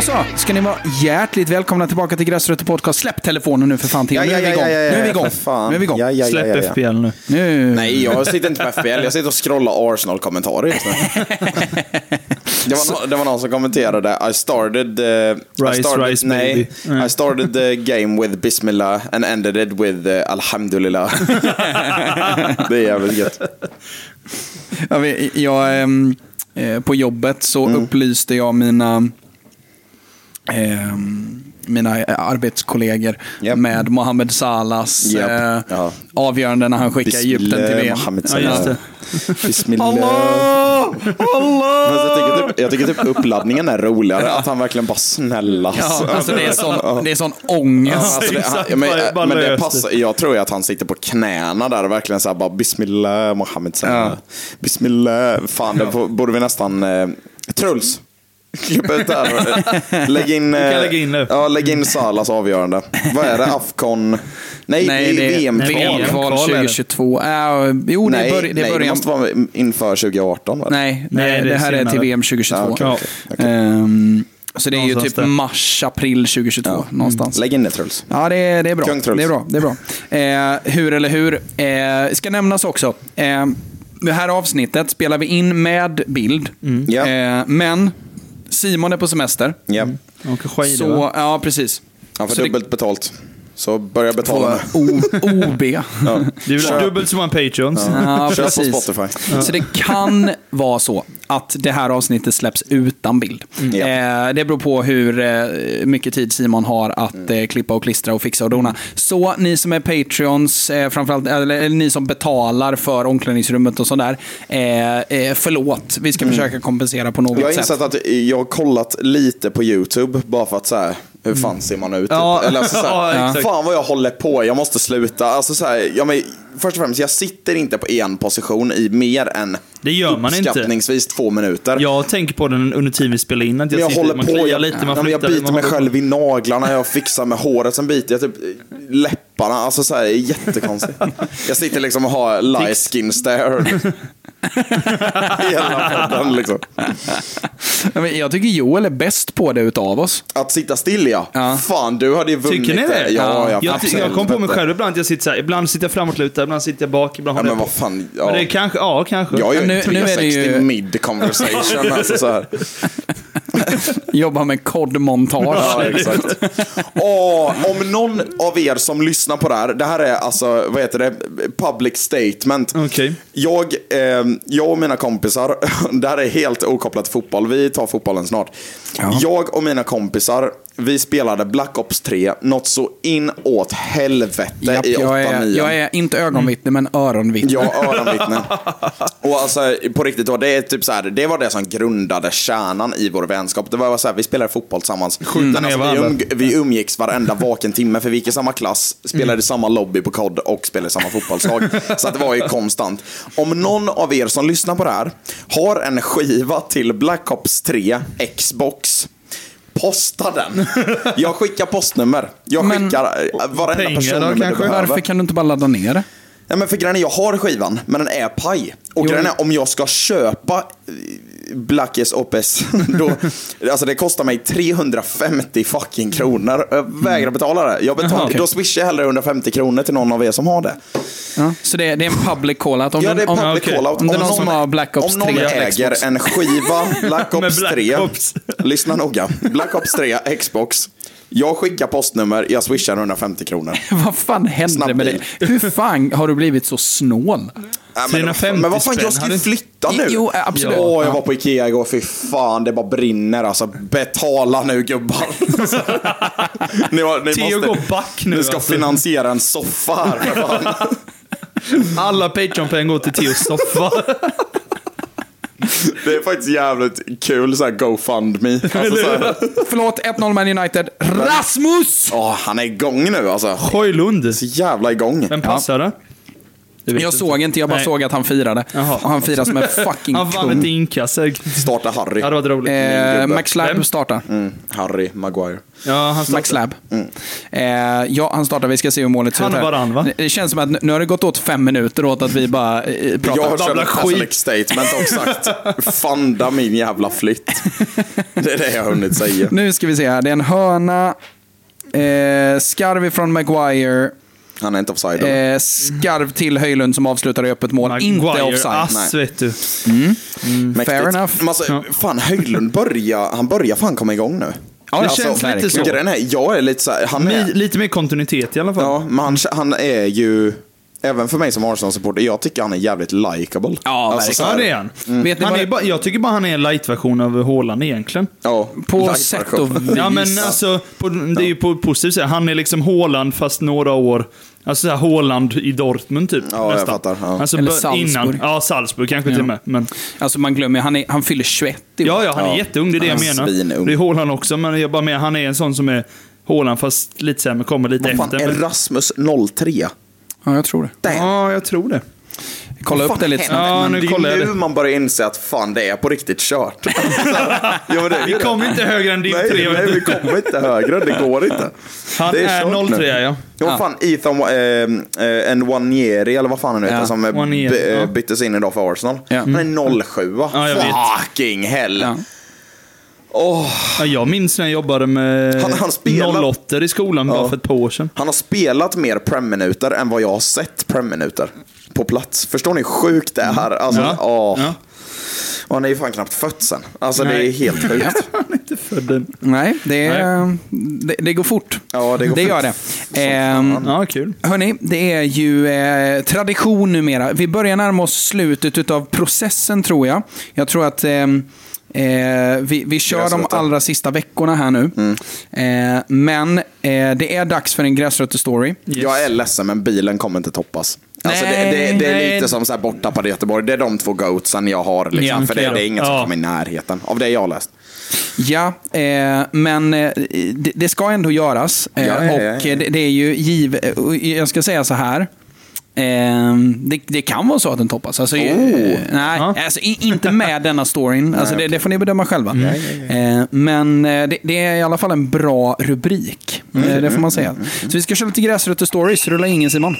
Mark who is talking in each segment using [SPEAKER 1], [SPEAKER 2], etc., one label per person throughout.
[SPEAKER 1] Då så, ska ni vara hjärtligt välkomna tillbaka till Gräsrötter Podcast. Släpp telefonen nu för fan Theo. Nu är vi igång. Nu är vi igång. Nu är vi igång.
[SPEAKER 2] Ja, ja,
[SPEAKER 3] Släpp
[SPEAKER 2] ja, ja, ja.
[SPEAKER 3] FPL nu.
[SPEAKER 1] Nu.
[SPEAKER 2] Nej, jag sitter inte på FBL. Jag sitter och scrollar Arsenal-kommentarer just nu. Det var, nå- det var någon som kommenterade I started... Uh, I
[SPEAKER 3] Rise,
[SPEAKER 2] started
[SPEAKER 3] rise,
[SPEAKER 2] nej,
[SPEAKER 3] baby.
[SPEAKER 2] I started the game with Bismillah and ended it with uh, Alhamdulillah. det är jävligt gött.
[SPEAKER 1] Ja, vi- jag, ehm, eh, på jobbet så
[SPEAKER 2] Mm.
[SPEAKER 1] upplyste jag mina ehm, mina arbetskollegor
[SPEAKER 2] Japp.
[SPEAKER 1] med Mohamed Salahs
[SPEAKER 2] Japp,
[SPEAKER 1] eh,
[SPEAKER 2] ja.
[SPEAKER 1] avgörande när han skickade Egypten till VM.
[SPEAKER 2] Mohammed
[SPEAKER 3] Ja, just
[SPEAKER 2] Salah.
[SPEAKER 3] det.
[SPEAKER 2] Bismillah.
[SPEAKER 1] Allah! Allah!
[SPEAKER 2] Jag, tycker typ, jag tycker typ uppladdningen är roligare. Att han verkligen bara snälla.
[SPEAKER 1] Ja, alltså det är sån, det är sån ångest.
[SPEAKER 2] Alltså det, ja, men, men det passar, jag tror ju att han sitter på knäna där och verkligen såhär bara Bismillah Mohammed Salah.
[SPEAKER 1] Ja.
[SPEAKER 2] Bismillah. Fan, det borde vi nästan... Eh, Truls. Klipp ut där. Lägg in, eh,
[SPEAKER 3] lägga in det.
[SPEAKER 2] Ja, lägg in Salas avgörande. Vad är det? Afcon? Nej,
[SPEAKER 1] Nej,
[SPEAKER 2] det är VM-kval.
[SPEAKER 1] VM-kval
[SPEAKER 3] VM-kval är det.
[SPEAKER 1] 2022. Äh, jo, det är, bör, det är
[SPEAKER 2] nej, det måste vara inför 2018. Va?
[SPEAKER 1] Nej,
[SPEAKER 3] Nej,
[SPEAKER 1] det,
[SPEAKER 3] det
[SPEAKER 1] det
[SPEAKER 3] är
[SPEAKER 1] här är
[SPEAKER 3] senare.
[SPEAKER 1] till VM 2022.
[SPEAKER 2] Ja, okej,
[SPEAKER 1] Ehm, så det är ju
[SPEAKER 3] Någonstans
[SPEAKER 1] typ
[SPEAKER 3] där.
[SPEAKER 1] mars, april 2022 någonstans.
[SPEAKER 2] Lägg in det Truls.
[SPEAKER 1] Ja, det är, det är bra.
[SPEAKER 2] Kung Truls.
[SPEAKER 1] Det är bra. Det är bra. Eh, hur eller hur. Eh, ska nämnas också. Eh, det här avsnittet spelar vi in med bild.
[SPEAKER 2] Ja.
[SPEAKER 1] Eh, men Simon är på semester.
[SPEAKER 2] Ja.
[SPEAKER 3] Åker skidor
[SPEAKER 1] Så,
[SPEAKER 3] va?
[SPEAKER 1] ja, precis.
[SPEAKER 2] Han får
[SPEAKER 1] Så det-
[SPEAKER 2] dubbelt betalt. Så börja betala nu.
[SPEAKER 1] OB.
[SPEAKER 3] Det är väl dubbelt så många Patreons.
[SPEAKER 1] Ja,
[SPEAKER 2] Kör på
[SPEAKER 1] precis.
[SPEAKER 2] Spotify.
[SPEAKER 1] Så det kan vara så att det här avsnittet släpps utan bild.
[SPEAKER 2] Ja.
[SPEAKER 1] Eh, det beror på hur eh, mycket tid Simon har att eh, klippa och klistra och fixa och dona. Så ni som är Patreons, eh, framförallt, eller, eller ni som betalar för omklädningsrummet och sådär, eh, eh, förlåt. Vi ska försöka kompensera på något
[SPEAKER 2] Jag har
[SPEAKER 1] sätt.
[SPEAKER 2] insett att jag har kollat lite på YouTube bara för att så här, hur fan ser man ut?
[SPEAKER 3] Ja,
[SPEAKER 2] Eller alltså, så
[SPEAKER 3] ja,
[SPEAKER 2] här,
[SPEAKER 3] exakt.
[SPEAKER 2] fan vad jag håller på, jag måste sluta. Alltså, så här, ja, men, först och främst, jag sitter inte på en position i mer än
[SPEAKER 3] Det gör man inte.
[SPEAKER 2] uppskattningsvis två minuter.
[SPEAKER 3] Jag tänker på den under tiden vi spelar in. Att jag,
[SPEAKER 2] Men jag
[SPEAKER 3] sitter,
[SPEAKER 2] håller
[SPEAKER 3] man
[SPEAKER 2] på, jag,
[SPEAKER 3] lite, man
[SPEAKER 2] men jag
[SPEAKER 3] flyttar,
[SPEAKER 2] biter
[SPEAKER 3] man
[SPEAKER 2] mig själv i naglarna, jag fixar med håret, sen biter jag typ läpparna. Alltså så här, det är jättekonstigt. Jag sitter liksom och har light skin stare. Hela podden liksom.
[SPEAKER 1] Men Jag tycker Joel är bäst på det utav oss.
[SPEAKER 2] Att sitta still ja.
[SPEAKER 1] Ja.
[SPEAKER 2] Fan, du hade ju vunnit
[SPEAKER 3] Tycker ni det?
[SPEAKER 2] Ja, ja,
[SPEAKER 3] jag,
[SPEAKER 2] för
[SPEAKER 3] jag kom på mig själv ibland att jag sitter så här, ibland sitter jag framåtlutad, ibland sitter jag bak, ibland
[SPEAKER 2] Ja, men vad fan. Ja.
[SPEAKER 3] Men det är kanske, ja kanske.
[SPEAKER 2] Jag är ju
[SPEAKER 1] Nu-
[SPEAKER 2] en
[SPEAKER 1] nu är det
[SPEAKER 2] 360
[SPEAKER 1] ju-
[SPEAKER 2] mid conversation. alltså så här.
[SPEAKER 1] Jobbar med kodmontage.
[SPEAKER 2] Ja, exakt. Åh, om någon av er som lyssnar på det här, det här är alltså, vad heter det, public statement.
[SPEAKER 3] Okej.
[SPEAKER 2] Jag, eh, jag och mina kompisar, det här är helt okopplat till fotboll, vi tar fotbollen snart. Jag och mina kompisar, vi spelade Black Ops 3, något så in åt helvete
[SPEAKER 1] Japp,
[SPEAKER 2] i 8
[SPEAKER 1] jag, är,
[SPEAKER 2] 9
[SPEAKER 1] jag är inte ögonvittne, men öronvittne.
[SPEAKER 2] Ja, öronvittnen. Och alltså på riktigt då, det är typ så här, det var det som grundade kärnan i vår vänskap. Det var så här, vi spelade fotboll tillsammans. Men
[SPEAKER 3] ner
[SPEAKER 2] alltså, vi,
[SPEAKER 3] varandra.
[SPEAKER 2] um, vi umgicks varenda vaken timme, för vi gick i samma klass, spelade i samma lobby på kod och spelade samma fotbollslag. så att det var ju konstant. Om någon av er som lyssnar på det här har en skiva till Black Ops 3 Xbox, Posta den. Jag skickar postnummer. Jag
[SPEAKER 1] Men-
[SPEAKER 2] skickar eh, varenda personnummer du behöver.
[SPEAKER 1] Varför kan du inte bara ladda ner
[SPEAKER 2] Ja, men för grejen är, jag har skivan, men den är paj. Och grejen är, om jag ska köpa Blackes Opes, då, alltså det kostar mig 350 fucking kronor. Jag vägrar betala det. Jag betalar,
[SPEAKER 1] Jaha, okej.
[SPEAKER 2] Då swishar jag hellre 150 kronor till någon av er som har det.
[SPEAKER 1] Ja, så det, det är en public call-out. Om,
[SPEAKER 2] Ja, det är
[SPEAKER 1] om,
[SPEAKER 2] public
[SPEAKER 3] okej.
[SPEAKER 2] call-out.
[SPEAKER 1] om är någon som har Black Ops
[SPEAKER 2] Om någon
[SPEAKER 1] 3
[SPEAKER 2] äger en skiva Black Ops
[SPEAKER 3] Black
[SPEAKER 2] 3,
[SPEAKER 3] Ops.
[SPEAKER 2] lyssna noga. Black Ops 3 Xbox. Jag skickar postnummer, jag swishar 150 kronor.
[SPEAKER 1] Vad fan hände
[SPEAKER 2] Snabb
[SPEAKER 1] med dig? Hur fan har du blivit så snål?
[SPEAKER 2] Ja, men,
[SPEAKER 3] 350
[SPEAKER 2] men vad fan, jag ska ju flytta nu.
[SPEAKER 1] Jo, absolut.
[SPEAKER 2] Åh, jag
[SPEAKER 1] Ja.
[SPEAKER 2] var på Ikea igår, fy fan, det bara brinner alltså. Betala nu gubbar. ni, har- ni måste,
[SPEAKER 3] går back nu,
[SPEAKER 2] Ni ska
[SPEAKER 3] alltså.
[SPEAKER 2] finansiera en soffa här.
[SPEAKER 3] Alla Patreon-pengar går till Theos soffa.
[SPEAKER 2] Det är faktiskt jävligt kul så här GoFundMe. Alltså, så här,
[SPEAKER 1] Förlåt, 1-0 Man United. Rasmus!
[SPEAKER 2] åh, han är igång nu alltså.
[SPEAKER 3] Hojlund.
[SPEAKER 2] Så jävla igång.
[SPEAKER 3] Vem passar det? Det
[SPEAKER 1] Jag
[SPEAKER 3] du
[SPEAKER 1] såg inte, jag bara
[SPEAKER 3] Nej.
[SPEAKER 1] såg att han firade.
[SPEAKER 3] Jaha.
[SPEAKER 1] Och han firar som en fucking
[SPEAKER 3] Han vann ett
[SPEAKER 1] kung.
[SPEAKER 3] inkast. Ja,
[SPEAKER 2] Starta Harry.
[SPEAKER 3] det var roligt.
[SPEAKER 1] Eh. Max Lab
[SPEAKER 3] Vem?
[SPEAKER 1] startar.
[SPEAKER 2] Mm, Harry Maguire.
[SPEAKER 3] Ja, han
[SPEAKER 1] Max
[SPEAKER 3] startade.
[SPEAKER 1] Lab. Eh, ja, han startar. Vi ska se hur målet ser
[SPEAKER 3] Han
[SPEAKER 1] ut.
[SPEAKER 3] och
[SPEAKER 1] här.
[SPEAKER 3] varann, va?
[SPEAKER 1] Det känns som att nu- har det gått åt fem minuter åt att vi bara eh, pratar.
[SPEAKER 2] Jag kört
[SPEAKER 3] skit.
[SPEAKER 2] Statement och sagt fanda min jävla flytt. Det är det jag har hunnit säga.
[SPEAKER 1] Nu ska vi se här. Det är en hörna. Eh, skarv från Maguire.
[SPEAKER 2] Han är inte offside.
[SPEAKER 1] Eh, skarv till Höjlund som avslutar i öppet mål. inte
[SPEAKER 3] Maguire,
[SPEAKER 1] offside.
[SPEAKER 3] ass vet du.
[SPEAKER 2] Mäktigt.
[SPEAKER 1] fair enough.
[SPEAKER 2] Men alltså, fan, Höjlund börjar, han börjar fan komma igång nu.
[SPEAKER 1] Ja,
[SPEAKER 3] Det
[SPEAKER 1] alltså,
[SPEAKER 3] känns lite
[SPEAKER 1] verkligen.
[SPEAKER 3] så.
[SPEAKER 2] Grejen är, jag är lite så här, han är,
[SPEAKER 3] lite mer kontinuitet i alla fall.
[SPEAKER 2] ja, men han, han är ju, även för mig som Arsenal-supporter, jag tycker han är jävligt likable.
[SPEAKER 1] Ja,
[SPEAKER 2] alltså, här,
[SPEAKER 3] det är han.
[SPEAKER 1] Vet ni
[SPEAKER 3] han är bara, jag tycker bara han är en light-version av Haaland egentligen.
[SPEAKER 2] Ja,
[SPEAKER 1] På sätt och vis.
[SPEAKER 3] Ja, men alltså, på, det är ju på positivt sätt. Han är liksom Haaland fast några år. Alltså såhär Haaland i Dortmund typ.
[SPEAKER 2] Ja, jag fattar, ja.
[SPEAKER 3] Alltså,
[SPEAKER 1] Eller Salzburg.
[SPEAKER 3] Innan, ja, Salzburg kanske till och med. Men,
[SPEAKER 1] Alltså man glömmer, han, är, han fyller 21 i år.
[SPEAKER 3] ja, ja, han är
[SPEAKER 2] Ja.
[SPEAKER 3] jätteung. Det är det jag menar.
[SPEAKER 2] svinung.
[SPEAKER 3] Det är Haaland också, men jag bara menar, han är en sån som är Haaland fast lite sämre, kommer lite
[SPEAKER 2] Vad fan,
[SPEAKER 3] efter. Men,
[SPEAKER 2] Erasmus 03?
[SPEAKER 1] Ja, jag tror det.
[SPEAKER 2] Damn.
[SPEAKER 3] ja, jag tror det.
[SPEAKER 1] Kolla upp det lite snabbt.
[SPEAKER 3] Ja, nu
[SPEAKER 2] det är nu
[SPEAKER 3] det.
[SPEAKER 2] man börjar inse att fan, det är på riktigt kört. ja, det är
[SPEAKER 3] Vi
[SPEAKER 2] det.
[SPEAKER 3] kommer inte högre än din
[SPEAKER 2] Nej,
[SPEAKER 3] tre.
[SPEAKER 2] nej, vi kommer inte högre. Det går inte.
[SPEAKER 3] Han
[SPEAKER 2] det
[SPEAKER 3] är,
[SPEAKER 2] nu.
[SPEAKER 3] 03 ja.
[SPEAKER 2] Ja, fan, Ethan eh, eh, Nwanieri, eller vad fan han heter,
[SPEAKER 1] Ja.
[SPEAKER 2] som eh,
[SPEAKER 3] Nwanieri,
[SPEAKER 2] by- eh, byttes in idag för Arsenal.
[SPEAKER 1] Ja.
[SPEAKER 2] Han är 07 va?
[SPEAKER 3] Ja.
[SPEAKER 2] Fucking hell.
[SPEAKER 1] Ja.
[SPEAKER 2] Åh,
[SPEAKER 3] ja. Jag minns när jag jobbade med
[SPEAKER 2] Han- han
[SPEAKER 3] 08 i skolan bara för ett par år sedan.
[SPEAKER 2] han har spelat mer prem-minuter än vad jag har sett prem-minuter på plats. Förstår ni hur sjukt det är? Alltså,
[SPEAKER 3] Ja.
[SPEAKER 2] åh.
[SPEAKER 3] Ja.
[SPEAKER 2] Och han är ju fan knappt född sen. Alltså det är
[SPEAKER 3] Nej.
[SPEAKER 2] helt sjukt.
[SPEAKER 3] Han är inte född än.
[SPEAKER 1] Nej, det, är, det, det går fort.
[SPEAKER 2] Ja, det går
[SPEAKER 1] det
[SPEAKER 2] fort.
[SPEAKER 1] gör det. Ehm,
[SPEAKER 3] Ja, kul.
[SPEAKER 1] Hörni, det är ju eh, tradition numera. Vi börjar närma oss slutet av processen tror jag. Jag tror att ehm, eh, vi, vi kör de allra sista veckorna här nu. Eh, men eh, det är dags för en gräsrötter-story.
[SPEAKER 2] Jag är ledsen men bilen kommer inte toppas. Alltså det,
[SPEAKER 1] Nej,
[SPEAKER 2] det, det är
[SPEAKER 3] nej.
[SPEAKER 2] lite som så här borta på Göteborg. Det är de två goatsen jag har. Liksom,
[SPEAKER 1] Ja,
[SPEAKER 2] för det, det är
[SPEAKER 3] då.
[SPEAKER 2] ingen som
[SPEAKER 3] Ja.
[SPEAKER 2] kommer i närheten av det jag har läst.
[SPEAKER 1] Ja, eh, men eh, det, det ska ändå göras. Eh,
[SPEAKER 2] Ja, ja.
[SPEAKER 1] Och eh, det, det är ju giv... eh, Jag ska säga så här. Eh, det, det kan vara så att den toppas. Alltså, eh,
[SPEAKER 2] Oh.
[SPEAKER 1] nej,
[SPEAKER 3] Ja.
[SPEAKER 1] alltså, i, inte med denna storyn. Alltså, det, det får ni bedöma själva.
[SPEAKER 2] Mm.
[SPEAKER 1] Eh, men eh, det, det är i alla fall en bra rubrik.
[SPEAKER 2] Mm.
[SPEAKER 1] Eh, det får man säga. Så vi ska köra lite gräsrötter stories. Rulla ingen Simon.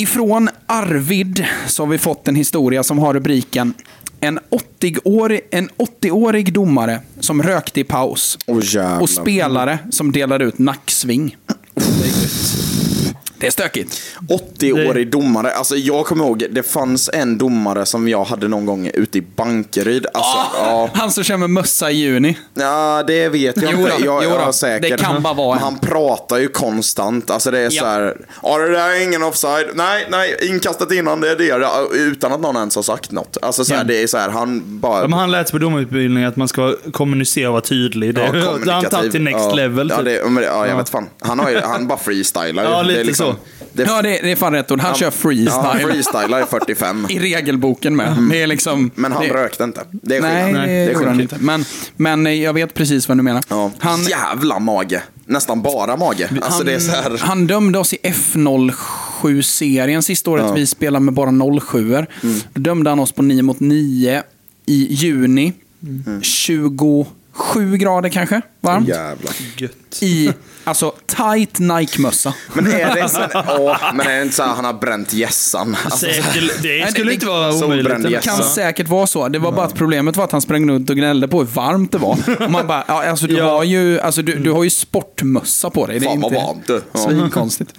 [SPEAKER 1] Ifrån Arvid så har vi fått en historia som har rubriken En 80-årig, en 80-årig domare som rökte i paus.
[SPEAKER 2] Jävlar.
[SPEAKER 1] och spelare som delade ut nacksving. Det är stökigt.
[SPEAKER 2] 80-årig domare. Alltså jag kommer ihåg, det fanns en domare som jag hade någon gång ute i Bankeryd. Alltså, ja.
[SPEAKER 1] Han som kör med mössa i juni.
[SPEAKER 2] Ja, det vet jag
[SPEAKER 1] Jo
[SPEAKER 2] inte. Jag,
[SPEAKER 1] jo
[SPEAKER 2] jag är säker.
[SPEAKER 1] Det kan bara vara
[SPEAKER 2] Men
[SPEAKER 1] en.
[SPEAKER 2] Han pratar ju konstant. Alltså det är
[SPEAKER 1] Ja.
[SPEAKER 2] så här. Ja, det där är ingen offside. Nej, nej, inkastet innan det är det. Utan att någon ens har sagt något. Alltså så här,
[SPEAKER 1] Ja.
[SPEAKER 2] det är så här, han bara...
[SPEAKER 3] Ja, men han lät på domarutbildningen att man ska kommunicera och vara tydlig. Det
[SPEAKER 2] Ja,
[SPEAKER 3] har han tagit till next
[SPEAKER 2] ja.
[SPEAKER 3] level.
[SPEAKER 2] Ja,
[SPEAKER 3] typ.
[SPEAKER 2] det, ja, jag
[SPEAKER 3] Ja.
[SPEAKER 2] vet fan. Han, har ju, han bara freestylar.
[SPEAKER 3] Ja, lite
[SPEAKER 2] det är liksom,
[SPEAKER 3] så.
[SPEAKER 2] Alltså, det...
[SPEAKER 1] Ja, det är, det är fan rätt ord. Han, han kör freestyle.
[SPEAKER 2] Ja, han freestylar 45.
[SPEAKER 1] I regelboken med. Mm. Det är liksom,
[SPEAKER 2] men han
[SPEAKER 1] det...
[SPEAKER 2] rökte inte. Det är skillnad.
[SPEAKER 1] Nej,
[SPEAKER 2] det, är skillnad.
[SPEAKER 1] inte. Men, men eh, jag vet precis vad du menar.
[SPEAKER 2] Ja.
[SPEAKER 1] Han...
[SPEAKER 2] Jävla mage. Nästan bara mage. Alltså,
[SPEAKER 1] han,
[SPEAKER 2] här...
[SPEAKER 1] han dömde oss i F07-serien sista året
[SPEAKER 2] ja.
[SPEAKER 1] vi spelade med bara 07 er mm. Då dömde han oss på 9 mot 9 i juni. Mm. 20... Sju grader kanske varmt.
[SPEAKER 2] Jävlar.
[SPEAKER 3] Gött.
[SPEAKER 1] I alltså tight Nike-mössa.
[SPEAKER 2] Alltså, men är det, inte så här han har bränt gässan? Alltså,
[SPEAKER 3] alltså det skulle inte vara omöjligt.
[SPEAKER 2] Det
[SPEAKER 1] kan säkert vara så. Det var bara att problemet var att han sprang runt och gnällde på hur varmt det var. Och man bara, ja, alltså, du,
[SPEAKER 3] ja.
[SPEAKER 1] Har ju, alltså, du, du har ju sportmössa på dig. Det är
[SPEAKER 2] Fan vad varmt du. Ja.
[SPEAKER 1] Svinkonstigt.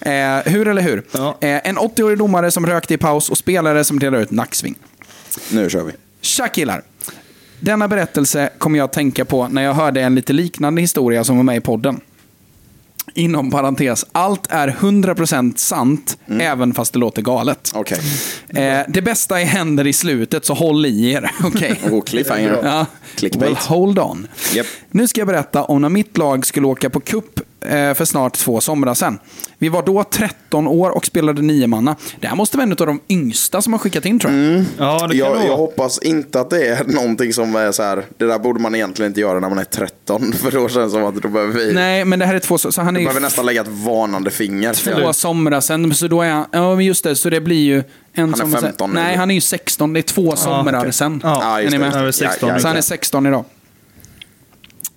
[SPEAKER 1] Eh, hur eller hur?
[SPEAKER 3] Ja.
[SPEAKER 1] Eh, en 80-årig domare som rökte i paus och spelare som delar ut nacksving.
[SPEAKER 2] Nu kör vi.
[SPEAKER 1] Tja killar! Denna berättelse kommer jag att tänka på när jag hörde en lite liknande historia som var med i podden. Inom parentes, allt är 100% sant, även fast det låter galet.
[SPEAKER 2] Okej.
[SPEAKER 1] Eh, det bästa händer i slutet, så håll i er. Okej.
[SPEAKER 2] Oh, cliffhanger.
[SPEAKER 1] Ja.
[SPEAKER 2] Clickbait.
[SPEAKER 1] Well, hold on.
[SPEAKER 2] Japp.
[SPEAKER 1] Nu ska jag berätta om när mitt lag skulle åka på eh, för snart två somrar sedan. Vi var då 13 år och spelade nio manna. Det här måste vara en av de yngsta som har skickat in tror jag.
[SPEAKER 3] Ja, det kan
[SPEAKER 2] Jag, jag hoppas inte att det är någonting som är så här. Det där borde man egentligen inte göra när man är 13. För då känns det som att då behöver vi,
[SPEAKER 1] Nej, men det här är två... Så han är
[SPEAKER 2] behöver nästan lägga ett varnande finger.
[SPEAKER 1] två somrar sedan. Så då är han... Ja, men just det. Så det blir ju... En
[SPEAKER 2] är
[SPEAKER 1] sommar
[SPEAKER 2] 15
[SPEAKER 1] sen.
[SPEAKER 2] nu.
[SPEAKER 1] Nej, han är ju 16. Det är två somrar
[SPEAKER 3] okej.
[SPEAKER 1] sen.
[SPEAKER 3] Ja.
[SPEAKER 2] Ja,
[SPEAKER 1] är
[SPEAKER 2] just
[SPEAKER 1] ni
[SPEAKER 2] det.
[SPEAKER 1] med?
[SPEAKER 3] Han är 16.
[SPEAKER 2] Ja, ja,
[SPEAKER 1] Så han är
[SPEAKER 2] ja.
[SPEAKER 1] 16 idag.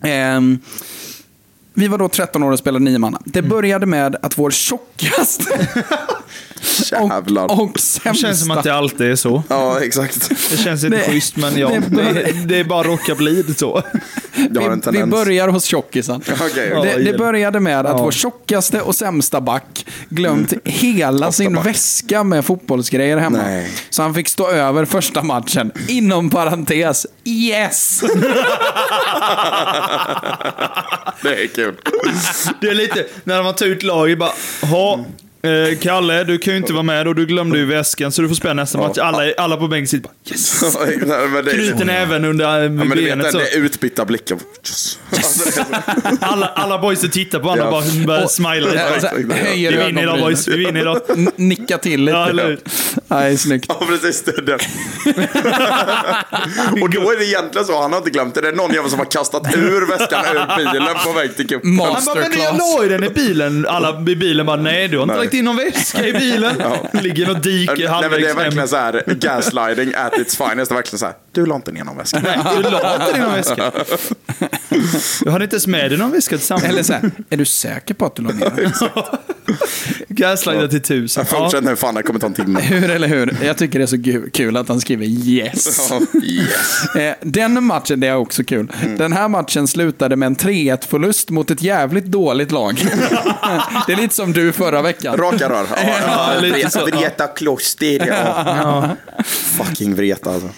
[SPEAKER 1] Ehm, vi var då 13 år och spelade nio manna. Det började med att vår tjockaste
[SPEAKER 2] Jävlar.
[SPEAKER 1] och, och
[SPEAKER 3] Det känns som att det alltid är så.
[SPEAKER 2] Ja, exakt.
[SPEAKER 3] Det känns inte
[SPEAKER 1] Det-
[SPEAKER 3] schysst, men ja.
[SPEAKER 1] det-
[SPEAKER 3] Det, det är bara råkar bli det så.
[SPEAKER 1] Vi, vi börjar hos tjockisen.
[SPEAKER 3] Ja.
[SPEAKER 1] Det, det började med att
[SPEAKER 3] Ja.
[SPEAKER 1] vår tjockaste och sämsta back glömt hela sin
[SPEAKER 2] back.
[SPEAKER 1] väska med fotbollsgrejer hemma.
[SPEAKER 2] Nej.
[SPEAKER 1] Så han fick stå över första matchen. Inom parentes, yes!
[SPEAKER 2] Det är kul.
[SPEAKER 3] Det är lite, när man tar ut laget bara, ha. Eh, Kalle, du kan ju inte vara med och du glömde ju väskan så du får spela nästa match. Alla, alla på bänken sitter bara yes!
[SPEAKER 2] Nej, men det är-
[SPEAKER 3] Knuten även under eh,
[SPEAKER 2] Ja, men du vet
[SPEAKER 3] benet
[SPEAKER 2] den
[SPEAKER 3] så.
[SPEAKER 2] där utbytta blicken. Yes. Alltså, så-
[SPEAKER 3] Alla, alla boysen tittar på varandra och
[SPEAKER 2] Ja.
[SPEAKER 3] bara börjar smila lite.
[SPEAKER 1] Och så här,
[SPEAKER 2] Vi
[SPEAKER 3] vinner idag boys, vi vinner idag.
[SPEAKER 1] Nicka till lite.
[SPEAKER 3] Ja, eller?
[SPEAKER 1] Nej, snyggt.
[SPEAKER 2] Ja, precis. Det är det. och då är det egentligen så, han har inte glömt det. Det är någon jävel som har kastat ur väskan ur bilen på väg till cupen.
[SPEAKER 1] Ma-
[SPEAKER 3] Han bara, men jag
[SPEAKER 1] Masterclass.
[SPEAKER 3] la ju den i bilen. Alla i bilen bara, nej du har inte
[SPEAKER 2] Nej.
[SPEAKER 3] Lagt in någon väska i bilen. Ligger något dike
[SPEAKER 2] Nej, men det
[SPEAKER 3] halvvägs
[SPEAKER 2] är verkligen så här, gaslighting at its finest. Det är verkligen så här, du la inte ner någon väska.
[SPEAKER 3] Nej, du la inte din någon väska. Du hade inte ens med dig någon väska tillsammans.
[SPEAKER 1] Eller så här, är du säker på att du la ner den?
[SPEAKER 3] Gaslighta till tusen. Ja.
[SPEAKER 2] Fortsätt nu, fan det kommer ta en timme.
[SPEAKER 1] Hur eller hur? Jag tycker det är så kul att han skriver yes.
[SPEAKER 2] Ja, yes.
[SPEAKER 1] Eh, Den matchen, det är också kul. Den här matchen slutade med en 3-1-förlust mot ett jävligt dåligt lag. det är lite som du förra veckan.
[SPEAKER 2] Raka rör. Ja, ja,
[SPEAKER 3] Ja, lite så.
[SPEAKER 2] Vreta kloster. Ja. Fucking Vreta alltså.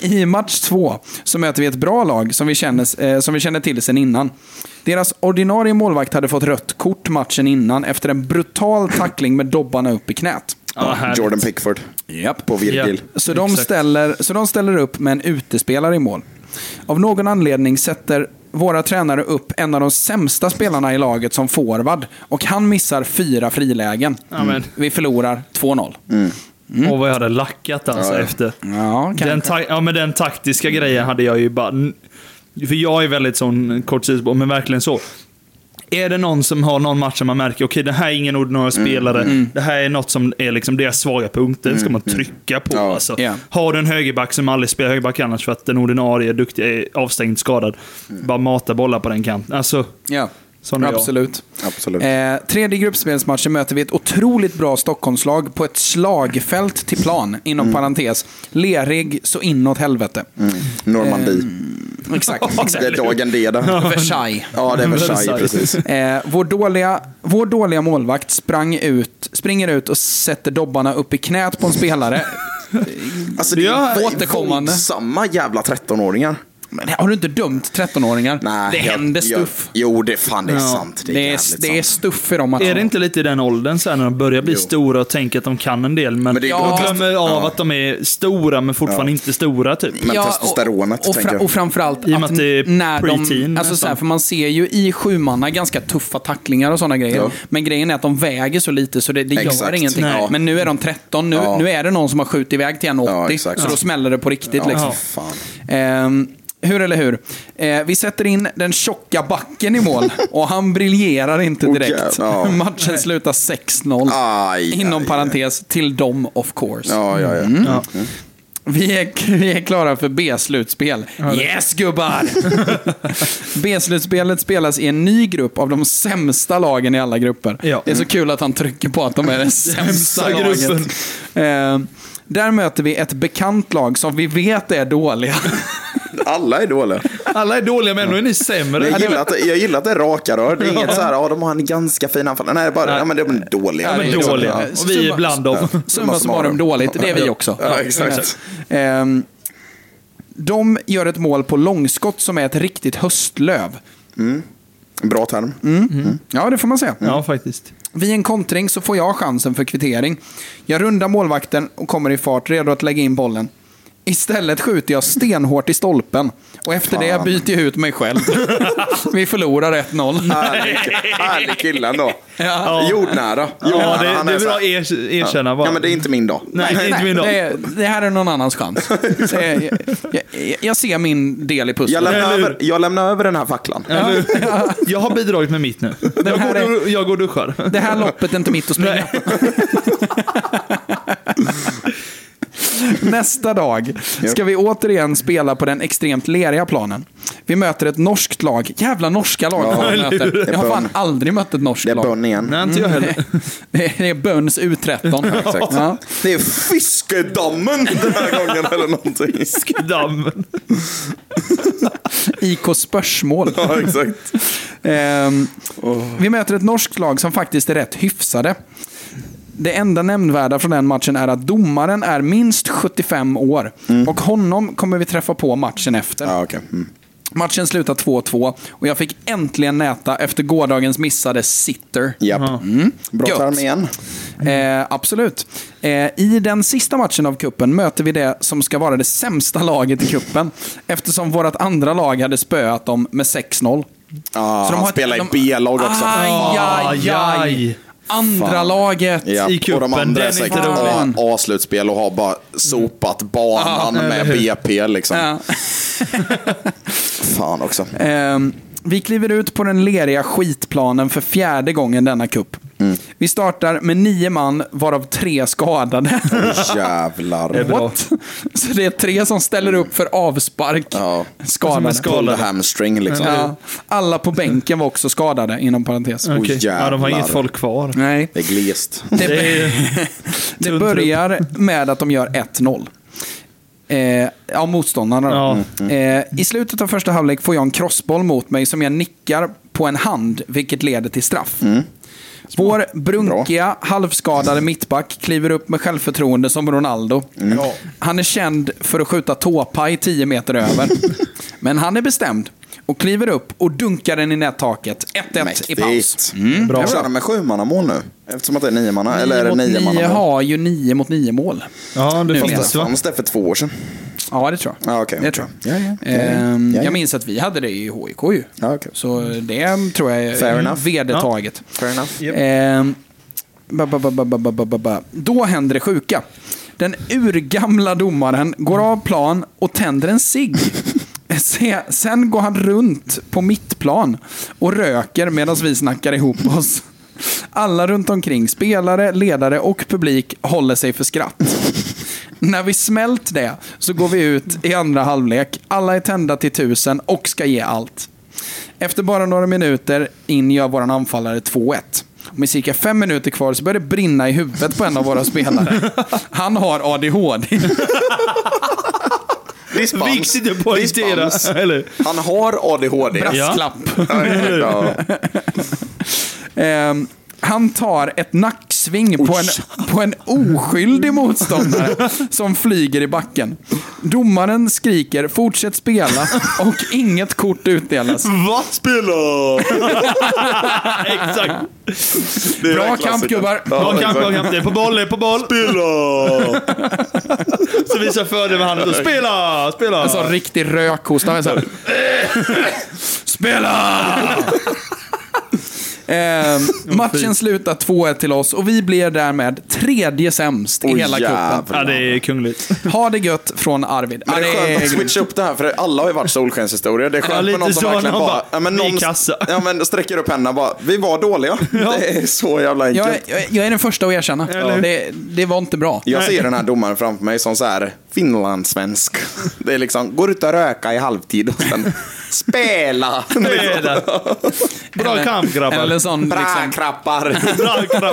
[SPEAKER 1] I match två så möter vi ett bra lag som vi känner, eh, som vi känner till sedan innan. Deras ordinarie målvakt hade fått rött kort matchen innan efter en brutal tackling med dobbarna upp i knät.
[SPEAKER 3] Ja.
[SPEAKER 2] Jordan Pickford
[SPEAKER 1] Japp.
[SPEAKER 2] på Virgil.
[SPEAKER 1] Så de, ställer, så de ställer upp med en utespelare i mål. Av någon anledning sätter våra tränare upp en av de sämsta spelarna i laget som forward. Och han missar fyra frilägen.
[SPEAKER 3] Amen.
[SPEAKER 1] Vi förlorar 2-0.
[SPEAKER 3] Och vad jag hade lackat alltså
[SPEAKER 2] Ja, ja.
[SPEAKER 3] efter.
[SPEAKER 1] Ja,
[SPEAKER 3] Den, ja, men den taktiska grejen hade jag ju bara... För jag är väldigt sån kort men verkligen så. Är det någon som har någon match som man märker, okej det här är ingen ordinarie spelare, det här är något som är liksom deras svaga punkter, det ska man trycka på.
[SPEAKER 2] Ja.
[SPEAKER 3] Alltså.
[SPEAKER 1] Ja.
[SPEAKER 3] Har du en högerback som aldrig spelar högerback annars för att den ordinarie är duktig, är avstängd, skadad, bara mata bollar på den kanten. Alltså,
[SPEAKER 1] Ja,
[SPEAKER 3] Jag.
[SPEAKER 1] absolut.
[SPEAKER 2] Absolut.
[SPEAKER 1] Eh, tredje gruppspelsmatchen möter vi ett otroligt bra Stockholmslag på ett slagfält till plan, inom parentes. Lerig så inåt helvete.
[SPEAKER 2] Normandie.
[SPEAKER 1] Exakt.
[SPEAKER 2] Det är dagen D där.
[SPEAKER 1] Versailles.
[SPEAKER 2] Ja, det är Versailles precis.
[SPEAKER 1] Eh, vår, dåliga, vår dåliga målvakt sprang ut, springer ut och sätter dobbarna upp i knät på en spelare.
[SPEAKER 2] Alltså det
[SPEAKER 3] Ja,
[SPEAKER 2] är
[SPEAKER 1] återkommande.
[SPEAKER 2] samma jävla 13-åringar.
[SPEAKER 1] Men har du inte dömt 13-åringar?
[SPEAKER 2] Nej,
[SPEAKER 1] det
[SPEAKER 2] jag-
[SPEAKER 1] händer
[SPEAKER 2] jag-
[SPEAKER 1] stuff.
[SPEAKER 2] Jo, det, fan, det är
[SPEAKER 3] Ja.
[SPEAKER 2] sant. Det är,
[SPEAKER 1] Det är, det är stuff i de matcherna.
[SPEAKER 3] är det inte lite i den åldern sen när de börjar bli
[SPEAKER 2] Jo.
[SPEAKER 3] stora och tänker att de kan en del, men,
[SPEAKER 2] Men det är
[SPEAKER 3] de
[SPEAKER 1] Ja.
[SPEAKER 3] glömmer av
[SPEAKER 2] Ja.
[SPEAKER 3] att de är stora men fortfarande inte stora typ.
[SPEAKER 2] Men testosteronet,
[SPEAKER 1] och, och, fra,
[SPEAKER 2] jag.
[SPEAKER 1] och framförallt
[SPEAKER 3] I med att det är
[SPEAKER 1] när de, alltså så här, för man ser ju i sjumanna ganska tuffa tacklingar och sådana grejer.
[SPEAKER 2] Ja.
[SPEAKER 1] Men grejen är att de väger så lite så det, det gör ingenting.
[SPEAKER 3] Nej.
[SPEAKER 1] Men nu är de 13, nu,
[SPEAKER 2] Ja.
[SPEAKER 1] nu är det någon som har skjutit iväg till 1,80.
[SPEAKER 2] Ja, exakt.
[SPEAKER 1] så då smäller det på riktigt.
[SPEAKER 2] Ja,
[SPEAKER 1] liksom. Hur eller hur? Eh, vi sätter in den tjocka backen i mål och han briljerar inte
[SPEAKER 2] Oh,
[SPEAKER 1] direkt.
[SPEAKER 2] jävlar, ja.
[SPEAKER 1] Matchen slutar 6-0.
[SPEAKER 2] Aj,
[SPEAKER 1] Inom
[SPEAKER 2] aj,
[SPEAKER 1] parentes, till dem of course.
[SPEAKER 2] Ja, ja, ja.
[SPEAKER 1] Mm.
[SPEAKER 3] Ja.
[SPEAKER 1] Vi är, vi är klara för B-slutspel. Yes gubbar! B-slutspelet spelas i en ny grupp av de sämsta lagen i alla grupper.
[SPEAKER 3] Ja.
[SPEAKER 1] Det är så kul att han trycker på att de är det sämsta laget.
[SPEAKER 3] gruppen.
[SPEAKER 1] Eh, där möter vi ett bekant lag som vi vet är dåliga.
[SPEAKER 2] Alla är dåliga.
[SPEAKER 3] Alla är dåliga, men ändå är ni sämre.
[SPEAKER 2] Jag gillar, att, det- jag gillar att det är raka rör. Det är inget så här, ja de har en ganska fin anfall. Nej, det är bara, ja men de är dåliga.
[SPEAKER 3] Ja, men
[SPEAKER 1] är
[SPEAKER 3] dåliga.
[SPEAKER 1] så.
[SPEAKER 3] Och vi är bland dem.
[SPEAKER 1] Summa summarum dåligt, det är vi också.
[SPEAKER 2] Ja, exakt.
[SPEAKER 1] Ehm, de gör ett mål på långskott som är ett riktigt höstlöv.
[SPEAKER 2] Bra term.
[SPEAKER 1] Ja, det får man säga.
[SPEAKER 3] Ja, faktiskt.
[SPEAKER 1] Vid en kontring så får jag chansen för kvittering. Jag rundar målvakten och kommer i fart, redo att lägga in bollen. Istället skjuter jag stenhårt i stolpen. Och efter det
[SPEAKER 2] Fan.
[SPEAKER 1] byter jag ut mig själv. Vi förlorar 1-0.
[SPEAKER 2] Härlig, härlig kille ändå.
[SPEAKER 1] Ja.
[SPEAKER 2] Jordnära.
[SPEAKER 3] Ja,
[SPEAKER 2] Jordnära.
[SPEAKER 3] det,
[SPEAKER 2] Han
[SPEAKER 3] det är
[SPEAKER 2] så
[SPEAKER 3] bra att er, erkänna. bara.
[SPEAKER 2] Ja, men det är inte min dag.
[SPEAKER 3] Nej, det är inte min dag.
[SPEAKER 1] det, det här är någon annans chans. Så jag, jag, jag, jag ser min del i
[SPEAKER 2] Jag
[SPEAKER 1] pusslet.
[SPEAKER 2] lämnar,
[SPEAKER 3] Eller hur?
[SPEAKER 2] över, jag lämnar över den här facklan.
[SPEAKER 3] Eller, jag har bidragit med mitt nu. Jag går, och- jag går och duschar.
[SPEAKER 1] Det här loppet är inte mitt att springa. Nästa dag ska vi återigen spela på den extremt leriga planen. Vi möter ett norskt lag. Jävla norska lag
[SPEAKER 2] Ja,
[SPEAKER 1] vi möter. Jag har fan aldrig mött ett norskt
[SPEAKER 2] Det är
[SPEAKER 1] lag.
[SPEAKER 2] bönn igen.
[SPEAKER 3] Nej, inte jag heller.
[SPEAKER 1] Det är- Bönns U13.
[SPEAKER 2] Exakt.
[SPEAKER 1] Ja.
[SPEAKER 2] Det är fiskedammen den här gången eller någonting.
[SPEAKER 3] Dammen.
[SPEAKER 1] IK Spörsmål.
[SPEAKER 2] Ja, exakt.
[SPEAKER 1] Ehm, Vi möter ett norskt lag som faktiskt är rätt hyfsade. Det enda nämnvärda från den matchen är att domaren är minst 75 år. Och honom kommer vi träffa på matchen efter.
[SPEAKER 2] Ja, okej. Mm.
[SPEAKER 1] Matchen slutar 2-2 och jag fick äntligen näta efter gårdagens missade sitter.
[SPEAKER 2] Japp. Bra
[SPEAKER 1] Gött.
[SPEAKER 2] term igen.
[SPEAKER 1] Eh, absolut. Eh, I den sista matchen av kuppen möter vi det som ska vara det sämsta laget i kuppen. Eftersom vårt andra lag hade spöat dem med 6-0.
[SPEAKER 2] Ja,
[SPEAKER 1] Så de
[SPEAKER 2] han
[SPEAKER 1] har ett-
[SPEAKER 2] spelar i
[SPEAKER 1] de-
[SPEAKER 2] B-lag också.
[SPEAKER 1] Aj, aj, aj. Andra
[SPEAKER 2] Fan.
[SPEAKER 1] laget.
[SPEAKER 2] Ja,
[SPEAKER 3] i kuppen,
[SPEAKER 2] och de andra är säkert A-slutspel och har bara sopat banan med BP liksom.
[SPEAKER 1] Ja.
[SPEAKER 2] Fan också.
[SPEAKER 1] Ehm, vi kliver ut på den leriga skitplanen för fjärde gången denna kupp.
[SPEAKER 2] Mm.
[SPEAKER 1] Vi startar med nio man, varav tre skadade.
[SPEAKER 2] Jävlar.
[SPEAKER 3] bra.
[SPEAKER 1] What? Så det är tre som ställer upp för avspark.
[SPEAKER 2] Ja.
[SPEAKER 1] Skadade.
[SPEAKER 2] Pull the hamstring liksom.
[SPEAKER 1] Ja. Alla på bänken var också skadade, inom parentes.
[SPEAKER 2] Oj,
[SPEAKER 3] Okej. Ja, de har inget
[SPEAKER 2] jävlar.
[SPEAKER 3] folk kvar.
[SPEAKER 1] Nej,
[SPEAKER 2] Det är glest.
[SPEAKER 1] det,
[SPEAKER 3] Det är,
[SPEAKER 1] det börjar med att de gör 1-0. Eh, ja, motståndarna då.
[SPEAKER 3] Ja.
[SPEAKER 1] Eh, I slutet av första halvlek får jag en crossboll mot mig som jag nickar på en hand, vilket leder till straff. Vår brunkiga, halvskadade mittback kliver upp med självförtroende som Ronaldo. Han är känd för att skjuta tåpaj 10 meter över. Men han är bestämd och kliver upp och dunkar den i nättaket. 1-1 i paus.
[SPEAKER 2] Mäktigt. Bra. Kör de med sjumannamål nu? Eftersom att det är niomanna. Eller är det
[SPEAKER 1] nio
[SPEAKER 2] niomannamål?
[SPEAKER 1] har ju 9 mot 9 mål.
[SPEAKER 3] ja, det?
[SPEAKER 2] Fanns det för två år sedan?
[SPEAKER 1] Ja, det tror jag.
[SPEAKER 2] Ah, okay,
[SPEAKER 1] det okay. Tror jag.
[SPEAKER 2] Ja,
[SPEAKER 1] ehm,
[SPEAKER 2] ja, ja,
[SPEAKER 1] jag minns att vi hade det i HIK ju.
[SPEAKER 2] Ah, okay.
[SPEAKER 1] Så det tror jag är
[SPEAKER 2] Fair enough.
[SPEAKER 1] vedertaget.
[SPEAKER 2] Fair enough. Yep.
[SPEAKER 1] Ehm, ba, ba, ba, Då händer det sjuka. Den urgamla domaren går av plan och tänder en cigg. Sen går han runt på mittplan och röker medan vi snackar ihop oss. Alla runt omkring, spelare, ledare och publik, håller sig för skratt. När vi smält det så går vi ut i andra halvlek. Alla är tända till tusen och ska ge allt. Efter bara några minuter in gör vår anfallare 2-1. Och Med cirka fem minuter kvar så börjar det brinna i huvudet på en av våra spelare. Han har ADHD.
[SPEAKER 2] Dispens.
[SPEAKER 3] Viktigt att poängtera.
[SPEAKER 2] Han har ADHD.
[SPEAKER 1] Brasklapp.
[SPEAKER 2] Ja.
[SPEAKER 1] Ehm, han tar ett nacksving på en, på en oskyldig motståndare som flyger i backen. Domaren skriker “Fortsätt spela” och inget kort utdelas.
[SPEAKER 3] Va?
[SPEAKER 2] Spela!
[SPEAKER 3] Exakt.
[SPEAKER 2] Det är
[SPEAKER 1] Bra kamp gubbar!
[SPEAKER 2] Ja,
[SPEAKER 3] Bra kamp, bra kamp. Det är på boll, det är på boll.
[SPEAKER 2] Spela!
[SPEAKER 3] Så visar fördel med handen. Spela, spela.
[SPEAKER 1] En sån riktig rökhosta. Spela! Eh, matchen slutar 2-1 till oss och vi blir därmed tredje sämst i
[SPEAKER 2] Oj,
[SPEAKER 1] hela cupen.
[SPEAKER 3] Ja, det är kungligt.
[SPEAKER 1] Ha det gött från Arvid.
[SPEAKER 2] Men det är
[SPEAKER 1] Ja,
[SPEAKER 2] skönt att switcha upp det här, för alla har ju varit solskenshistorier. Det är skönt
[SPEAKER 3] Ja,
[SPEAKER 2] med någon som verkligen
[SPEAKER 3] någon
[SPEAKER 2] bara,
[SPEAKER 3] bara,
[SPEAKER 2] ja, men någon,
[SPEAKER 3] kassa.
[SPEAKER 2] ja, men sträcker upp händerna bara, vi var dåliga. Det är så jävla
[SPEAKER 1] Jag,
[SPEAKER 2] enkelt.
[SPEAKER 1] är- jag, jag är den första att erkänna.
[SPEAKER 3] Hur?
[SPEAKER 1] Det, det var inte bra.
[SPEAKER 2] Jag ser den här domaren framför mig som så här finlandssvensk. Det är liksom, går ut och röka i halvtid och sen spela.
[SPEAKER 3] Det. Bra kamp grabbar.
[SPEAKER 1] Eller sån
[SPEAKER 2] Bra
[SPEAKER 1] liksom.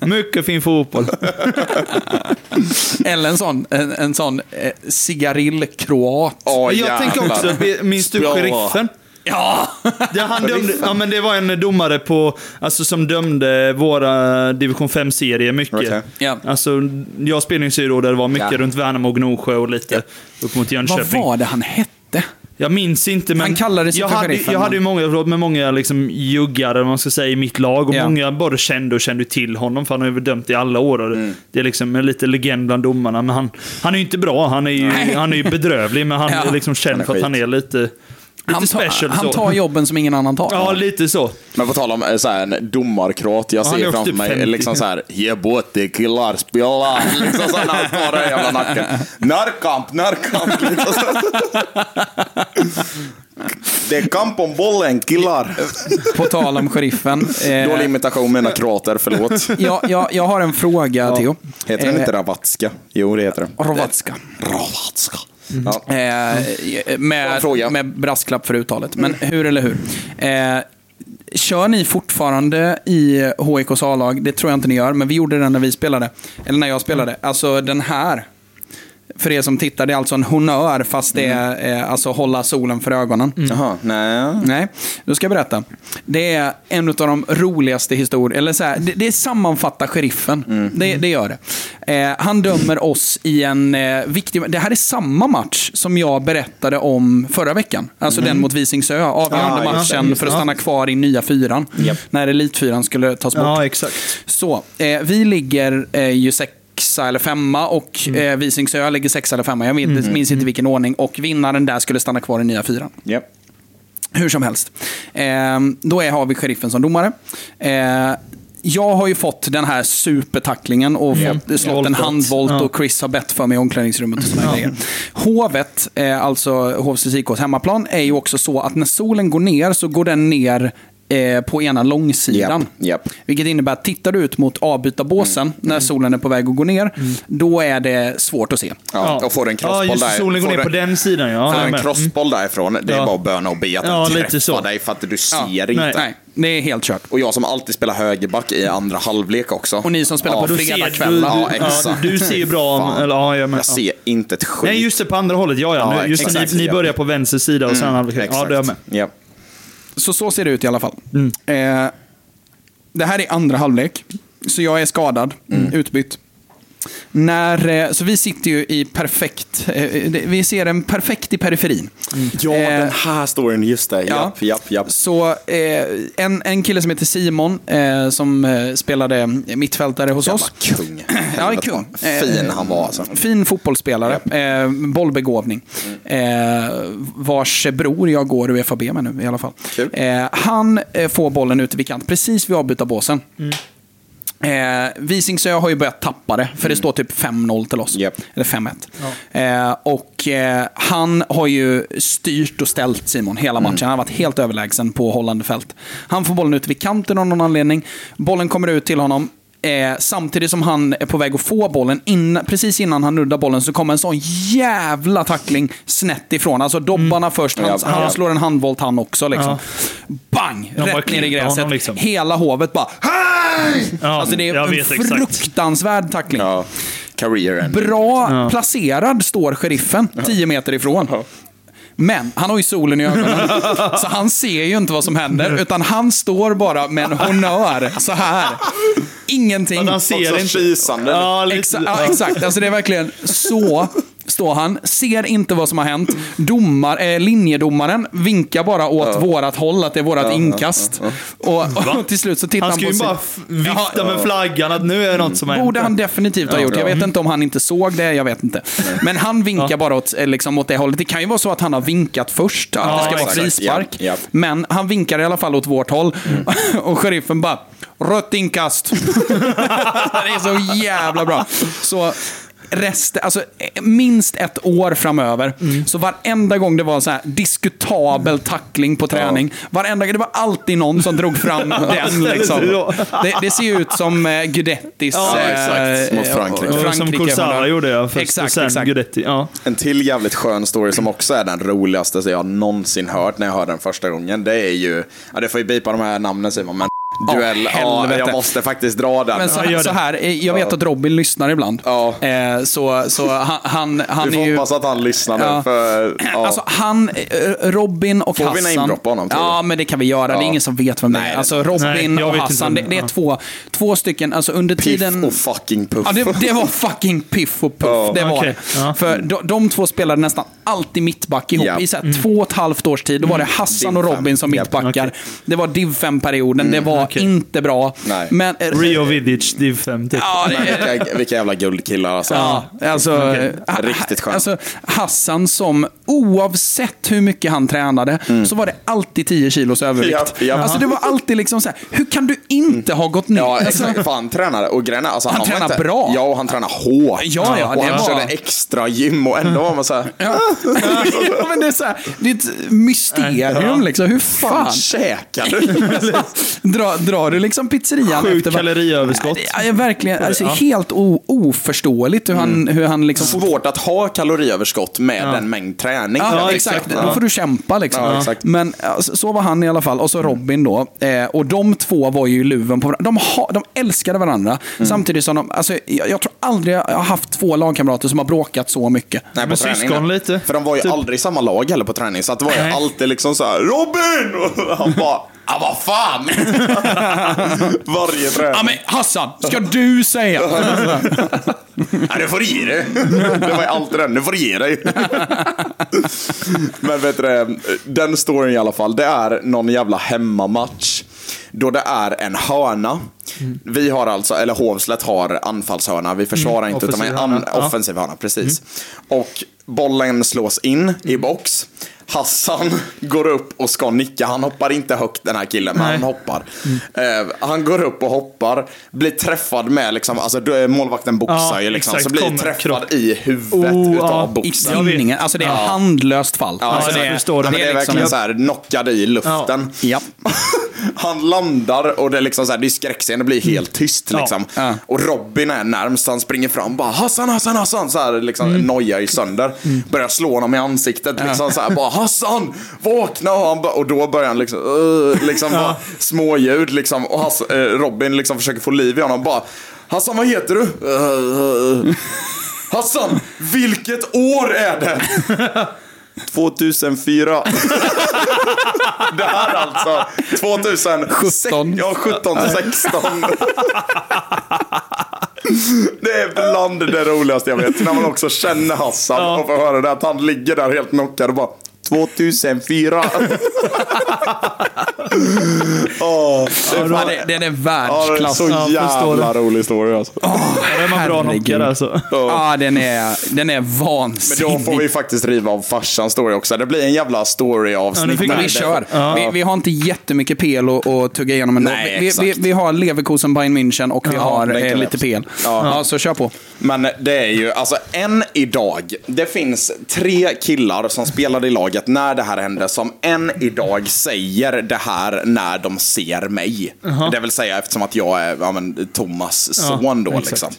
[SPEAKER 3] Mycket fin fotboll.
[SPEAKER 1] eller en sån, en, en sån eh, cigarillkroat.
[SPEAKER 2] Åh,
[SPEAKER 3] jag tänker också, minns du sheriffen?
[SPEAKER 1] Ja!
[SPEAKER 3] Det, han dömde, ja, men det var en domare på, alltså, som dömde våra division 5-serier mycket.
[SPEAKER 2] Okej.
[SPEAKER 1] Ja.
[SPEAKER 3] Alltså, jag spelade i en serie då där det var mycket
[SPEAKER 2] Ja.
[SPEAKER 3] runt Värnamo och Gnosjö och lite upp mot
[SPEAKER 1] Vad
[SPEAKER 3] Jönköping.
[SPEAKER 1] var det han hette?
[SPEAKER 3] Jag minns inte, men
[SPEAKER 1] Han kallade sig
[SPEAKER 3] jag hade,
[SPEAKER 1] sheriffen,
[SPEAKER 3] Jag hade ju många, förlåt, med många liksom, juggar, eller vad man ska säga, i mitt lag. Och
[SPEAKER 1] Ja.
[SPEAKER 3] många både kände och kände till honom, för han har ju dömt i alla år.
[SPEAKER 1] Mm.
[SPEAKER 3] Det är liksom en lite legend bland domarna. Men han, han är ju inte bra, han är ju,
[SPEAKER 1] Nej.
[SPEAKER 3] han är ju bedrövlig, men han
[SPEAKER 1] Ja.
[SPEAKER 3] är liksom känd för att han är lite
[SPEAKER 1] Han, tar-
[SPEAKER 3] special.
[SPEAKER 1] han tar jobben som ingen annan tar.
[SPEAKER 3] Ja, lite så.
[SPEAKER 2] Men på tal om eh, så här, en domarkrat, jag ser framför
[SPEAKER 3] typ
[SPEAKER 2] mig
[SPEAKER 3] 50.
[SPEAKER 2] liksom så här, ge båte killar, spela. Liksom så här, när han tar den jävla nacken. Närkamp, närkamp. Liksom så. Det är kamp om bollen, killar.
[SPEAKER 1] På tal om sheriffen. Eh,
[SPEAKER 2] Dålig imitation mina kroater, förlåt.
[SPEAKER 1] jag, jag, jag har en fråga, Theo.
[SPEAKER 2] Heter den
[SPEAKER 1] Eh,
[SPEAKER 2] inte Ravatska? Jo, det heter den.
[SPEAKER 1] Rovatska.
[SPEAKER 2] Ravatska. Ja.
[SPEAKER 1] Eh, med, med brasklapp för uttalet. Men hur eller hur? Eh, kör ni fortfarande i HIKs A-lag? Det tror jag inte ni gör, men vi gjorde det när vi spelade. Eller när jag spelade. Alltså den här. För er som tittar, det är alltså en honnör fast det är eh, alltså hålla solen för ögonen.
[SPEAKER 2] Jaha, nej.
[SPEAKER 1] Nej, då ska jag berätta. Det är en av de roligaste historierna. Eller så här, det, det sammanfattar sheriffen. Det, det gör det. Eh, han dömer oss i en eh, viktig... Det här är samma match som jag berättade om förra veckan. Alltså den mot Visingsö. Avgörande
[SPEAKER 2] Ah, just det,
[SPEAKER 1] matchen
[SPEAKER 2] just
[SPEAKER 1] för att stanna kvar i nya fyran. När Elitfyran skulle tas bort.
[SPEAKER 3] Ja, exakt.
[SPEAKER 1] Så, eh, vi ligger eh, ju sexa eller femma och eh, Visingsö ligger sexa eller femma. Jag minns, minns inte vilken ordning. Och vinnaren där skulle stanna kvar i nya fyran.
[SPEAKER 2] Japp.
[SPEAKER 1] Hur som helst. Eh, då är, har vi sheriffen som domare. Eh, jag har ju fått den här supertacklingen och fått, slått en
[SPEAKER 3] Voltat.
[SPEAKER 1] handvolt
[SPEAKER 3] Ja.
[SPEAKER 1] och Chris har bett för mig i omklädningsrummet och sådana grejer. Hovet, eh, alltså IKs hemmaplan, är ju också så att när solen går ner så går den ner eh, på ena långsidan.
[SPEAKER 2] Japp, japp.
[SPEAKER 1] Vilket innebär att tittar du ut mot avbytarbåsen när solen är på väg att gå ner, då är det svårt att se.
[SPEAKER 2] Ja, och får en
[SPEAKER 3] Ja,
[SPEAKER 2] crossboll
[SPEAKER 3] det,
[SPEAKER 2] där.
[SPEAKER 3] solen går ner på den sidan. Ja,
[SPEAKER 2] Får en
[SPEAKER 3] med.
[SPEAKER 2] crossboll därifrån, det är
[SPEAKER 3] Ja.
[SPEAKER 2] bara att böna och be att
[SPEAKER 3] Ja,
[SPEAKER 2] den
[SPEAKER 3] lite
[SPEAKER 2] träffar
[SPEAKER 3] så.
[SPEAKER 2] dig för att du ser
[SPEAKER 3] Ja,
[SPEAKER 2] inte.
[SPEAKER 3] nej.
[SPEAKER 1] Nej, det är helt kört.
[SPEAKER 2] Och jag som alltid spelar högerback i andra halvlek också.
[SPEAKER 1] Och ni som spelar på
[SPEAKER 3] Du
[SPEAKER 1] fredag
[SPEAKER 3] ser-
[SPEAKER 1] kväll.
[SPEAKER 3] du-
[SPEAKER 1] Ja,
[SPEAKER 2] exakt.
[SPEAKER 3] Ja, du ser ju bra. Eller, ja, jag, med.
[SPEAKER 2] Jag ser inte ett skit.
[SPEAKER 3] Nej, just det, på andra hållet. Ja, ja.
[SPEAKER 2] Ja,
[SPEAKER 3] Nu, just det,
[SPEAKER 2] exakt,
[SPEAKER 3] ni, ni
[SPEAKER 2] ja.
[SPEAKER 3] börjar på vänster sida och sen halvlek. Ja,
[SPEAKER 2] Exakt.
[SPEAKER 3] det är jag med.
[SPEAKER 1] Så så ser det ut i alla fall.
[SPEAKER 3] Mm.
[SPEAKER 1] Eh, det här är andra halvlek. Så jag är skadad,
[SPEAKER 3] Mm.
[SPEAKER 1] utbytt. När, eh, så vi sitter ju i perfekt, eh, vi ser en perfekt i periferin.
[SPEAKER 2] Ja,
[SPEAKER 1] Eh,
[SPEAKER 2] den här storyn, just det.
[SPEAKER 1] ja.
[SPEAKER 2] Japp, japp, japp.
[SPEAKER 1] Så eh, en, en kille som heter Simon, eh, som eh, spelade mittfältare hos
[SPEAKER 2] Jävla
[SPEAKER 1] oss.
[SPEAKER 2] kung.
[SPEAKER 1] Ja, kung.
[SPEAKER 2] Fin han var alltså.
[SPEAKER 1] Fin fotbollsspelare, eh, bollbegåvning. Eh, vars bror jag går UFAB med nu i alla fall.
[SPEAKER 2] Kul.
[SPEAKER 1] Eh, han får bollen ute vid kant, precis vid avbytarbåsen. Eh, Visingsö har ju börjat tappa det, för det står typ 5-0 till oss.
[SPEAKER 2] Japp.
[SPEAKER 1] Eller 5-1. Eh, och eh, han har ju styrt och ställt Simon hela matchen. Han har varit helt överlägsen på hållande fält. Han får bollen ut vid kanten av någon anledning. Bollen kommer ut till honom. Eh, samtidigt som han är på väg att få bollen, in, precis innan han nuddar bollen så kommer en sån jävla tackling snett ifrån. Alltså dobbarna först, han, han slår en handvolt han också. Liksom.
[SPEAKER 3] Ja.
[SPEAKER 1] Bang!
[SPEAKER 3] De
[SPEAKER 1] rätt ner i gräset.
[SPEAKER 3] liksom.
[SPEAKER 1] Hela hovet bara Hej!
[SPEAKER 3] Ja,
[SPEAKER 1] alltså det är en
[SPEAKER 3] vet exakt.
[SPEAKER 1] fruktansvärd tackling.
[SPEAKER 2] Ja.
[SPEAKER 1] Bra placerad står sheriffen, 10 meter ifrån. Men han har ju solen i ögonen, så han ser ju inte vad som händer. Utan han står bara med en honnör, så här. Ingenting.
[SPEAKER 3] Han ser
[SPEAKER 2] Också
[SPEAKER 3] inte.
[SPEAKER 2] kisande.
[SPEAKER 3] Ja, lite.
[SPEAKER 1] Exa ja, exakt, alltså det är verkligen så. Står han, ser inte vad som har hänt. Domar, eh, linjedomaren vinkar bara åt vårat håll, att det är vårat inkast. Och, och till slut så tittar
[SPEAKER 3] Han
[SPEAKER 1] han,
[SPEAKER 3] ska
[SPEAKER 1] på
[SPEAKER 3] ju
[SPEAKER 1] sin...
[SPEAKER 3] bara f- vifta med flaggan att nu är det något som har
[SPEAKER 1] Borde
[SPEAKER 3] hänt.
[SPEAKER 1] han definitivt ha gjort. Jag vet inte om han inte såg det, jag vet inte. Men han vinkar bara åt, eh, liksom, åt det hållet. Det kan ju vara så att han har vinkat först, att det ska vara frispark.
[SPEAKER 2] Ja, ja.
[SPEAKER 1] Men han vinkar i alla fall åt vårt håll. Och sheriffen bara, rött inkast. det är så jävla bra. Så resten, alltså minst ett år framöver, så varenda gång det var så här diskutabel tackling på träning, varenda gång, det var alltid någon som drog fram den. Liksom. Det, det ser ju ut som eh, Gudettis...
[SPEAKER 3] Ja,
[SPEAKER 2] exakt.
[SPEAKER 1] eh,
[SPEAKER 2] Mot Frankrike.
[SPEAKER 3] Ja, som Kursara gjorde ja, först
[SPEAKER 1] Exakt,
[SPEAKER 3] och sen
[SPEAKER 1] exakt.
[SPEAKER 3] Guidetti. Ja.
[SPEAKER 2] En till jävligt skön story som också är den roligaste som jag någonsin hört när jag hörde den första gången. Det är ju, ja det får ju bipa de här namnen Simon, men duell, ja,
[SPEAKER 1] helvete.
[SPEAKER 2] jag måste faktiskt dra den.
[SPEAKER 1] Men så,
[SPEAKER 3] Ja,
[SPEAKER 1] så här, eh, jag vet att Robin lyssnar ibland.
[SPEAKER 2] Ja.
[SPEAKER 1] Eh, så, så han, han, han
[SPEAKER 2] Vi
[SPEAKER 1] är
[SPEAKER 2] får
[SPEAKER 1] ju...
[SPEAKER 2] hoppas att han lyssnar nu,
[SPEAKER 1] Ja.
[SPEAKER 2] för ja.
[SPEAKER 1] Alltså han, eh, Robin och
[SPEAKER 2] Får vi
[SPEAKER 1] Hassan.
[SPEAKER 2] namedroppa honom, tror du?
[SPEAKER 1] Ja, men det kan vi göra. Det är
[SPEAKER 2] Ja.
[SPEAKER 1] ingen som vet vem det
[SPEAKER 2] Nej,
[SPEAKER 1] är. Alltså
[SPEAKER 3] Nej,
[SPEAKER 1] Robin
[SPEAKER 3] jag
[SPEAKER 1] och Hassan, det, det är
[SPEAKER 3] ja.
[SPEAKER 1] två, två stycken, alltså under
[SPEAKER 2] Piff
[SPEAKER 1] tiden...
[SPEAKER 2] och fucking Puff.
[SPEAKER 1] Ja, det, det var fucking piff och puff.
[SPEAKER 2] Ja.
[SPEAKER 1] Det var
[SPEAKER 3] Okej,
[SPEAKER 1] det.
[SPEAKER 3] ja.
[SPEAKER 1] För de, de två spelade nästan alltid mittback ihop.
[SPEAKER 2] Ja.
[SPEAKER 1] I så här, två och ett halvt års tid. Då var det Hassan och. Robin som mittbackar. Det var div 5-perioden. det var
[SPEAKER 3] okej.
[SPEAKER 1] inte bra.
[SPEAKER 2] Nej.
[SPEAKER 1] Men, eh,
[SPEAKER 3] Rio Vidic, div 5 typ.
[SPEAKER 1] Ja,
[SPEAKER 2] Men vilka, vilka jävla guldkillar alltså.
[SPEAKER 1] Ja, alltså,
[SPEAKER 3] Okej.
[SPEAKER 1] ha-
[SPEAKER 2] Riktigt skönt.
[SPEAKER 1] Alltså, Hassan som, oavsett hur mycket han tränade, så var det alltid 10 kilos övervikt.
[SPEAKER 2] Japp, japp.
[SPEAKER 1] Alltså, det var alltid liksom så här, hur kan du inte ha gått ner?
[SPEAKER 2] Ja,
[SPEAKER 1] alltså,
[SPEAKER 2] exakt. För han tränade, och grejen är, alltså,
[SPEAKER 1] Han
[SPEAKER 2] var
[SPEAKER 1] tränar
[SPEAKER 2] inte,
[SPEAKER 1] bra.
[SPEAKER 2] Ja, och han tränar hårt.
[SPEAKER 1] Ja, ja,
[SPEAKER 2] och
[SPEAKER 1] det
[SPEAKER 2] han
[SPEAKER 1] var-
[SPEAKER 2] körde extra gym och ändå var man såhär,
[SPEAKER 1] ja. ja, men det, är så här, det är ett mysterium. Liksom. Hur
[SPEAKER 2] fan
[SPEAKER 1] fan
[SPEAKER 2] käkar du?
[SPEAKER 1] drar, drar du liksom pizzerian
[SPEAKER 3] Sjukt
[SPEAKER 1] efter...
[SPEAKER 3] kaloriöverskott.
[SPEAKER 1] Ja, ja, verkligen. Alltså, Helt o, oförståeligt hur han, hur han liksom...
[SPEAKER 2] Svårt att ha kaloriöverskott med en mängd träning.
[SPEAKER 1] Ja,
[SPEAKER 3] Ja,
[SPEAKER 1] exakt.
[SPEAKER 3] exakt.
[SPEAKER 1] Då får du kämpa liksom.
[SPEAKER 2] Ja, exakt.
[SPEAKER 1] Men alltså, så var han i alla fall. Och så Robin då. Eh, och de två var ju luven på varandra. De, ha, de älskade varandra.
[SPEAKER 2] Mm.
[SPEAKER 1] Samtidigt som de, alltså, jag, jag tror aldrig jag har haft två lagkamrater som har bråkat så mycket.
[SPEAKER 2] Nej, på
[SPEAKER 3] Men
[SPEAKER 2] träning,
[SPEAKER 3] syskon lite.
[SPEAKER 2] För de var ju
[SPEAKER 3] Typ.
[SPEAKER 2] aldrig i samma lag heller på träning. Så att det var ju alltid liksom så här: Robin! Och han bara, ah vad fan! Varje träning.
[SPEAKER 1] Ja men Hassan, ska du säga?
[SPEAKER 2] Ja, du får ge dig. Det var ju alltid den, du får ge dig. Men vet du den storyn i alla fall, det är någon jävla hemmamatch. Då det är en hörna. Vi har alltså, eller Hovslätt har anfallshörna. Vi försvarar inte utan vi
[SPEAKER 3] offensiv
[SPEAKER 2] har an,
[SPEAKER 3] hörna. Ja.
[SPEAKER 2] offensiv hörna. Precis. Och bollen slås in i box. Hassan går upp och ska nicka. Han hoppar inte högt den här killen, men
[SPEAKER 3] Nej.
[SPEAKER 2] han hoppar. Eh, han går upp och hoppar, blir träffad med, liksom, alltså då är målvakten boxar
[SPEAKER 3] Ja,
[SPEAKER 2] ju liksom,
[SPEAKER 3] exakt.
[SPEAKER 2] så blir
[SPEAKER 3] Kommer
[SPEAKER 2] träffad
[SPEAKER 3] kropp.
[SPEAKER 2] i huvudet
[SPEAKER 3] Oh,
[SPEAKER 2] utav
[SPEAKER 3] ja.
[SPEAKER 1] I
[SPEAKER 2] boxen.
[SPEAKER 1] Alltså det är handlöst fall.
[SPEAKER 2] Ja,
[SPEAKER 1] alltså, det,
[SPEAKER 3] förstår det.
[SPEAKER 2] Ja, men det är verkligen
[SPEAKER 1] liksom-
[SPEAKER 2] så här knockad i luften.
[SPEAKER 1] Ja.
[SPEAKER 2] Han landar och det är liksom så här, det är skräckscen, det blir helt tyst
[SPEAKER 3] Ja.
[SPEAKER 2] liksom.
[SPEAKER 1] Ja.
[SPEAKER 2] Och Robin är närmst, han springer fram bara Hassan, Hassan, Hassan, så här liksom
[SPEAKER 1] Mm.
[SPEAKER 2] nojar i sönder. Börjar slå honom i ansiktet liksom så här, bara Hassan, vakna! Och, han och då börjar han liksom, uh, liksom bara småljud liksom. Och Hass, eh, Robin liksom försöker få liv i honom bara Hassan, vad heter du? "Uh, uh." Hassan, vilket år är det? 2004. Det här alltså. 2017. Ja, 17 till 16. Det är bland det roligaste jag vet. När man också känner Hassan och får höra det att han ligger där helt knockad och bara 2004. Åh, det är
[SPEAKER 1] Ja,
[SPEAKER 2] fan-
[SPEAKER 1] det, den är
[SPEAKER 2] Ja, det är
[SPEAKER 1] världsklass.
[SPEAKER 2] så
[SPEAKER 3] Ja, jag förstår
[SPEAKER 2] jävla rolig story alltså.
[SPEAKER 3] Är man bra knockad alltså.
[SPEAKER 1] Ja, den är, den är
[SPEAKER 2] Men
[SPEAKER 1] vansinnig.
[SPEAKER 2] då får vi faktiskt riva av farsans story också. Det blir en jävla story
[SPEAKER 3] Ja, vi
[SPEAKER 1] kör.
[SPEAKER 3] Ja.
[SPEAKER 1] Vi, vi har inte jättemycket PL att, att tugga igenom ändå.
[SPEAKER 2] Nej,
[SPEAKER 1] vi, vi, vi har Leverkusen, Bayern München och vi
[SPEAKER 2] Ja,
[SPEAKER 1] har
[SPEAKER 2] den
[SPEAKER 1] eh, lite PL.
[SPEAKER 2] Ja.
[SPEAKER 1] Ja. så kör på.
[SPEAKER 2] Men det är ju, alltså än idag, det finns tre killar som spelade i laget när det här hände, som än idag säger det här när de ser mig. Det vill säga eftersom att jag är ja, men, Thomas son då.
[SPEAKER 3] exakt.
[SPEAKER 2] Liksom.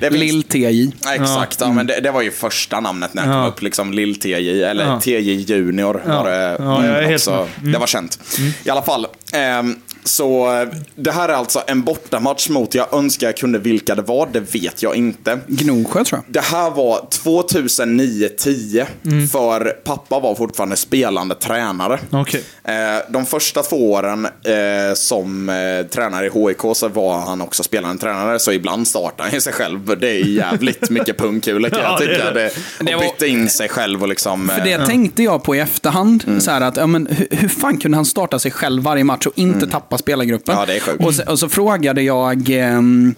[SPEAKER 2] Det finns-
[SPEAKER 1] Lill TJ.
[SPEAKER 2] Ja, Exakt, ja, men det, det var ju första namnet när jag kom
[SPEAKER 3] Ja.
[SPEAKER 2] upp. Liksom Lill TJ, eller
[SPEAKER 3] Ja.
[SPEAKER 2] TJ Junior var det
[SPEAKER 3] Ja, jag är helt
[SPEAKER 2] också.
[SPEAKER 3] Mm.
[SPEAKER 2] Det var känt. I alla fall, Ehm, så eh, det här är alltså en bortamatch mot, jag önskar jag kunde vilka det var, det vet jag inte.
[SPEAKER 1] Gnosjö tror jag.
[SPEAKER 2] Det här var 2009-10,
[SPEAKER 3] Mm.
[SPEAKER 2] för pappa var fortfarande spelande tränare.
[SPEAKER 3] Okej.
[SPEAKER 2] Eh, De första två åren eh, som tränare i HIK så var han också spelande tränare, så ibland startade han sig själv. Det är jävligt mycket pungkulor kan
[SPEAKER 3] Ja,
[SPEAKER 2] jag tycka.
[SPEAKER 3] det.
[SPEAKER 2] Och bytte in sig själv och liksom...
[SPEAKER 1] För det tänkte jag på i efterhand.
[SPEAKER 2] Mm.
[SPEAKER 1] Så att, ja, men, hur, hur fan kunde han starta sig själv varje match och inte tappa spelargruppen?
[SPEAKER 2] Mm. Ja, det är sjukt.
[SPEAKER 1] Och så, och så frågade jag ehm,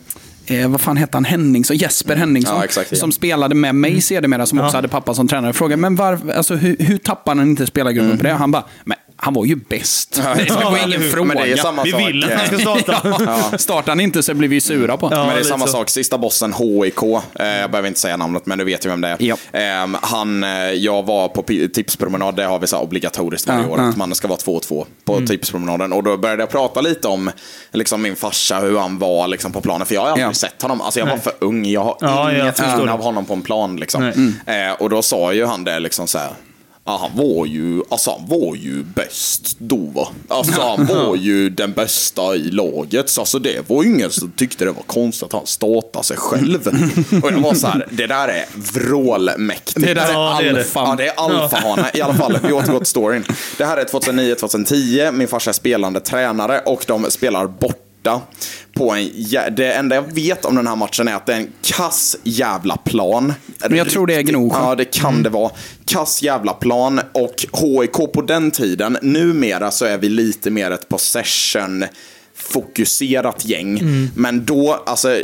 [SPEAKER 1] Eh, vad fan hette han? Henningsson? Jesper Henningsson.
[SPEAKER 2] Ja, exakt, ja.
[SPEAKER 1] Som spelade med mig sedermera, som också hade pappa som tränare. Frågade, men var, alltså, hur, hur tappade han inte spelargruppen på det? Han bara, men han var ju bäst. Det var ingen fråga.
[SPEAKER 2] Men det är samma
[SPEAKER 3] Vi
[SPEAKER 2] sak.
[SPEAKER 3] vill att han ska starta.
[SPEAKER 1] Startar han inte så blir vi sura på
[SPEAKER 3] Ja.
[SPEAKER 2] Men det är samma
[SPEAKER 3] så.
[SPEAKER 2] sak, sista bossen HIK, eh, jag behöver inte säga namnet men du vet ju vem det är.
[SPEAKER 1] Ja.
[SPEAKER 2] Eh, han, eh, jag var på tipspromenad, det har vi så obligatoriskt varje
[SPEAKER 1] Ja,
[SPEAKER 2] år,
[SPEAKER 1] ja.
[SPEAKER 2] att man ska vara två och två på tipspromenaden. Och då började jag prata lite om liksom, min farsa, hur han var liksom, på planen, för jag har aldrig
[SPEAKER 1] Ja.
[SPEAKER 2] sett honom. Alltså jag var för ung, jag har
[SPEAKER 3] Ja,
[SPEAKER 2] inget minne av honom på en plan. Liksom.
[SPEAKER 3] Nej.
[SPEAKER 2] Eh, och då sa ju han det liksom så här. Ja, han var ju, alltså han var ju bäst då va. Alltså han var ju den bästa i laget. Så alltså det var ju ingen som tyckte det var konstigt att han startade sig själv. Och jag var så här, det där är vrålmäktigt.
[SPEAKER 1] Det där är
[SPEAKER 3] Ja, det är det.
[SPEAKER 1] alfan.
[SPEAKER 2] Ja, det är alfahane. I alla fall, vi återgår till storyn. Det här är 2009-2010. Min farsa är spelande tränare och de spelar borta. På en, det enda jag vet om den här matchen är att det är en kass jävla plan.
[SPEAKER 1] Men jag tror det är Gnosjö.
[SPEAKER 2] Ja, det kan det vara. Kass jävla plan och HIK på den tiden, numera så är vi lite mer ett possession fokuserat gäng. Men då, alltså,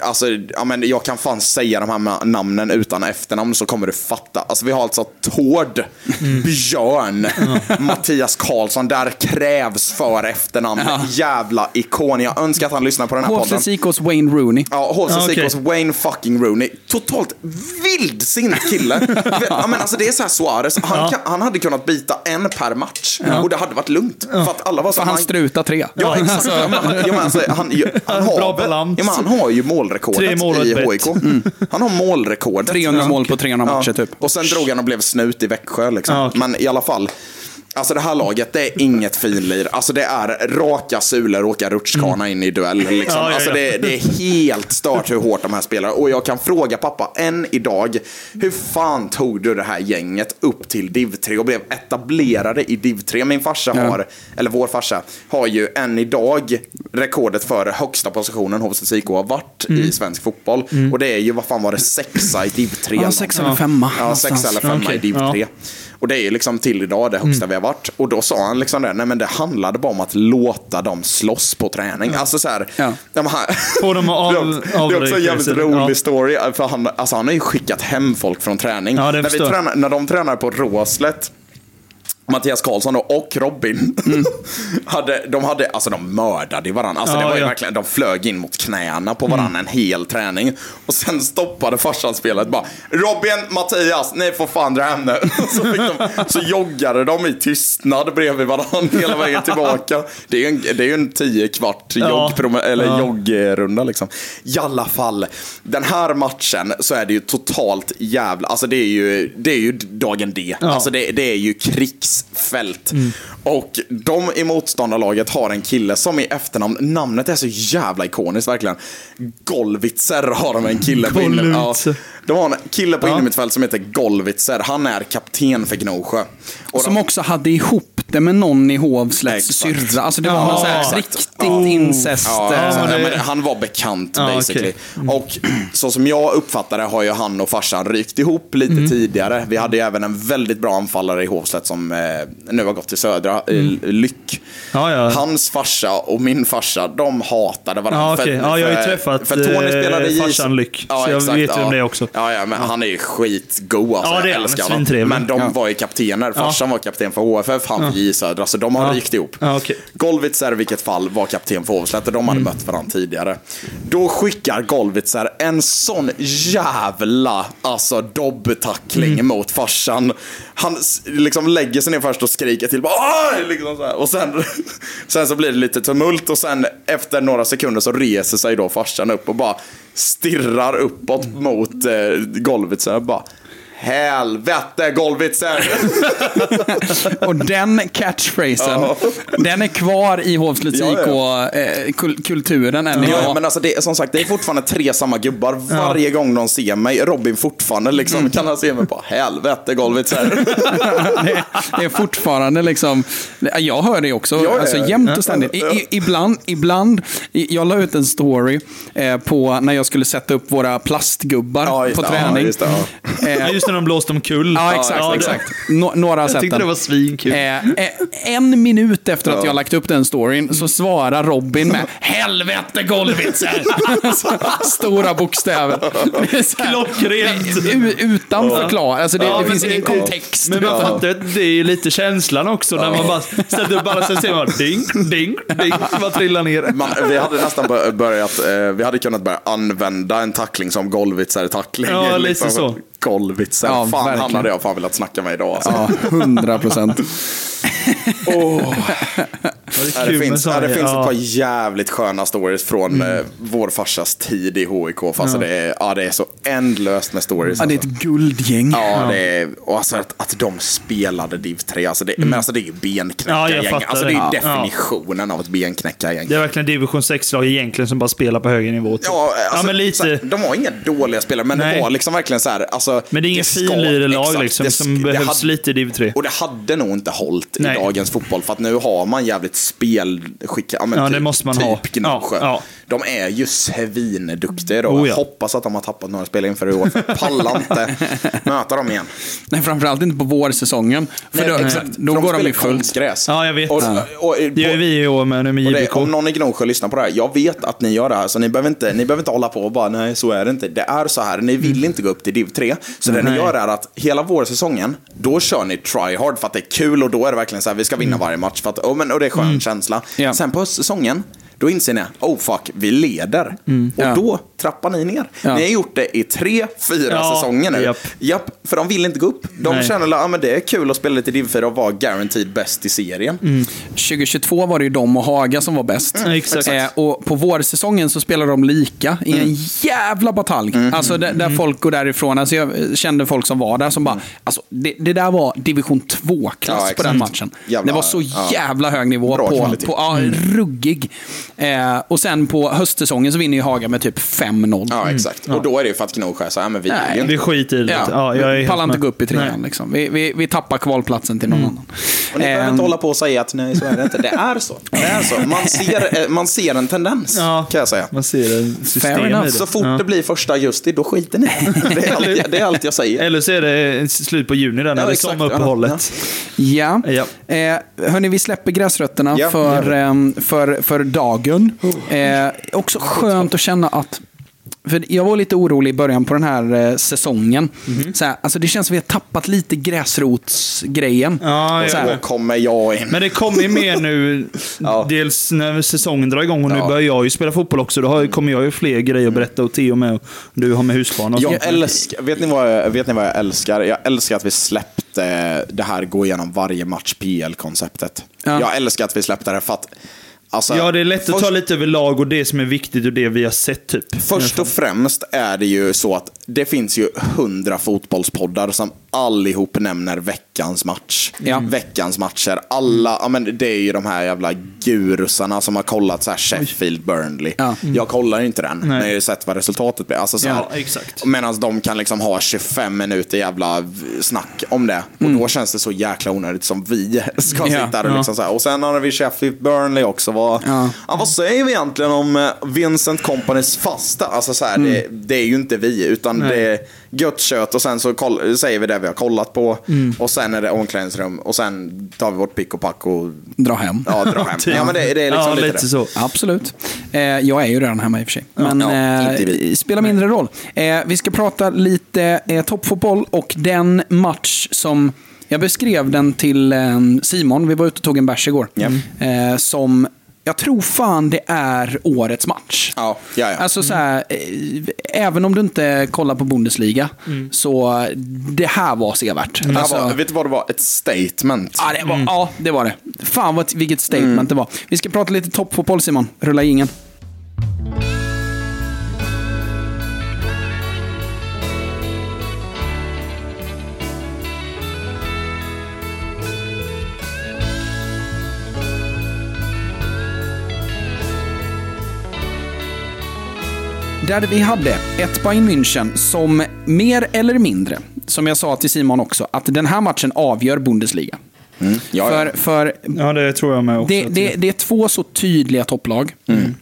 [SPEAKER 2] alltså ja, men jag kan fan säga de här namnen utan efternamn så kommer du fatta. Alltså vi har alltså Tord, Björn, Mattias Karlsson. Där krävs för efternamn. Jävla ikon. Jag önskar att han lyssnar på den här podden.
[SPEAKER 1] HFC Wayne Rooney.
[SPEAKER 2] Ja,
[SPEAKER 3] Ja, okej.
[SPEAKER 2] Sikos Wayne fucking Rooney. Totalt vildsint kille. ja, men alltså, det är så här Suarez. Han, kan, han hade kunnat bita en per match. Och det hade varit lugnt. För att alla var så
[SPEAKER 1] För han strutar tre.
[SPEAKER 2] Ja, exakt. Ja, men, ja, men alltså, han, han, har,
[SPEAKER 3] Bra balans.
[SPEAKER 2] ja, men han har ju målrekordet
[SPEAKER 3] Tre mål
[SPEAKER 2] i
[SPEAKER 3] ett bett.
[SPEAKER 2] HIK. Han har målrekordet.
[SPEAKER 1] 300 mål på 300 matcher typ.
[SPEAKER 2] Och sen drog han och blev snut i Växjö. Liksom.
[SPEAKER 3] Ja, okej.
[SPEAKER 2] Men i alla fall. Alltså det här laget, det är inget finlir. Alltså det är raka sulor och åka rutschkana in i duell. Liksom.
[SPEAKER 3] Mm. Ja,
[SPEAKER 2] Alltså det, det är helt stört hur hårt de här spelar. Och jag kan fråga pappa än idag. Hur fan tog du det här gänget upp till Div 3 och blev etablerade i Div 3? Min farsa har, eller vår farsa, har ju än idag rekordet för högsta positionen HFC IK har varit
[SPEAKER 3] Mm.
[SPEAKER 2] i svensk fotboll. Och det är ju, vad fan var det, sexa i Div 3?
[SPEAKER 1] Ja, sex eller femma.
[SPEAKER 2] Ja, sex
[SPEAKER 1] någonstans.
[SPEAKER 2] eller femma i div
[SPEAKER 3] ja.
[SPEAKER 2] 3. Och det är liksom till idag det högsta vi har varit. Och då sa han liksom det, nej men det handlade bara om att låta dem slåss på träning. Alltså så här,
[SPEAKER 1] Ja.
[SPEAKER 2] de här
[SPEAKER 3] Få dem att av-
[SPEAKER 2] det, är- också en jävligt rolig
[SPEAKER 3] Ja.
[SPEAKER 2] story. För han, alltså han har ju skickat hem folk från träning.
[SPEAKER 3] Ja,
[SPEAKER 2] när, vi tränar, när de tränar på Råslet Mattias Karlsson då, och Robin. hade, de, hade, alltså de mördade varandra. Alltså
[SPEAKER 3] Ja,
[SPEAKER 2] det var ju
[SPEAKER 3] ja.
[SPEAKER 2] verkligen, de flög in mot knäna på varandra en hel träning. Och sen stoppade farsan spelet bara. Robin, Mattias, ni får fan dra hem nu. så, de, så joggade de i tystnad bredvid varandra hela vägen tillbaka. Det är ju en, det är en tio kvart
[SPEAKER 3] Ja.
[SPEAKER 2] joggpromenad, eller
[SPEAKER 3] Ja.
[SPEAKER 2] joggrunda liksom. I alla fall, den här matchen så är det ju totalt jävla, alltså det är ju, det är ju dagen D. Alltså det, det är ju krigsfält.
[SPEAKER 3] Mm.
[SPEAKER 2] Och de i motståndarlaget har en kille som i efternamn, namnet är så jävla ikoniskt verkligen. Golvitzer har de en kille på inne, ja. De har en kille på
[SPEAKER 3] Ja.
[SPEAKER 2] innermittfält som heter Golvitzer. Han är kapten för Gnosjö. Och
[SPEAKER 1] Som
[SPEAKER 2] de-
[SPEAKER 1] också hade ihop det med någon i Hovslätts
[SPEAKER 2] Exakt.
[SPEAKER 1] syrra. Alltså det var
[SPEAKER 3] Ja,
[SPEAKER 1] någon sån här
[SPEAKER 3] exakt.
[SPEAKER 1] riktigt
[SPEAKER 2] Ja.
[SPEAKER 1] incest.
[SPEAKER 2] Ja,
[SPEAKER 1] eh,
[SPEAKER 3] men det-
[SPEAKER 2] ja, men han var bekant
[SPEAKER 3] Ja,
[SPEAKER 2] basically.
[SPEAKER 3] okej. Mm.
[SPEAKER 2] Och så som jag uppfattar det har ju han och farsan rykt ihop lite
[SPEAKER 3] Mm.
[SPEAKER 2] tidigare. Vi hade ju även en väldigt bra anfallare i Hovslätt som eh, nu har gått till Södra, mm. Lyck.
[SPEAKER 3] Ja, ja.
[SPEAKER 2] Hans farsa och min farsa, de hatade varandra.
[SPEAKER 3] Ja, okej. Ja, jag har ju träffat,
[SPEAKER 2] för Tony
[SPEAKER 3] eh,
[SPEAKER 2] spelade i
[SPEAKER 3] farsan Lyck, så jag vet vem det är också.
[SPEAKER 2] Ja, ja, men han är ju skitgod alltså.
[SPEAKER 3] Ja, det är
[SPEAKER 2] jag älskar honom. Men de
[SPEAKER 3] Ja.
[SPEAKER 2] var ju kaptener. Farsan var kapten för HFF, han J Södra, så de har
[SPEAKER 3] Ja.
[SPEAKER 2] rykt ihop.
[SPEAKER 3] Ja, okej.
[SPEAKER 2] Golvitzer i vilket fall var kapten för Hovslätt och de hade mött varandra tidigare. Då skickar Golvitzer en sån jävla alltså dobbtackling mot farsan. Han liksom lägger sig ner först och skriker till bara liksom så här. Och sen, sen så blir det lite tumult och sen efter några sekunder så reser sig då farsan upp och bara stirrar uppåt mot eh, Golvitzer och bara helvete Golvitzer.
[SPEAKER 1] Och den catchphrasen, den är kvar i Hovslets
[SPEAKER 2] Ja, ja.
[SPEAKER 1] IK-kulturen än
[SPEAKER 2] Ja,
[SPEAKER 1] idag.
[SPEAKER 2] men alltså det, som sagt, det är fortfarande tre samma gubbar varje gång de ser mig. Robin fortfarande liksom,
[SPEAKER 1] Mm.
[SPEAKER 2] kan han se mig på helvete Golvitzer.
[SPEAKER 1] det, det är fortfarande liksom, jag hör det också,
[SPEAKER 2] Ja, ja,
[SPEAKER 1] alltså
[SPEAKER 2] ja.
[SPEAKER 1] jämt och ständigt. I, i, ibland, ibland, jag la ut en story eh, på när jag skulle sätta upp våra plastgubbar
[SPEAKER 2] Ja, just
[SPEAKER 1] på träning.
[SPEAKER 2] ja, just det, ja.
[SPEAKER 3] Ja, när de blåste omkull.
[SPEAKER 1] Ja, exakt.
[SPEAKER 3] det-
[SPEAKER 1] exakt. Nå- några har
[SPEAKER 3] Jag
[SPEAKER 1] sett
[SPEAKER 3] tyckte
[SPEAKER 1] den.
[SPEAKER 3] det var svinkul.
[SPEAKER 1] Eh, eh, en minut efter att jag lagt upp den storyn så svarar Robin med Helvete Golvitzer! Stora bokstäver.
[SPEAKER 3] Klockrent.
[SPEAKER 1] Utan förklaring. Alltså det,
[SPEAKER 3] Ja,
[SPEAKER 1] det finns
[SPEAKER 3] det-
[SPEAKER 1] ingen kontext.
[SPEAKER 3] Men man fattar att det är ju lite känslan också när man bara sätter upp alla så ser man ding, ding, ding, bara trillar ner.
[SPEAKER 2] Man, vi hade nästan bör- börjat, eh, vi hade kunnat börja använda en tackling som Golvitzer-tackling.
[SPEAKER 3] Ja, lite så.
[SPEAKER 2] Golvitzer,
[SPEAKER 1] Ja,
[SPEAKER 2] fan
[SPEAKER 1] verkligen.
[SPEAKER 2] han hade jag fan velat snacka med idag. Alltså.
[SPEAKER 1] Ja, hundra procent.
[SPEAKER 3] Det
[SPEAKER 2] Ja, det
[SPEAKER 3] med
[SPEAKER 2] finns, ja, det finns
[SPEAKER 3] ja.
[SPEAKER 2] ett par jävligt sköna stories från eh, vår farsas tid i HIK. För alltså det, är, ja, det är så ändlöst med stories.
[SPEAKER 1] Ja, det är
[SPEAKER 2] alltså.
[SPEAKER 1] ett guldgäng.
[SPEAKER 2] Ja, det är, och alltså att, att de spelade Div 3, alltså det, men alltså det är ju
[SPEAKER 3] Ja,
[SPEAKER 2] benknäckargäng.
[SPEAKER 3] fattar
[SPEAKER 2] Alltså det är
[SPEAKER 3] det. Ja.
[SPEAKER 2] definitionen av ett benknäckargäng.
[SPEAKER 3] Det är verkligen division 6-lag egentligen som bara spelar på högre nivå. typ.
[SPEAKER 2] Ja, alltså,
[SPEAKER 3] men lite.
[SPEAKER 2] här, de var inga dåliga spelare, men det
[SPEAKER 3] Nej.
[SPEAKER 2] var liksom verkligen så här. Alltså,
[SPEAKER 3] Men det är ingen
[SPEAKER 2] exakt,
[SPEAKER 3] liksom
[SPEAKER 2] det
[SPEAKER 3] som
[SPEAKER 2] det
[SPEAKER 3] behövs
[SPEAKER 2] hade-
[SPEAKER 3] lite i div 3.
[SPEAKER 2] Och det hade nog inte hållit i dagens fotboll, för att nu har man jävligt spelskick. Ja, men
[SPEAKER 3] Ja, det
[SPEAKER 2] typ,
[SPEAKER 3] måste man
[SPEAKER 2] typ
[SPEAKER 3] ha.
[SPEAKER 2] Gnosjö.
[SPEAKER 3] Ja, ja.
[SPEAKER 2] De är ju svinduktiga då.
[SPEAKER 3] Oh, ja.
[SPEAKER 2] Jag hoppas att de har tappat några spelare inför i år. för Pallar inte möta dem igen.
[SPEAKER 1] Nej, framförallt inte på vårsäsongen. För då,
[SPEAKER 2] exakt.
[SPEAKER 1] då
[SPEAKER 2] För
[SPEAKER 1] går de ju fullt.
[SPEAKER 3] Ja,
[SPEAKER 2] konstgräs.
[SPEAKER 3] jag vet.
[SPEAKER 2] Och,
[SPEAKER 3] Ja.
[SPEAKER 2] och,
[SPEAKER 3] Det gör vi i år med, med
[SPEAKER 2] Och det,
[SPEAKER 3] JBK.
[SPEAKER 2] om någon i Gnosjö lyssnar på det här, jag vet att ni gör det här, så ni behöver inte, ni behöver inte hålla på och bara, nej så är det inte. Det är så här, ni vill inte gå upp till div 3. Så det ni
[SPEAKER 3] Nej.
[SPEAKER 2] gör är att hela vårsäsongen, då kör ni try hard för att det är kul och då är det verkligen så här, vi ska vinna varje match. För att, oh, men, och det är skön känsla.
[SPEAKER 1] Ja.
[SPEAKER 2] Sen på höstsäsongen, då inser ni, oh fuck, vi leder. Och
[SPEAKER 1] Ja.
[SPEAKER 2] då trappar ni ner.
[SPEAKER 1] Ja.
[SPEAKER 2] Ni har gjort det i tre, fyra
[SPEAKER 3] Ja,
[SPEAKER 2] säsonger nu.
[SPEAKER 3] japp.
[SPEAKER 2] Japp, för de vill inte gå upp. De
[SPEAKER 3] Nej.
[SPEAKER 2] känner att ah, men det är kul att spela lite div 4 och vara guaranteed bäst i serien.
[SPEAKER 1] 2022 var det ju de och Haga som var bäst.
[SPEAKER 3] Ja, exakt.
[SPEAKER 1] Eh, och på vårsäsongen så spelade de lika i en jävla batalj. Alltså där, där folk går därifrån. Alltså jag kände folk som var där som bara, alltså det, det där var division 2-klass
[SPEAKER 2] Ja,
[SPEAKER 1] på den matchen.
[SPEAKER 2] Jävla-
[SPEAKER 1] det var så
[SPEAKER 2] ja.
[SPEAKER 1] jävla hög nivå
[SPEAKER 2] Bra
[SPEAKER 1] på,
[SPEAKER 2] kvalitet.
[SPEAKER 1] på ja, ruggig. Eh, och sen på höstsäsongen så vinner ju Haga med typ 5-0.
[SPEAKER 2] Ja, exakt. Och då är det ju för att Gnosjö säger, ja men vi
[SPEAKER 1] Nej,
[SPEAKER 3] Vi skiter i det.
[SPEAKER 1] Ja,
[SPEAKER 3] Ja, jag är helt
[SPEAKER 1] pallar inte
[SPEAKER 3] med.
[SPEAKER 1] gå upp i trean. Liksom. Vi, vi, vi tappar kvalplatsen till någon annan.
[SPEAKER 2] Och ni behöver
[SPEAKER 1] Ehm,
[SPEAKER 2] inte hålla på och säga att nej, så är det inte. Det är så. Det är så. Man ser, eh, man ser en tendens,
[SPEAKER 3] Ja,
[SPEAKER 2] kan jag säga.
[SPEAKER 3] Man ser en system i det.
[SPEAKER 2] Så fort
[SPEAKER 3] Ja.
[SPEAKER 2] det blir första augusti, då skiter ni det är, allt, det är allt jag säger.
[SPEAKER 3] Eller så är det slut på juni där, när
[SPEAKER 2] Ja,
[SPEAKER 3] det är
[SPEAKER 2] exakt.
[SPEAKER 3] sommaruppehållet.
[SPEAKER 1] Ja.
[SPEAKER 3] Ja.
[SPEAKER 1] Eh, hörni, vi släpper gräsrötterna
[SPEAKER 2] Ja,
[SPEAKER 1] för, ehm, för, för dagen. Eh, också skönt att känna att för jag var lite orolig i början på den här eh, säsongen.
[SPEAKER 3] Mhm.
[SPEAKER 1] Så här, alltså det känns som att vi har tappat lite gräsrotsgrejen.
[SPEAKER 3] Ja,
[SPEAKER 2] Då kommer jag in.
[SPEAKER 3] Men det kommer ju mer nu,
[SPEAKER 2] Ja.
[SPEAKER 3] dels när säsongen drar igång och nu
[SPEAKER 2] Ja.
[SPEAKER 3] börjar jag ju spela fotboll också. Då har, kommer jag ju fler grejer att berätta och Theo med. Och du har med Husqvarna och
[SPEAKER 2] Jag
[SPEAKER 3] sånt.
[SPEAKER 2] älskar, vet, ni vad jag, vet ni vad jag älskar? Jag älskar att vi släppte det här gå igenom varje match PL-konceptet.
[SPEAKER 1] Ja.
[SPEAKER 2] Jag älskar att vi släppte det för att Alltså,
[SPEAKER 3] Ja, det är lätt att ta lite över lag och det som är viktigt och det vi har sett typ.
[SPEAKER 2] Först och främst är det ju så att det finns ju hundra fotbollspoddar som allihop nämner veckans match.
[SPEAKER 1] Ja.
[SPEAKER 2] Veckans matcher. Alla, ja, men det är ju de här jävla gurusarna som har kollat så här Sheffield Burnley.
[SPEAKER 1] Ja.
[SPEAKER 2] Jag kollar inte den, men
[SPEAKER 3] Nej.
[SPEAKER 2] jag har ju sett vad resultatet blir. Alltså, så
[SPEAKER 3] Ja.
[SPEAKER 2] Medan de kan liksom ha 25 minuter jävla snack om det. Och då känns det så jäkla onödigt som vi ska
[SPEAKER 1] Mm. Ja.
[SPEAKER 2] sitta där och liksom så här. Och sen har vi Sheffield Burnley också. Vad,
[SPEAKER 1] Ja.
[SPEAKER 2] ja. vad säger vi egentligen om eh, Vincent Companys fasta? Alltså så här,
[SPEAKER 1] Mm.
[SPEAKER 2] det, det är ju inte vi, utan det är gött kött och sen så koll, säger vi det vi har kollat på.
[SPEAKER 1] Mm.
[SPEAKER 2] Och sen är det omklädningsrum och sen tar vi vårt pick och pack och
[SPEAKER 1] Dra hem.
[SPEAKER 2] ja, drar hem. ja, men det, det är liksom
[SPEAKER 3] ja,
[SPEAKER 2] lite,
[SPEAKER 3] lite
[SPEAKER 2] det.
[SPEAKER 3] så.
[SPEAKER 1] Absolut. Eh, jag är ju redan hemma i och för sig. Men
[SPEAKER 2] Ja,
[SPEAKER 1] eh, spelar mindre roll. Eh, vi ska prata lite eh, toppfotboll och den match som jag beskrev den till eh, Simon, vi var ute och tog en bärs igår. Eh, som jag tror fan det är årets match.
[SPEAKER 2] Ja, ja, ja.
[SPEAKER 1] Alltså så här, eh, även om du inte kollar på Bundesliga, så det här var sevärt.
[SPEAKER 2] Det här
[SPEAKER 1] Alltså,
[SPEAKER 2] var, vet du vad det var? Ett statement.
[SPEAKER 1] ja, det var, ja, det var det. Fan vad, vilket statement det var. Vi ska prata lite toppfotboll Simon. Rulla ingen. Där vi hade ett Bayern München som mer eller mindre, som jag sa till Simon också, att den här matchen avgör Bundesliga.
[SPEAKER 2] Ja, ja.
[SPEAKER 1] För, för
[SPEAKER 3] Ja, det tror jag med också.
[SPEAKER 1] det, det, det är två så tydliga topplag.
[SPEAKER 3] Mm.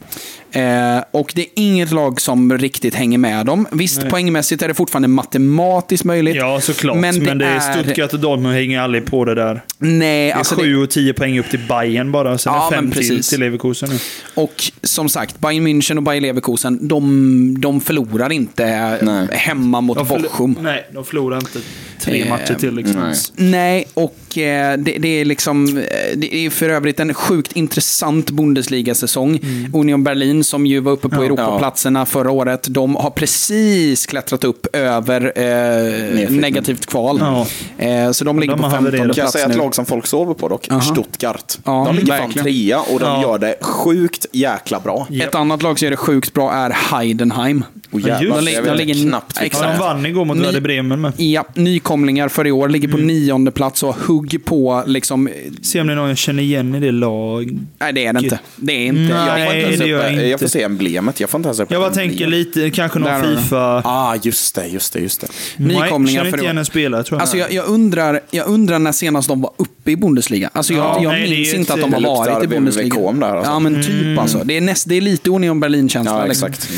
[SPEAKER 1] Eh, och det är inget lag som riktigt hänger med dem. Visst, poängmässigt är det fortfarande matematiskt möjligt.
[SPEAKER 3] Ja, såklart. Men det, är Stuttgart och Dortmund hänger aldrig på det där.
[SPEAKER 1] Nej,
[SPEAKER 3] Det är
[SPEAKER 1] alltså
[SPEAKER 3] 7
[SPEAKER 1] det,
[SPEAKER 3] och 10 poäng upp till Bayern bara. Sen
[SPEAKER 1] Ja,
[SPEAKER 3] är
[SPEAKER 1] men
[SPEAKER 3] fem till,
[SPEAKER 1] precis.
[SPEAKER 3] till Leverkusen nu.
[SPEAKER 1] och som sagt, Bayern München och Bayer Leverkusen, de, de förlorar inte
[SPEAKER 2] Nej.
[SPEAKER 1] hemma mot
[SPEAKER 3] De förlo-
[SPEAKER 1] Bochum.
[SPEAKER 3] Nej, de förlorar inte tre
[SPEAKER 1] Eh,
[SPEAKER 3] matcher till. Liksom.
[SPEAKER 2] nej.
[SPEAKER 1] Nej, och eh, det, det är liksom... eh, Det är för övrigt en sjukt intressant Bundesliga-säsong. Union Berlin, som ju var uppe på
[SPEAKER 3] Ja.
[SPEAKER 1] Europaplatserna förra året, de har precis klättrat upp över eh, negativt kval.
[SPEAKER 3] Ja.
[SPEAKER 1] Eh, så de ligger
[SPEAKER 3] De
[SPEAKER 1] på
[SPEAKER 3] har
[SPEAKER 1] 15
[SPEAKER 3] havererat.
[SPEAKER 2] Kan jag
[SPEAKER 1] plats
[SPEAKER 2] säga ett
[SPEAKER 1] nu.
[SPEAKER 2] lag som folk sover på dock?
[SPEAKER 1] Aha.
[SPEAKER 2] Stuttgart.
[SPEAKER 1] Ja,
[SPEAKER 2] de ligger fan
[SPEAKER 1] verkligen.
[SPEAKER 2] trea och de
[SPEAKER 3] Ja.
[SPEAKER 2] gör det sjukt jäkla bra.
[SPEAKER 3] Ja.
[SPEAKER 1] Ett annat lag som gör det sjukt bra är Heidenheim.
[SPEAKER 3] Ja,
[SPEAKER 2] jävlar,
[SPEAKER 1] De ligger-
[SPEAKER 2] knappt
[SPEAKER 1] Ja,
[SPEAKER 3] Ja,
[SPEAKER 1] exakt.
[SPEAKER 3] de vann igår mot Werder Bremen med.
[SPEAKER 1] Ja, nykomlingar för i år, ligger på nionde plats och hugg på liksom...
[SPEAKER 3] Se om det är någon jag känner igen i det lag.
[SPEAKER 1] Nej, det är det inte. Det är inte.
[SPEAKER 3] Nej.
[SPEAKER 2] Jag,
[SPEAKER 3] det gör jag
[SPEAKER 2] jag,
[SPEAKER 3] inte.
[SPEAKER 2] får se emblemet. Jag får inte ens upp
[SPEAKER 3] Jag bara
[SPEAKER 2] emblemet.
[SPEAKER 3] tänker lite, kanske någon
[SPEAKER 1] Där.
[SPEAKER 3] Fifa...
[SPEAKER 2] Ah, just det, just det, just det.
[SPEAKER 1] Nykomlingar
[SPEAKER 3] Nej, känner inte igen en spelare tror jag.
[SPEAKER 1] Alltså jag, jag, undrar, jag undrar när senast de var uppe i Bundesliga. Alltså jag,
[SPEAKER 3] Ja,
[SPEAKER 1] jag
[SPEAKER 3] nej,
[SPEAKER 1] minns inte att de har varit i Bundesliga.
[SPEAKER 2] Där, alltså.
[SPEAKER 1] Ja, men typ alltså. Det är, näst, det är lite Union Berlin-känsla.
[SPEAKER 2] Ja,
[SPEAKER 1] liksom.
[SPEAKER 2] exakt.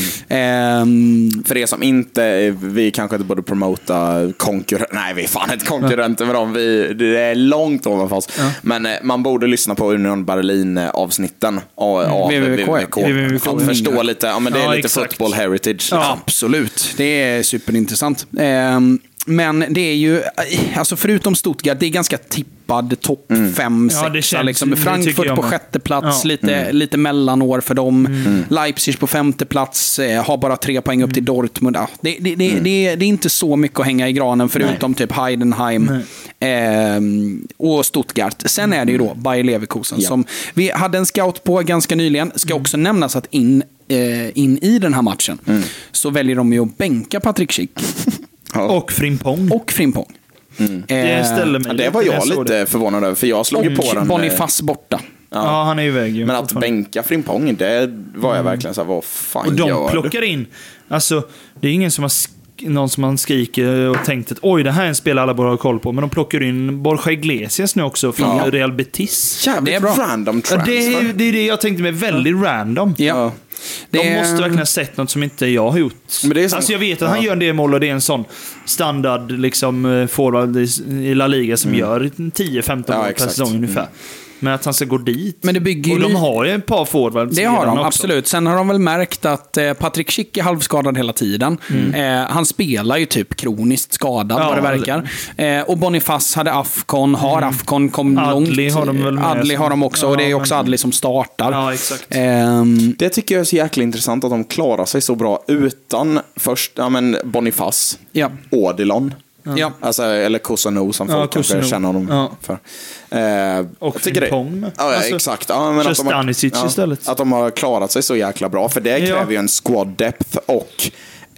[SPEAKER 1] Ehm,
[SPEAKER 2] För er som inte, vi kanske inte borde promota konkurrenter, nej vi är fan inte konkurrenter med dem, vi, det är långt ovanför oss. Men eh, man borde lyssna på Union Berlin-avsnitten av, av
[SPEAKER 1] VVVK.
[SPEAKER 2] VVVK. För att förstå lite, ja men det är
[SPEAKER 3] Ja,
[SPEAKER 2] lite
[SPEAKER 3] exakt.
[SPEAKER 2] football heritage. liksom.
[SPEAKER 1] Absolut, det är superintressant. Ehm, men det är ju, alltså förutom Stuttgart, det är ganska tippad topp 5
[SPEAKER 3] Ja, det
[SPEAKER 1] 6
[SPEAKER 3] känns-
[SPEAKER 1] liksom.
[SPEAKER 3] det tycker
[SPEAKER 1] Frankfurt på sjätte plats,
[SPEAKER 3] Ja.
[SPEAKER 1] lite, lite mellanår för dem. Leipzig på femte plats, eh, har bara tre poäng upp till Dortmund. Ja, det, det, det, det, är, det är inte så mycket att hänga i granen förutom typ Heidenheim ehm, och Stuttgart. Sen är det ju då Bayer Leverkusen
[SPEAKER 2] Ja.
[SPEAKER 1] som vi hade en scout på ganska nyligen. Ska också nämnas att in, eh, in i den här matchen så väljer de ju att bänka Patrik Schick
[SPEAKER 2] Ja.
[SPEAKER 3] Och Frimpong.
[SPEAKER 1] och Frimpong.
[SPEAKER 3] det
[SPEAKER 1] Eh,
[SPEAKER 3] mig
[SPEAKER 2] Ja, det var jag lite
[SPEAKER 3] det.
[SPEAKER 2] förvånad över, för jag slog ju på den.
[SPEAKER 1] och
[SPEAKER 2] eh,
[SPEAKER 1] Boniface borta.
[SPEAKER 3] Ja, han är iväg ju.
[SPEAKER 2] Men att bänka Frimpong, det var jag verkligen så här, vad fan
[SPEAKER 3] Och
[SPEAKER 2] gör
[SPEAKER 3] de
[SPEAKER 2] du?
[SPEAKER 3] plockar in, alltså det är ingen som har någon som man skriker och tänkt att oj, det här är en spelare alla borde ha koll på. Men de plockar in Borja Iglesias nu också från
[SPEAKER 2] Ja.
[SPEAKER 3] Real Betis.
[SPEAKER 1] Det är
[SPEAKER 2] Jävligt
[SPEAKER 1] bra.
[SPEAKER 2] random
[SPEAKER 3] Ja,
[SPEAKER 2] transfer.
[SPEAKER 3] det, är, det är det jag tänkte med, väldigt random.
[SPEAKER 1] Ja.
[SPEAKER 3] De
[SPEAKER 1] Det-
[SPEAKER 3] måste verkligen ha sett något som inte jag har gjort.
[SPEAKER 2] Men det är som-
[SPEAKER 3] alltså jag vet att han
[SPEAKER 2] ja.
[SPEAKER 3] gör en del mål och det är en sån standard liksom, eh, forward i, La Liga som gör 10-15
[SPEAKER 2] Ja,
[SPEAKER 3] mål per säsong ungefär. Men att han ska gå dit.
[SPEAKER 1] Men det bygger ju
[SPEAKER 3] och de har ju ett par forwards
[SPEAKER 1] Det har de,
[SPEAKER 3] också.
[SPEAKER 1] absolut. Sen har de väl märkt att eh, Patrik Schick är halvskadad hela tiden. Eh, han spelar ju typ kroniskt skadad,
[SPEAKER 3] Ja,
[SPEAKER 1] vad det verkar. Eh, och Boniface hade Afcon, har Afcon, kom
[SPEAKER 3] Adli
[SPEAKER 1] långt.
[SPEAKER 3] har de väl med
[SPEAKER 1] Adli har de också, och det är
[SPEAKER 3] Ja,
[SPEAKER 1] också
[SPEAKER 3] men-
[SPEAKER 1] Adli som startar.
[SPEAKER 3] Ja, exakt.
[SPEAKER 1] Ehm,
[SPEAKER 2] Det tycker jag är så jäkla intressant att de klarar sig så bra utan först, ja men Boniface,
[SPEAKER 1] ja.
[SPEAKER 2] Odilon.
[SPEAKER 1] Ja.
[SPEAKER 2] Alltså, eller Kosano som
[SPEAKER 3] Ja,
[SPEAKER 2] folk kanske
[SPEAKER 3] Kosano.
[SPEAKER 2] känner honom
[SPEAKER 3] Ja.
[SPEAKER 2] för. Eh,
[SPEAKER 3] Och
[SPEAKER 2] det-
[SPEAKER 3] Frimpong med.
[SPEAKER 2] Ja,
[SPEAKER 3] Alltså,
[SPEAKER 2] exakt. Ja, men att de har- ja,
[SPEAKER 3] istället.
[SPEAKER 2] Att de har klarat sig så jäkla bra. För det
[SPEAKER 3] Ja.
[SPEAKER 2] kräver ju en squad depth och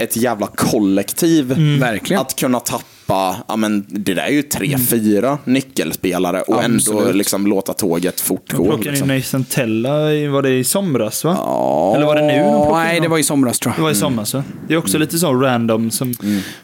[SPEAKER 2] ett jävla kollektiv.
[SPEAKER 3] Mm.
[SPEAKER 1] Verkligen.
[SPEAKER 2] Att kunna tappa, ja men det där är ju tre, fyra nyckelspelare och ändå
[SPEAKER 1] Absolut.
[SPEAKER 2] liksom låta tåget
[SPEAKER 3] De
[SPEAKER 2] fortgå.
[SPEAKER 3] plockade in
[SPEAKER 2] Liksom.
[SPEAKER 3] Nathan Tella, i- var det i somras va?
[SPEAKER 2] Ja.
[SPEAKER 3] Eller var det nu de plockade in
[SPEAKER 1] Nej, det var i somras tror
[SPEAKER 3] Det
[SPEAKER 1] jag.
[SPEAKER 3] var i somras va? Det är också lite så random som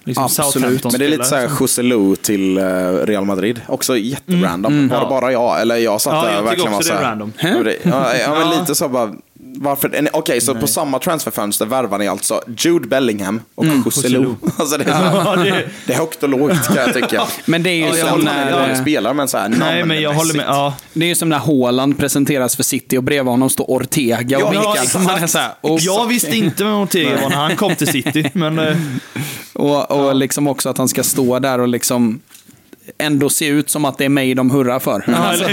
[SPEAKER 3] liksom
[SPEAKER 1] Absolut.
[SPEAKER 2] Men det är lite såhär Joselu till eh, Real Madrid. Också jätterandom. Var det bara jag? Eller jag satt
[SPEAKER 3] Ja,
[SPEAKER 2] där
[SPEAKER 3] jag tycker
[SPEAKER 2] verkligen var
[SPEAKER 3] också det är
[SPEAKER 2] såhär-
[SPEAKER 3] random.
[SPEAKER 2] Ja, det- Ja, ja, men
[SPEAKER 3] Ja.
[SPEAKER 2] lite så bara. Varför? Okej, så på samma transferfönster värvar ni alltså Jude Bellingham och Joselu.
[SPEAKER 3] Joselu.
[SPEAKER 2] Alltså det, är så,
[SPEAKER 3] Ja, det-
[SPEAKER 2] det är högt och lågt kan jag tycka.
[SPEAKER 1] Men det är ju
[SPEAKER 3] Ja, jag
[SPEAKER 1] som när...
[SPEAKER 2] dålig spelare, men såhär
[SPEAKER 3] Nej, men jag håller med. Ja.
[SPEAKER 1] Det är ju som när Haaland presenteras för City och bredvid honom står Ortega och
[SPEAKER 2] Ja, exakt.
[SPEAKER 1] Man är så här, och,
[SPEAKER 3] Jag visste inte vem Ortega var när han kom till City, men... eh,
[SPEAKER 1] och, och liksom också att han ska stå där och liksom ändå se ut som att det är mig de hurrar för.
[SPEAKER 3] Ja,
[SPEAKER 1] Alltså.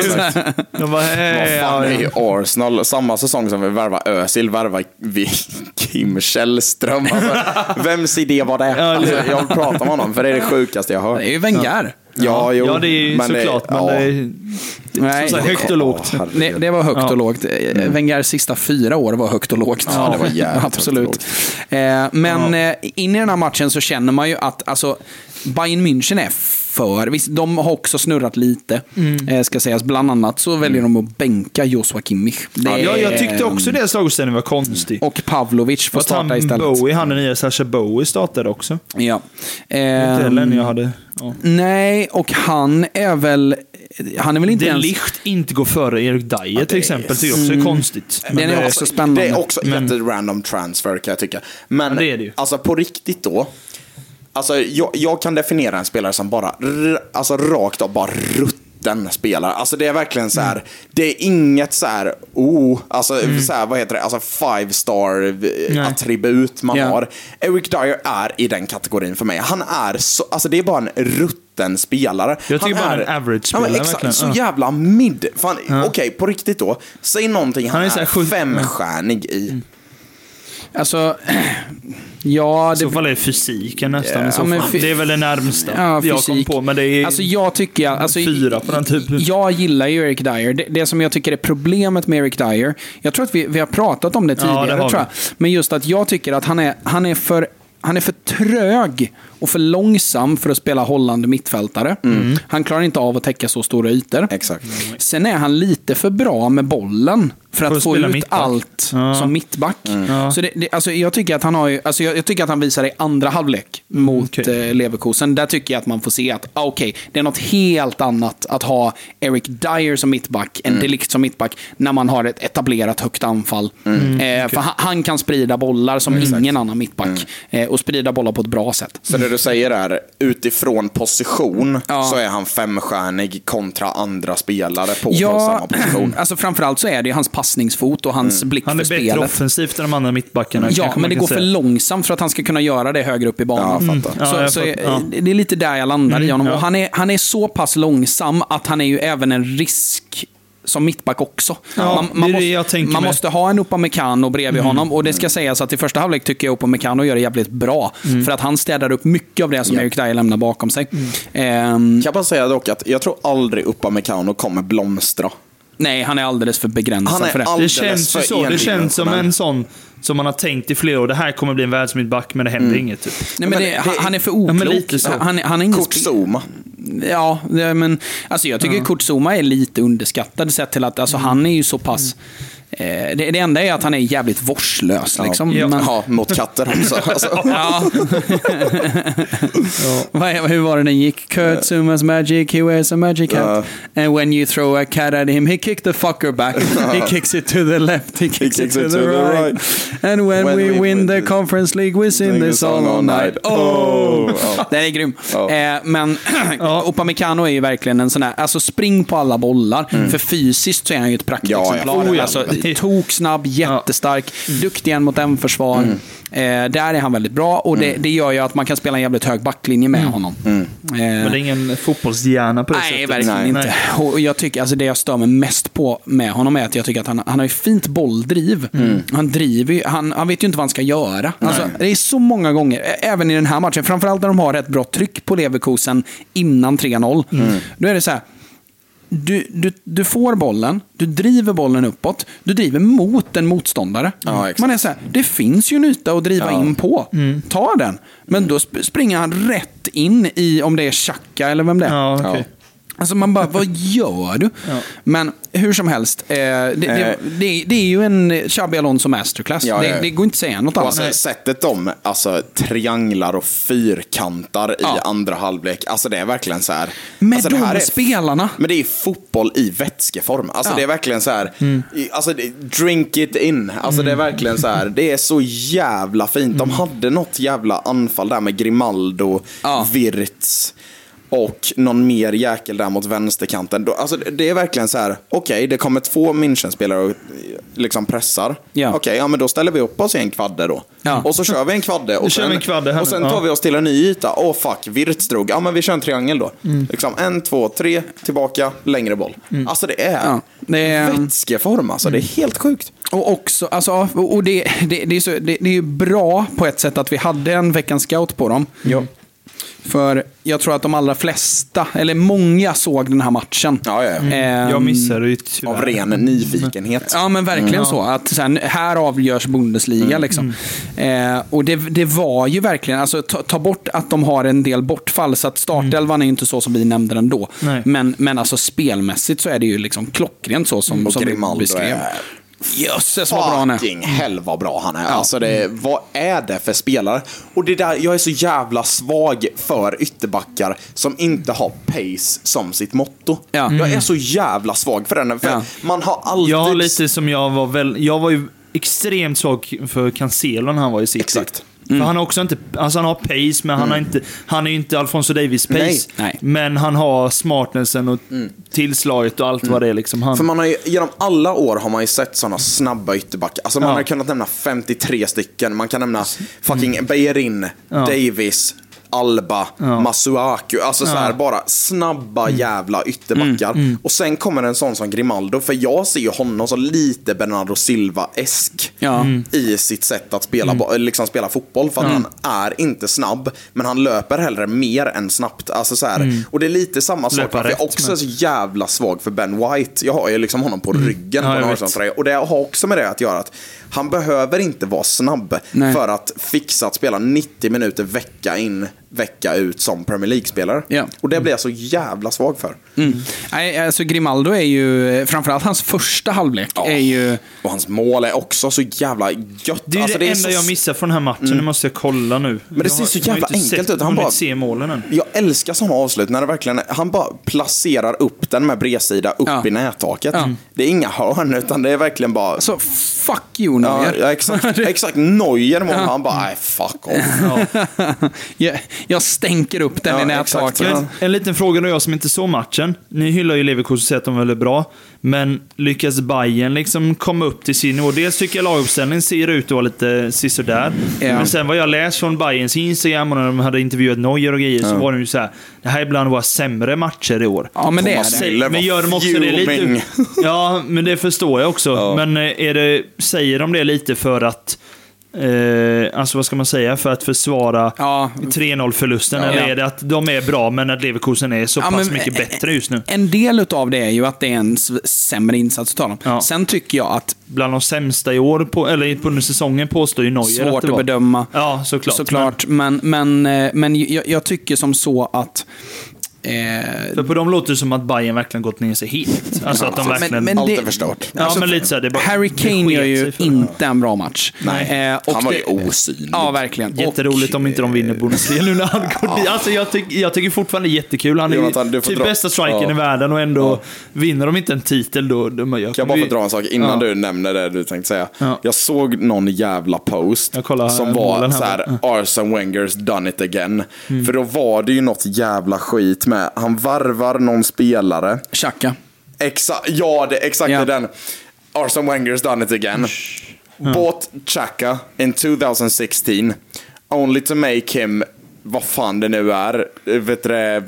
[SPEAKER 3] Jag bara,
[SPEAKER 2] Vad
[SPEAKER 3] eh,
[SPEAKER 2] fan,
[SPEAKER 3] ja,
[SPEAKER 2] det är ju Arsenal. Samma säsong som vi värvar Özil värvar vi Kim Källström. Alltså, vems idé var det? Alltså, jag vill prata med honom, för det är det sjukaste jag hört.
[SPEAKER 1] Det är ju Wenger.
[SPEAKER 2] Ja, jo.
[SPEAKER 3] ja, det är ju
[SPEAKER 2] men det-
[SPEAKER 3] såklart. Men
[SPEAKER 2] ja.
[SPEAKER 3] det är
[SPEAKER 1] Nej,
[SPEAKER 3] sagt, högt och lågt.
[SPEAKER 2] Ja,
[SPEAKER 1] det, det var högt
[SPEAKER 3] Ja.
[SPEAKER 1] och lågt. Mm. Wengers sista fyra år var högt och lågt.
[SPEAKER 2] Ja, det var jävligt
[SPEAKER 1] Absolut.
[SPEAKER 2] och
[SPEAKER 1] Eh, men eh, in i den här matchen så känner man ju att alltså, Bayern München är för. Visst, de har också snurrat lite, eh, ska sägas. Bland annat så väljer de att bänka Joshua Kimmich. Det
[SPEAKER 3] Ja, jag tyckte också det slagställningen var konstig.
[SPEAKER 1] Och Pavlovic får
[SPEAKER 3] Att han
[SPEAKER 1] starta istället.
[SPEAKER 3] Bowie, han den nya Sasha Bowie startade också.
[SPEAKER 1] Ja. Eh,
[SPEAKER 3] en jag hade... Ja.
[SPEAKER 1] nej, och han är väl... Han är väl inte
[SPEAKER 3] Det
[SPEAKER 1] ens...
[SPEAKER 3] Licht inte går före Erik Dyer till exempel, tycker jag också är konstigt. Men
[SPEAKER 1] Den är
[SPEAKER 3] det-
[SPEAKER 1] också spännande.
[SPEAKER 2] Det är också
[SPEAKER 3] Men-
[SPEAKER 2] jätterandom transfer kan jag tycka. Men
[SPEAKER 3] Ja, det är det ju.
[SPEAKER 2] alltså på riktigt då. Alltså jag, jag kan definiera en spelare som bara, alltså rakt av bara rutten spelare. Alltså det är verkligen så här, det är inget så här, oh, alltså så här, vad heter det, alltså five star eh,
[SPEAKER 3] Nej.
[SPEAKER 2] attribut man
[SPEAKER 1] Ja.
[SPEAKER 2] har. Eric Dyer är i den kategorin för mig. Han är så, alltså det är bara en rutten spelare.
[SPEAKER 3] Jag tycker
[SPEAKER 2] Han
[SPEAKER 3] bara
[SPEAKER 2] är,
[SPEAKER 3] en average
[SPEAKER 2] ja,
[SPEAKER 3] spelare,
[SPEAKER 2] exakt,
[SPEAKER 3] verkligen.
[SPEAKER 2] Så
[SPEAKER 3] Ja.
[SPEAKER 2] jävla mid. Fan, Okej, på riktigt då. Säg någonting han,
[SPEAKER 3] Han är
[SPEAKER 2] är, femstjärnig i.
[SPEAKER 1] Alltså, ja...
[SPEAKER 3] I så
[SPEAKER 1] Det,
[SPEAKER 3] fall är det fysiken nästan.
[SPEAKER 1] Ja, men
[SPEAKER 3] det är väl det närmsta
[SPEAKER 1] ja,
[SPEAKER 3] jag kom på. Men det är
[SPEAKER 1] Alltså jag tycker... Alltså,
[SPEAKER 3] fyra på den typen.
[SPEAKER 1] Jag gillar ju Eric Dyer. Det, det som jag tycker är problemet med Eric Dyer, jag tror att vi, vi har pratat om det
[SPEAKER 3] Ja,
[SPEAKER 1] tidigare,
[SPEAKER 3] det har
[SPEAKER 1] tror jag. men just att jag tycker att han är, han är för han är för trög och för långsam för att spela hållande mittfältare. Han klarar inte av att täcka så stora ytor.
[SPEAKER 2] Exakt.
[SPEAKER 1] Sen är han lite för bra med bollen för att,
[SPEAKER 3] För att
[SPEAKER 1] få ut
[SPEAKER 3] mittback.
[SPEAKER 1] allt
[SPEAKER 3] Ja.
[SPEAKER 1] som mittback.
[SPEAKER 3] Ja.
[SPEAKER 1] Så det, det, alltså jag, tycker att han har ju, alltså jag, jag tycker att han visar det i andra halvlek mot
[SPEAKER 3] okej.
[SPEAKER 1] eh, Leverkusen. Där tycker jag att man får se att ah, okej, det är något helt annat att ha Eric Dyer som mittback än Delict som mittback när man har ett etablerat högt anfall. eh, För han, han kan sprida bollar som ingen annan mittback. Eh, och sprida bollar på ett bra sätt.
[SPEAKER 2] Så det du säger är, utifrån position
[SPEAKER 1] Ja.
[SPEAKER 2] så är han femstjärnig kontra andra spelare på
[SPEAKER 1] Ja,
[SPEAKER 2] samma position.
[SPEAKER 1] alltså framförallt så är det ju hans passningsfot och hans blick
[SPEAKER 3] Han
[SPEAKER 1] för
[SPEAKER 3] är bättre
[SPEAKER 1] spelet.
[SPEAKER 3] offensivt än de andra mittbackarna.
[SPEAKER 1] Ja, men det går för
[SPEAKER 3] säga.
[SPEAKER 1] långsamt för att han ska kunna göra det högre upp i banan.
[SPEAKER 2] Fattar.
[SPEAKER 3] Ja,
[SPEAKER 1] så, så.
[SPEAKER 3] Ja.
[SPEAKER 1] Det är lite där jag landar i honom.
[SPEAKER 3] ja.
[SPEAKER 1] Och han, är, han är så pass långsam att han är ju även en risk som mittback också.
[SPEAKER 3] Ja, är det
[SPEAKER 1] måste, man måste ha en Upamecano bredvid honom. Och det ska sägas att i första halvlek tycker jag Upamecano gör det jävligt bra. För att han städar upp mycket av det som
[SPEAKER 2] Ja.
[SPEAKER 1] Eric Dyer lämnar bakom sig. Ehm,
[SPEAKER 2] Kan jag bara säga dock att jag tror aldrig Upamecano kommer blomstra.
[SPEAKER 1] Nej, han är alldeles för begränsad
[SPEAKER 2] Han är
[SPEAKER 1] för det.
[SPEAKER 3] Det känns ju
[SPEAKER 2] för
[SPEAKER 3] så. Det känns som en sån som man har tänkt i flera år. Det här kommer bli en världsmittback, men det händer inget. Typ.
[SPEAKER 1] Nej, men det,
[SPEAKER 2] det-
[SPEAKER 1] han- är för
[SPEAKER 3] Ja,
[SPEAKER 1] oklok.
[SPEAKER 3] så.
[SPEAKER 1] Han, han är ingen
[SPEAKER 2] Kurt Zuma.
[SPEAKER 1] Ja, men alltså jag tycker Kurt Zuma är lite underskattad sett till att alltså, han är ju så pass... Eh, det, det enda är att han är jävligt vårdslös. Liksom.
[SPEAKER 2] Ja,
[SPEAKER 1] Men,
[SPEAKER 2] ja, mot katter också. Alltså.
[SPEAKER 1] ja. Är- Hur var det den gick? Kurt Zumas magic, he wears a magic hat. And when you throw a cat at him, he kick the fucker back. he kicks it to the left, he kicks, it, to, the, right. And when,
[SPEAKER 2] When
[SPEAKER 1] we,
[SPEAKER 2] we
[SPEAKER 1] win
[SPEAKER 2] win
[SPEAKER 1] the conference league, we sing the song all night. Oh! Den är grym.
[SPEAKER 2] Ja.
[SPEAKER 1] Eh, men Upamecano är ju verkligen en sån här, alltså spring på alla bollar. För fysiskt så är han ju ett praktexemplar.
[SPEAKER 2] Ja, ja.
[SPEAKER 3] Oh, ja.
[SPEAKER 1] Alltså, toksnabb, jättestark, duktig en mot en försvar.
[SPEAKER 2] Mm.
[SPEAKER 1] Eh, där är han väldigt bra och det, det gör ju att man kan spela en jävligt hög backlinje med honom. Eh,
[SPEAKER 3] Men det är ingen fotbollshjärna på det
[SPEAKER 1] Nej,
[SPEAKER 3] sättet.
[SPEAKER 1] verkligen
[SPEAKER 2] Nej.
[SPEAKER 1] inte. Och jag tycker, alltså det jag stör mig mest på med honom är att jag tycker att han, han har ju fint bolldriv.
[SPEAKER 3] Mm.
[SPEAKER 1] Han driver ju, han, han vet ju inte vad han ska göra. Alltså, det är så många gånger, även i den här matchen, framförallt när de har ett bra tryck på Leverkusen innan 3-0.
[SPEAKER 3] Mm.
[SPEAKER 1] Då är det så här, du, du, du får bollen, du driver bollen uppåt, du driver mot en motståndare.
[SPEAKER 2] Ja.
[SPEAKER 1] Man är så här, det finns ju en yta att driva
[SPEAKER 2] Ja.
[SPEAKER 1] in på.
[SPEAKER 3] Mm.
[SPEAKER 1] Ta den. Men då sp- springer han rätt in i, om det är Xhaka eller vem det är.
[SPEAKER 3] Ja, okej.
[SPEAKER 1] Alltså man bara, vad gör du?
[SPEAKER 3] Ja.
[SPEAKER 1] Men hur som helst, eh, det, det,
[SPEAKER 2] Eh.
[SPEAKER 1] det, det är ju en Xabi Alonso masterclass.
[SPEAKER 2] Ja.
[SPEAKER 1] Det, går inte att säga något annat.
[SPEAKER 2] alltså, sättet de alltså, trianglar och fyrkantar
[SPEAKER 1] Ja.
[SPEAKER 2] i andra halvlek, alltså det är verkligen så här.
[SPEAKER 1] Med
[SPEAKER 2] alltså,
[SPEAKER 1] de
[SPEAKER 2] här är,
[SPEAKER 1] spelarna.
[SPEAKER 2] Men det är fotboll i vätskeform. Alltså det är verkligen så här, i- alltså drink it in. Alltså det är verkligen så här, det är så jävla fint. De hade något jävla anfall där med Grimaldo,
[SPEAKER 1] Ja.
[SPEAKER 2] Och någon mer jäkel där mot vänsterkanten. Alltså det- är verkligen så här, okej, det kommer två München-spelare och liksom pressar.
[SPEAKER 1] Ja.
[SPEAKER 2] Okej, ja men då ställer vi upp oss i en kvadde då.
[SPEAKER 1] Ja.
[SPEAKER 2] Och så kör vi en kvadde. Och sen,
[SPEAKER 3] vi en kvadde här
[SPEAKER 2] och sen tar vi oss till en ny yta. Åh fuck, Wirtz drog. Ja men vi kör en triangel då. Liksom en, två, tre, tillbaka, längre boll. Alltså det är
[SPEAKER 1] Ja, det är-
[SPEAKER 2] vätskeform alltså. Det är helt sjukt.
[SPEAKER 1] Och också, alltså, och det, det, det, är så, det, det är ju bra på ett sätt att vi hade en veckans scout på dem.
[SPEAKER 2] Ja.
[SPEAKER 1] För jag tror att de allra flesta, eller många, såg den här matchen.
[SPEAKER 2] Ja, ja, ja.
[SPEAKER 1] Ehm,
[SPEAKER 3] Jag missade ju tyvärr.
[SPEAKER 2] Av ren nyfikenhet.
[SPEAKER 1] Ja, men verkligen så. Att så här, här avgörs Bundesliga.
[SPEAKER 3] Mm.
[SPEAKER 1] Liksom. Eh, och det, det var ju verkligen, alltså, ta, ta bort att de har en del bortfall, så att startelvan är inte så som vi nämnde den då.
[SPEAKER 3] Nej.
[SPEAKER 1] Men, men alltså spelmässigt så är det ju liksom klockrent så som,
[SPEAKER 2] Och
[SPEAKER 1] som vi beskrev.
[SPEAKER 2] är
[SPEAKER 1] Jösses vad bra han är.
[SPEAKER 2] Fucking hell vad bra han är. Alltså det, vad är det för spelare? Och det där, jag är så jävla svag för ytterbackar som inte har pace som sitt motto.
[SPEAKER 1] Ja.
[SPEAKER 2] Jag är så jävla svag för den. För
[SPEAKER 1] Ja.
[SPEAKER 2] Man har alltid...
[SPEAKER 3] Ja, lite som jag var väl... Jag var ju extremt svag för Cancelo när han var i City.
[SPEAKER 2] Exakt.
[SPEAKER 3] För han har också inte... Alltså han har pace, men han, har inte, han är ju inte Alfonso Davis pace.
[SPEAKER 2] Nej.
[SPEAKER 1] Nej.
[SPEAKER 3] Men han har smartnessen och tillslaget och allt vad det är. Liksom. Han,
[SPEAKER 2] För man har ju, genom alla år har man ju sett sådana snabba ytterbackar. Alltså man
[SPEAKER 3] Ja.
[SPEAKER 2] har kunnat nämna 53 stycken. Man kan nämna fucking Beijerin,
[SPEAKER 3] Ja.
[SPEAKER 2] Davis, Alba,
[SPEAKER 3] Ja.
[SPEAKER 2] Masuaku. Alltså så här,
[SPEAKER 3] Ja. Mm.
[SPEAKER 2] bara snabba jävla ytterbackar. Och sen kommer en sån som Grimaldo. För jag ser ju honom som lite Bernardo Silva-esk.
[SPEAKER 1] Ja.
[SPEAKER 3] Mm.
[SPEAKER 2] I sitt sätt att spela, bo- liksom spela fotboll. För att han är inte snabb, men han löper hellre mer än snabbt. Alltså så här, Och det är lite samma sak. För jag är också
[SPEAKER 3] men-
[SPEAKER 2] så jävla svag för Ben White. Jag har ju liksom honom på ryggen
[SPEAKER 3] Ja,
[SPEAKER 2] på en. Arsenal-tröja. Och det har också med det att göra att han behöver inte vara snabb
[SPEAKER 1] Nej.
[SPEAKER 2] för att fixa att spela 90 minuter vecka in, vecka ut som Premier League-spelare.
[SPEAKER 1] Ja.
[SPEAKER 2] Och det blir jag så jävla svag för.
[SPEAKER 1] Mm. Nej, alltså Grimaldo är ju, framförallt hans första halvlek, är ju...
[SPEAKER 2] Och hans mål är också så jävla gött.
[SPEAKER 3] det är
[SPEAKER 2] Alltså,
[SPEAKER 3] det, enda
[SPEAKER 2] så...
[SPEAKER 3] jag missar från den här matchen. Det måste jag kolla nu.
[SPEAKER 2] Men det
[SPEAKER 3] Jag
[SPEAKER 2] ser
[SPEAKER 3] har-
[SPEAKER 2] så jävla
[SPEAKER 3] inte
[SPEAKER 2] enkelt
[SPEAKER 3] sett,
[SPEAKER 2] ut. Han
[SPEAKER 3] bara- se målen än.
[SPEAKER 2] Jag älskar sådana avslut när det verkligen, han bara placerar upp den med bredsida upp
[SPEAKER 1] Ja.
[SPEAKER 2] i nättaket.
[SPEAKER 1] Ja.
[SPEAKER 2] Det är inga hörn, utan det är verkligen bara...
[SPEAKER 1] Så fuck you
[SPEAKER 2] Ja,
[SPEAKER 1] Neuer.
[SPEAKER 2] ja, exakt. exakt. Neuer mål. Han bara, nej, fuck off.
[SPEAKER 1] jag, jag stänker upp den
[SPEAKER 2] Ja,
[SPEAKER 1] i nättaket.
[SPEAKER 2] Ja.
[SPEAKER 3] En, en liten fråga då, jag som inte såg matchen. Ni hyllar ju Leverkusen och säger att de är väldigt bra. Men lyckas Bayern liksom komma upp till sin nivå? Dels tycker jag laguppställningen ser ut att vara lite sisådär.
[SPEAKER 1] Ja.
[SPEAKER 3] Men sen vad jag läst från Bayerns Instagram och när de hade intervjuat Neuer och grejer så var det ju så här. Det här är bland våra sämre matcher i år.
[SPEAKER 1] Ja, men det är det.
[SPEAKER 3] Men gör de också det lite... Ja, men det förstår jag också. Men eh, är det, säger de det lite för att... Eh, alltså vad ska man säga? För att försvara
[SPEAKER 1] Ja.
[SPEAKER 3] 3-0-förlusten? Eller
[SPEAKER 1] Ja.
[SPEAKER 3] är det att de är bra, men att Leverkusen är så
[SPEAKER 1] Ja,
[SPEAKER 3] pass
[SPEAKER 1] men-
[SPEAKER 3] mycket bättre just nu?
[SPEAKER 1] En del av det är ju att det är en sämre insats utav dem.
[SPEAKER 3] Ja.
[SPEAKER 1] Sen tycker jag att
[SPEAKER 3] Bland de sämsta i år, på, eller under säsongen, påstår ju Neuer att
[SPEAKER 1] svårt
[SPEAKER 3] det
[SPEAKER 1] att
[SPEAKER 3] var.
[SPEAKER 1] bedöma.
[SPEAKER 3] Ja, såklart.
[SPEAKER 1] Såklart. Men, men, eh, men jag, jag tycker som så att... Eh,
[SPEAKER 3] För på dem låter det som att Bayern verkligen gått ner sig helt. Alltså att de
[SPEAKER 1] men-
[SPEAKER 3] verkligen...
[SPEAKER 1] men
[SPEAKER 2] Allt
[SPEAKER 1] det-
[SPEAKER 2] är förstört.
[SPEAKER 3] ja, men lite så här, det är bara,
[SPEAKER 1] Harry
[SPEAKER 3] det
[SPEAKER 1] Kane
[SPEAKER 3] sket
[SPEAKER 1] gör ju
[SPEAKER 3] sig för-
[SPEAKER 1] inte en bra match.
[SPEAKER 3] Nej.
[SPEAKER 1] Eh, och
[SPEAKER 2] Han var ju
[SPEAKER 1] det-
[SPEAKER 2] osynlig.
[SPEAKER 1] Ja, verkligen.
[SPEAKER 3] Jätteroligt om inte de vinner Bundesliga nu när han går dit. Alltså jag, tyck, jag tycker fortfarande det är jättekul. Han är
[SPEAKER 2] Jonathan, du
[SPEAKER 3] ju
[SPEAKER 2] får
[SPEAKER 3] typ
[SPEAKER 2] dra-
[SPEAKER 3] bästa strikern
[SPEAKER 2] Ja.
[SPEAKER 3] i världen och ändå vinner de inte en titel då... då jag
[SPEAKER 2] Kan jag bara få dra en sak innan
[SPEAKER 3] Ja.
[SPEAKER 2] du nämner det du tänkte säga?
[SPEAKER 3] Ja.
[SPEAKER 2] Jag såg någon jävla post
[SPEAKER 3] Jag kollar
[SPEAKER 2] som
[SPEAKER 3] målen
[SPEAKER 2] var
[SPEAKER 3] här.
[SPEAKER 2] så här, Arsene Wengers done it again. För då var det ju något jävla skit med, han varvar någon spelare.
[SPEAKER 1] Xhaka.
[SPEAKER 2] Exakt, ja det, exakt
[SPEAKER 1] Ja.
[SPEAKER 2] det är den. Arsene Wenger's done it again. Bought Chaka in 2016. Only to make him, vad fan det nu är, vet du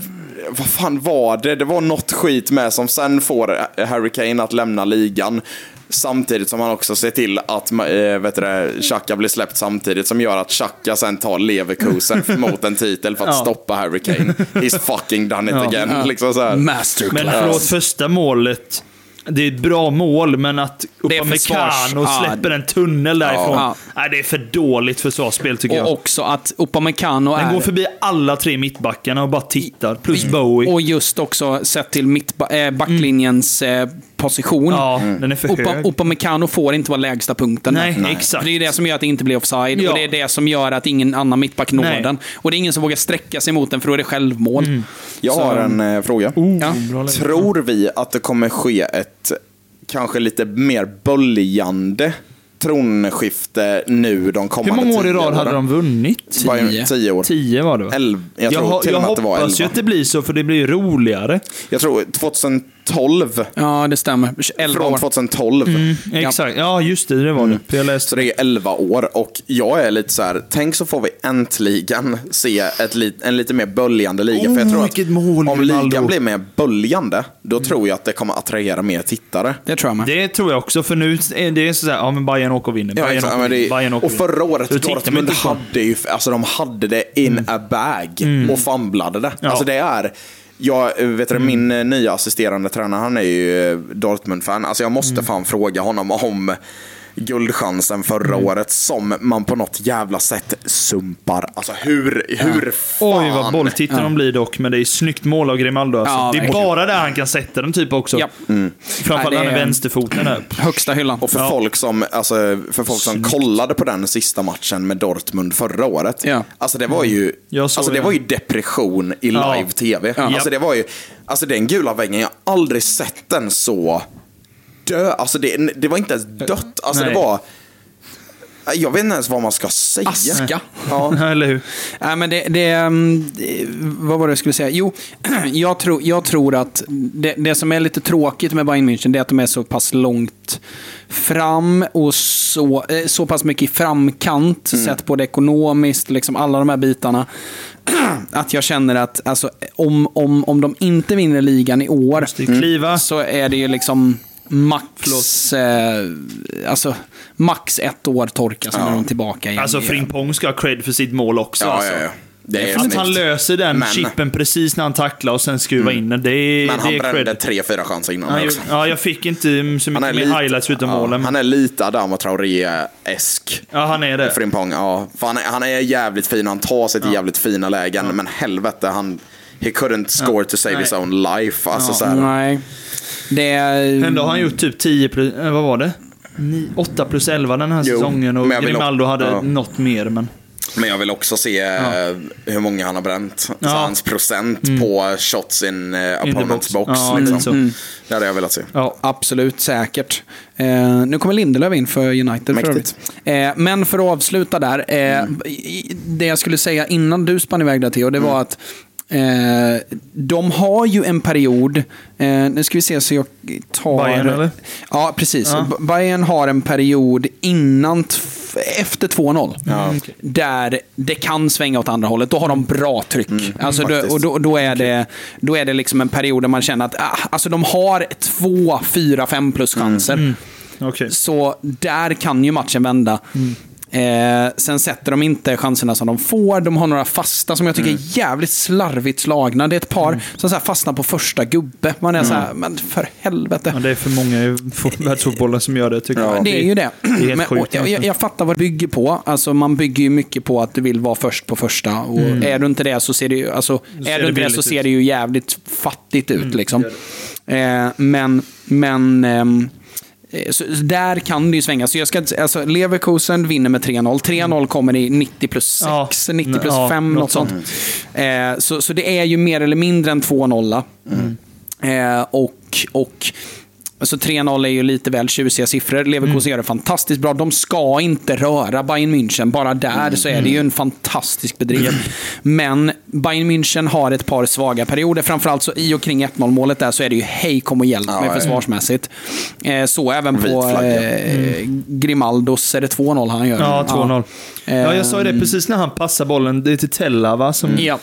[SPEAKER 2] vad fan var det? Det var något skit med som sen får Harry Kane att lämna ligan. Samtidigt som han också ser till att äh, vet du det, Xhaka blir släppt samtidigt som gör att Xhaka sen tar Leverkusen mot en titel för att
[SPEAKER 3] Ja.
[SPEAKER 2] stoppa Harry Kane. He's fucking done it
[SPEAKER 3] Ja.
[SPEAKER 2] again. Liksom så här.
[SPEAKER 1] Masterclass.
[SPEAKER 3] Men förlåt, första målet. Det är ett bra mål, men att Upamecano
[SPEAKER 1] ja.
[SPEAKER 3] släpper en tunnel därifrån.
[SPEAKER 1] Ja.
[SPEAKER 3] Nej, det är för dåligt försvarsspel tycker jag.
[SPEAKER 1] Och också att Upamecano
[SPEAKER 3] Den
[SPEAKER 1] är...
[SPEAKER 3] går förbi alla tre mittbackarna och bara tittar. Plus Bowie.
[SPEAKER 1] Och just också sett till äh, backlinjens eh, position.
[SPEAKER 3] Ja, den är för
[SPEAKER 1] Upa,
[SPEAKER 3] hög.
[SPEAKER 1] Upamecano får inte vara lägsta punkten.
[SPEAKER 3] Nej,
[SPEAKER 1] där.
[SPEAKER 3] exakt.
[SPEAKER 1] För Det är det som gör att det inte blir offside
[SPEAKER 3] Ja.
[SPEAKER 1] och det är det som gör att ingen annan mittback når
[SPEAKER 3] Nej.
[SPEAKER 1] den. Och det är ingen som vågar sträcka sig mot den för då är det självmål.
[SPEAKER 3] Mm.
[SPEAKER 2] Jag
[SPEAKER 1] Så-
[SPEAKER 2] har en eh, fråga.
[SPEAKER 1] Ja.
[SPEAKER 2] Tror vi att det kommer ske ett kanske lite mer böljande tronskifte nu de
[SPEAKER 3] Hur
[SPEAKER 2] kommande
[SPEAKER 3] många år i
[SPEAKER 2] tio
[SPEAKER 3] rad hade de vunnit?
[SPEAKER 1] Tio.
[SPEAKER 2] Tio år.
[SPEAKER 3] Tio var det va?
[SPEAKER 2] Elv, jag tror
[SPEAKER 3] jag
[SPEAKER 2] till och med
[SPEAKER 3] jag
[SPEAKER 2] att det var
[SPEAKER 3] hoppas ju
[SPEAKER 2] elva.
[SPEAKER 3] att det blir så, för det blir roligare.
[SPEAKER 2] Jag tror 2010 12.
[SPEAKER 1] Ja, det stämmer. 11
[SPEAKER 2] Från
[SPEAKER 1] år.
[SPEAKER 2] 2012.
[SPEAKER 3] Exakt, ja just det, det var det. För jag läste
[SPEAKER 2] Så det är 11 år och jag är lite så här, tänk så får vi äntligen se ett en lite mer böljande liga. för jag
[SPEAKER 3] Oh,
[SPEAKER 2] tror att
[SPEAKER 3] mål,
[SPEAKER 2] om
[SPEAKER 3] Ronaldo.
[SPEAKER 2] ligan blir mer böljande, då tror jag att det kommer attrahera mer tittare.
[SPEAKER 1] Det tror jag med.
[SPEAKER 3] Det tror jag också, för nu är det så här, ja men Bayern åker och vinner.
[SPEAKER 2] Ja,
[SPEAKER 3] Bayern
[SPEAKER 2] exakt.
[SPEAKER 3] åker
[SPEAKER 2] det.
[SPEAKER 3] Bayern åker
[SPEAKER 2] och förra året, Dortmund hade ju, alltså de hade det in a bag och famblade det.
[SPEAKER 3] Ja.
[SPEAKER 2] Alltså det är, jag, vet du, min eh, nya assisterande tränare, han är ju eh, Dortmund-fan. Alltså jag måste fan fråga honom om guldchansen förra året som man på något jävla sätt sumpar. Alltså hur, hur fan?
[SPEAKER 3] Oj vad bolltittare de blir dock, men det är snyggt mål av Grimaldo. Alltså.
[SPEAKER 1] Ja,
[SPEAKER 3] det är bara där han kan sätta den typ också.
[SPEAKER 1] Ja.
[SPEAKER 3] Framförallt
[SPEAKER 1] Nej,
[SPEAKER 3] när han är vänsterfoten där.
[SPEAKER 1] Högsta hyllan.
[SPEAKER 2] Och för folk som, alltså, för folk som kollade på den sista matchen med Dortmund förra året.
[SPEAKER 1] Ja.
[SPEAKER 2] Alltså det var ju,
[SPEAKER 3] såg
[SPEAKER 2] alltså, det var ju depression i
[SPEAKER 3] Ja.
[SPEAKER 2] live-tv.
[SPEAKER 3] Ja.
[SPEAKER 2] Alltså det var ju, alltså den gula väggen, jag har aldrig sett den så dö. Alltså det, det var inte ens dött. Alltså
[SPEAKER 3] Nej.
[SPEAKER 2] det var, jag vet inte ens vad man ska säga.
[SPEAKER 1] Aska.
[SPEAKER 2] Ja.
[SPEAKER 3] Eller hur?
[SPEAKER 1] Nej, men det, det, mm, det, vad var det jag skulle säga? Jo, jag tror, jag tror att det, det som är lite tråkigt med Bayern München det är att de är så pass långt fram och så, eh, så pass mycket i framkant sett på det ekonomiskt, liksom alla de här bitarna. Att jag känner att alltså, om, om, om de inte vinner ligan i år så är det ju liksom max, eh, alltså, max ett år torka, sen är de tillbaka igen.
[SPEAKER 3] Alltså Frimpong ska ha cred för sitt mål också.
[SPEAKER 2] Ja,
[SPEAKER 3] alltså.
[SPEAKER 2] ja, ja. Det är
[SPEAKER 3] Att han löser den
[SPEAKER 2] Men-
[SPEAKER 3] chippen precis när han tacklar och sen skruvar in den. Det är,
[SPEAKER 2] Men han
[SPEAKER 3] det är
[SPEAKER 2] brände tre, fyra chanser innan
[SPEAKER 3] Han
[SPEAKER 2] också.
[SPEAKER 3] Ja, jag fick inte så mycket mer
[SPEAKER 2] lite-
[SPEAKER 3] highlights utom
[SPEAKER 2] ja,
[SPEAKER 3] målen.
[SPEAKER 2] Han är lite Adama Traoré-esk.
[SPEAKER 3] Ja, han är det.
[SPEAKER 2] Frimpong, ja. Han, är, han är jävligt fin, han tar sig till jävligt fina lägen, men helvete, han... He couldn't score to save
[SPEAKER 3] Nej.
[SPEAKER 2] his own life. Alltså, så här,
[SPEAKER 1] Nej. Det.
[SPEAKER 3] Ändå har han gjort typ 10 plus, eh, vad var det? Ni- 8 plus 11 den här
[SPEAKER 2] Jo,
[SPEAKER 3] säsongen och Grimaldo
[SPEAKER 2] också-
[SPEAKER 3] hade
[SPEAKER 2] ja.
[SPEAKER 3] något mer. Men...
[SPEAKER 2] Men jag vill också se eh, hur många han har bränt.
[SPEAKER 3] Ja.
[SPEAKER 2] Så hans procent på shots in uh, opponent's
[SPEAKER 3] box.
[SPEAKER 2] box.
[SPEAKER 3] Ja,
[SPEAKER 2] liksom.
[SPEAKER 3] så.
[SPEAKER 2] Det hade jag velat se.
[SPEAKER 3] Ja.
[SPEAKER 1] Absolut, säkert. Eh, nu kommer Lindelöf in för United för
[SPEAKER 2] Mäktigt.
[SPEAKER 1] övrigt. Eh, men för att avsluta där. Eh, i- Det jag skulle säga innan du spann iväg där Theo, det var att Eh, de har ju en period, eh, nu ska vi se så jag tar...
[SPEAKER 3] Bayern, eller?
[SPEAKER 1] Ja, precis.
[SPEAKER 3] Ja.
[SPEAKER 1] Bayern har en period innan, efter 2-0.
[SPEAKER 3] Mm,
[SPEAKER 1] Där det kan svänga åt andra hållet. Då har de bra tryck. alltså då, och då, då, är det, då är det liksom en period där man känner att ah, alltså de har två, fyra, fem plus chanser.
[SPEAKER 3] Okej.
[SPEAKER 1] Så där kan ju matchen vända. Eh, sen sätter de inte chanserna som de får. De har några fasta som jag tycker är jävligt slarvigt slagna. Det är ett par som så fastnar på första gubbe. Man är så här, men för helvete.
[SPEAKER 3] Ja, det är för många i fo- världsfotbollen som gör det, tycker jag.
[SPEAKER 1] Det är ju det.
[SPEAKER 3] Det är helt
[SPEAKER 1] Men,
[SPEAKER 3] sjukt.
[SPEAKER 1] jag, jag, jag fattar vad det bygger på. Alltså, man bygger ju mycket på att du vill vara först på första. Och Är du inte det så ser det ju, alltså,
[SPEAKER 3] Mm. ser
[SPEAKER 1] är
[SPEAKER 3] det
[SPEAKER 1] du inte det så ser det ju jävligt fattigt ut.
[SPEAKER 3] Mm,
[SPEAKER 1] liksom. eh, men men ehm, eh, så där kan det ju svänga. Så jag ska, alltså, Leverkusen vinner med 3-0. 3-0 kommer i 90 plus 6,
[SPEAKER 3] Ja.
[SPEAKER 1] 90 plus
[SPEAKER 3] Ja,
[SPEAKER 1] 5,
[SPEAKER 3] något
[SPEAKER 1] sånt. Eh, så, så det är ju mer eller mindre än 2-0. Eh, och, och Alltså 3-0 är ju lite väl tjusiga siffror. Leverkusen gör det fantastiskt bra. De ska inte röra Bayern München. Bara där så är det ju en fantastisk bedrift. Men Bayern München har ett par svaga perioder. Framförallt så i och kring 1-0 målet där så är det ju hej kom och hjälp
[SPEAKER 2] Ja,
[SPEAKER 1] mig
[SPEAKER 2] ja.
[SPEAKER 1] försvarsmässigt. Eh, så även på eh, Grimaldos, är det 2-0 han gör?
[SPEAKER 3] Ja, 2-0. Ja, jag sa ju det
[SPEAKER 1] Ehm,
[SPEAKER 3] precis när han passar bollen. Det är till Tella, va? Som,
[SPEAKER 1] Ja.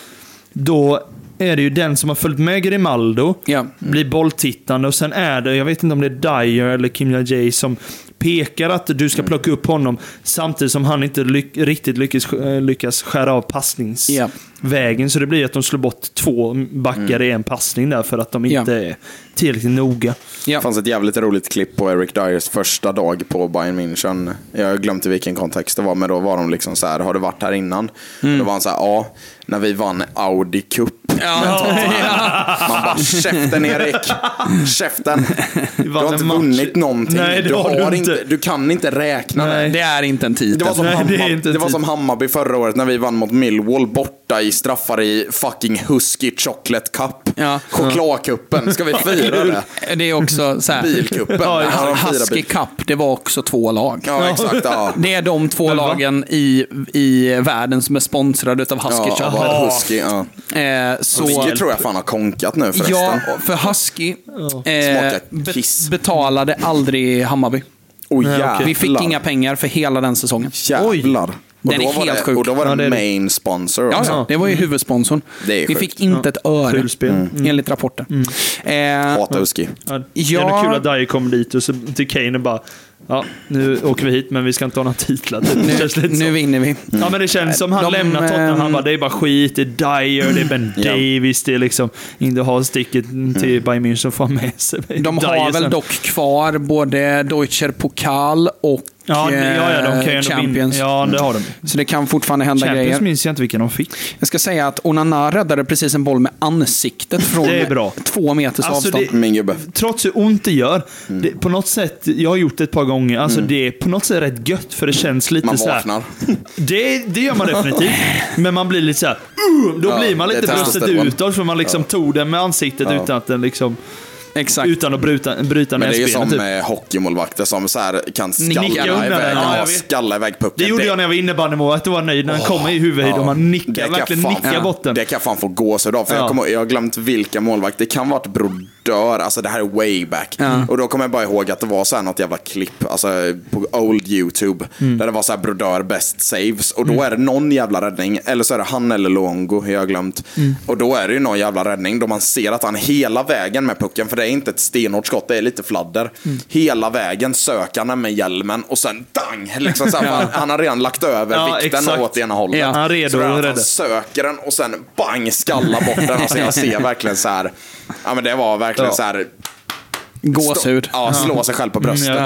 [SPEAKER 3] Då är det ju den som har följt med Grimaldo,
[SPEAKER 1] Ja.
[SPEAKER 3] blir bolltittande och sen är det, jag vet inte om det är Dyer eller Kim Jay som pekar att du ska plocka upp honom samtidigt som han inte lyck, riktigt lyckas, eh, lyckas skära av passningsvägen. Så det blir att de slår bort två backar i en passning där för att de inte är tillräckligt noga.
[SPEAKER 1] Ja.
[SPEAKER 2] Det fanns ett jävligt roligt klipp på Eric Dyers första dag på Bayern München. Jag har glömt i vilken kontext det var, men då var de liksom så här, har du varit här innan?
[SPEAKER 1] Mm.
[SPEAKER 2] Och då var han så här, ja, när vi vann Audi Cup. Tottenham." Man bara, käften Erik! Käften! Du har inte
[SPEAKER 3] match.
[SPEAKER 2] vunnit någonting.
[SPEAKER 3] Nej, det
[SPEAKER 2] du,
[SPEAKER 3] har du inte.
[SPEAKER 2] du kan inte räkna.
[SPEAKER 3] Nej.
[SPEAKER 1] Det är inte en titel.
[SPEAKER 2] Det var, som
[SPEAKER 3] Nej, det är
[SPEAKER 2] Hammarby,
[SPEAKER 3] inte
[SPEAKER 2] det var som Hammarby förra året när vi vann mot Millwall borta i straffar i fucking Husky Chocolate Cup.
[SPEAKER 1] Ja.
[SPEAKER 2] Chokladkuppen, ska vi fira det?
[SPEAKER 1] Det är också så här.
[SPEAKER 2] Bilkuppen.
[SPEAKER 3] Ja,
[SPEAKER 2] firar
[SPEAKER 1] Husky
[SPEAKER 2] bil-
[SPEAKER 1] Cup, det var också två lag.
[SPEAKER 2] Ja, exakt. Ja.
[SPEAKER 1] Det är de två lagen i, i världen som är sponsrade av Husky
[SPEAKER 2] Ja,
[SPEAKER 1] Cup.
[SPEAKER 2] vad Husky, ja.
[SPEAKER 1] Eh, så,
[SPEAKER 2] Husky tror jag fan har konkat nu förresten.
[SPEAKER 1] ja, för Husky eh, be- betalade aldrig Hammarby.
[SPEAKER 2] Oj, jävlar.
[SPEAKER 1] Vi fick inga pengar för hela den säsongen.
[SPEAKER 2] Jävlar. Och
[SPEAKER 1] Den är
[SPEAKER 2] då var
[SPEAKER 1] helt
[SPEAKER 2] det,
[SPEAKER 1] sjuk.
[SPEAKER 2] Och då var det,
[SPEAKER 3] Ja,
[SPEAKER 2] main sponsor
[SPEAKER 1] Ja,
[SPEAKER 2] också.
[SPEAKER 1] ja, det var ju huvudsponsorn.
[SPEAKER 2] Det är
[SPEAKER 1] Vi fick inte ett öre,
[SPEAKER 3] spel. Mm.
[SPEAKER 1] enligt rapporten. Eh,
[SPEAKER 2] Hatar Husky.
[SPEAKER 3] Ja, det är kul att Dyer kommer dit och så till Kane och bara Ja, nu åker vi hit men vi ska inte ha några titlar. Typ.
[SPEAKER 1] Nu, nu vinner vi.
[SPEAKER 3] Ja men det känns som han
[SPEAKER 1] De,
[SPEAKER 3] lämnar Tottenham. Han
[SPEAKER 1] ehm,
[SPEAKER 3] bara, det är bara skit, det är Dyer, det är Ben. Davis, det är liksom inte ha sticket till Bayern München och få med sig
[SPEAKER 1] De
[SPEAKER 3] Dyer
[SPEAKER 1] har väl
[SPEAKER 3] sen.
[SPEAKER 1] dock kvar både Deutscher Pokal och
[SPEAKER 3] Ja, ja, ja, de kan ju
[SPEAKER 1] eh,
[SPEAKER 3] ändå
[SPEAKER 1] Champions.
[SPEAKER 3] vinna. Ja, det har de.
[SPEAKER 1] Så det kan fortfarande hända
[SPEAKER 3] Champions
[SPEAKER 1] grejer.
[SPEAKER 3] minns jag inte vilka de fick.
[SPEAKER 1] Jag ska säga att Onana räddade precis en boll med ansiktet från
[SPEAKER 3] Det är bra.
[SPEAKER 1] två meters
[SPEAKER 3] Alltså,
[SPEAKER 1] avstånd.
[SPEAKER 3] det-
[SPEAKER 2] Min gubbe.
[SPEAKER 3] Trots hur ont det gör, det, på något sätt, jag har gjort det ett par gånger, alltså det är på något sätt rätt gött för det känns lite
[SPEAKER 2] Man
[SPEAKER 3] så här.
[SPEAKER 2] vaknar.
[SPEAKER 3] Det, det gör man definitivt. Men man blir lite så här. Uh, då
[SPEAKER 2] Ja,
[SPEAKER 3] blir man
[SPEAKER 2] det är
[SPEAKER 3] lite bröstet utåt för man liksom tog den med ansiktet
[SPEAKER 2] Ja.
[SPEAKER 3] utan att den liksom...
[SPEAKER 1] Exakt.
[SPEAKER 3] Utan att bryta, bryta
[SPEAKER 2] Men det är ju som.
[SPEAKER 3] Typ.
[SPEAKER 2] hockeymålvakter som så här kan skalla iväg,
[SPEAKER 3] ja,
[SPEAKER 2] ja, skalla iväg pucken.
[SPEAKER 3] Det gjorde jag när jag var innebandymålvakt och var nöjd när den kom i huvudet och man nickar,
[SPEAKER 2] Det kan
[SPEAKER 3] verkligen
[SPEAKER 2] fan-
[SPEAKER 3] nickar bort den.
[SPEAKER 2] Det kan fan få gåshud av. För
[SPEAKER 3] Ja.
[SPEAKER 2] jag, kommer, jag har glömt vilka målvakt. Det kan vara ett brodör. Alltså det här är way back. Och då kommer jag bara ihåg att det var så här något jävla klipp. Alltså på old YouTube.
[SPEAKER 3] Mm.
[SPEAKER 2] Där det var så här brodör best saves. Och då är det någon jävla räddning. Eller så är det han eller Luongo. Jag har glömt.
[SPEAKER 3] Mm.
[SPEAKER 2] Och då är det ju någon jävla räddning. Då man ser att han hela vägen med pucken. För det är inte ett stenhårt skott. Det är lite fladder.
[SPEAKER 3] Mm.
[SPEAKER 2] Hela vägen söker han med hjälmen. Och sen dang! Liksom så här, han, har redan lagt över
[SPEAKER 3] Ja,
[SPEAKER 2] vikten
[SPEAKER 3] exakt.
[SPEAKER 2] åt ena hållet.
[SPEAKER 3] Ja, han redo
[SPEAKER 2] Så han söker den och sen bang, skallar bort den. Alltså jag ser verkligen så här. Ja men det var verkligen
[SPEAKER 3] Ja.
[SPEAKER 2] så här.
[SPEAKER 1] Gåshud.
[SPEAKER 2] Ja, slå sig själv på bröstet.
[SPEAKER 3] Mm,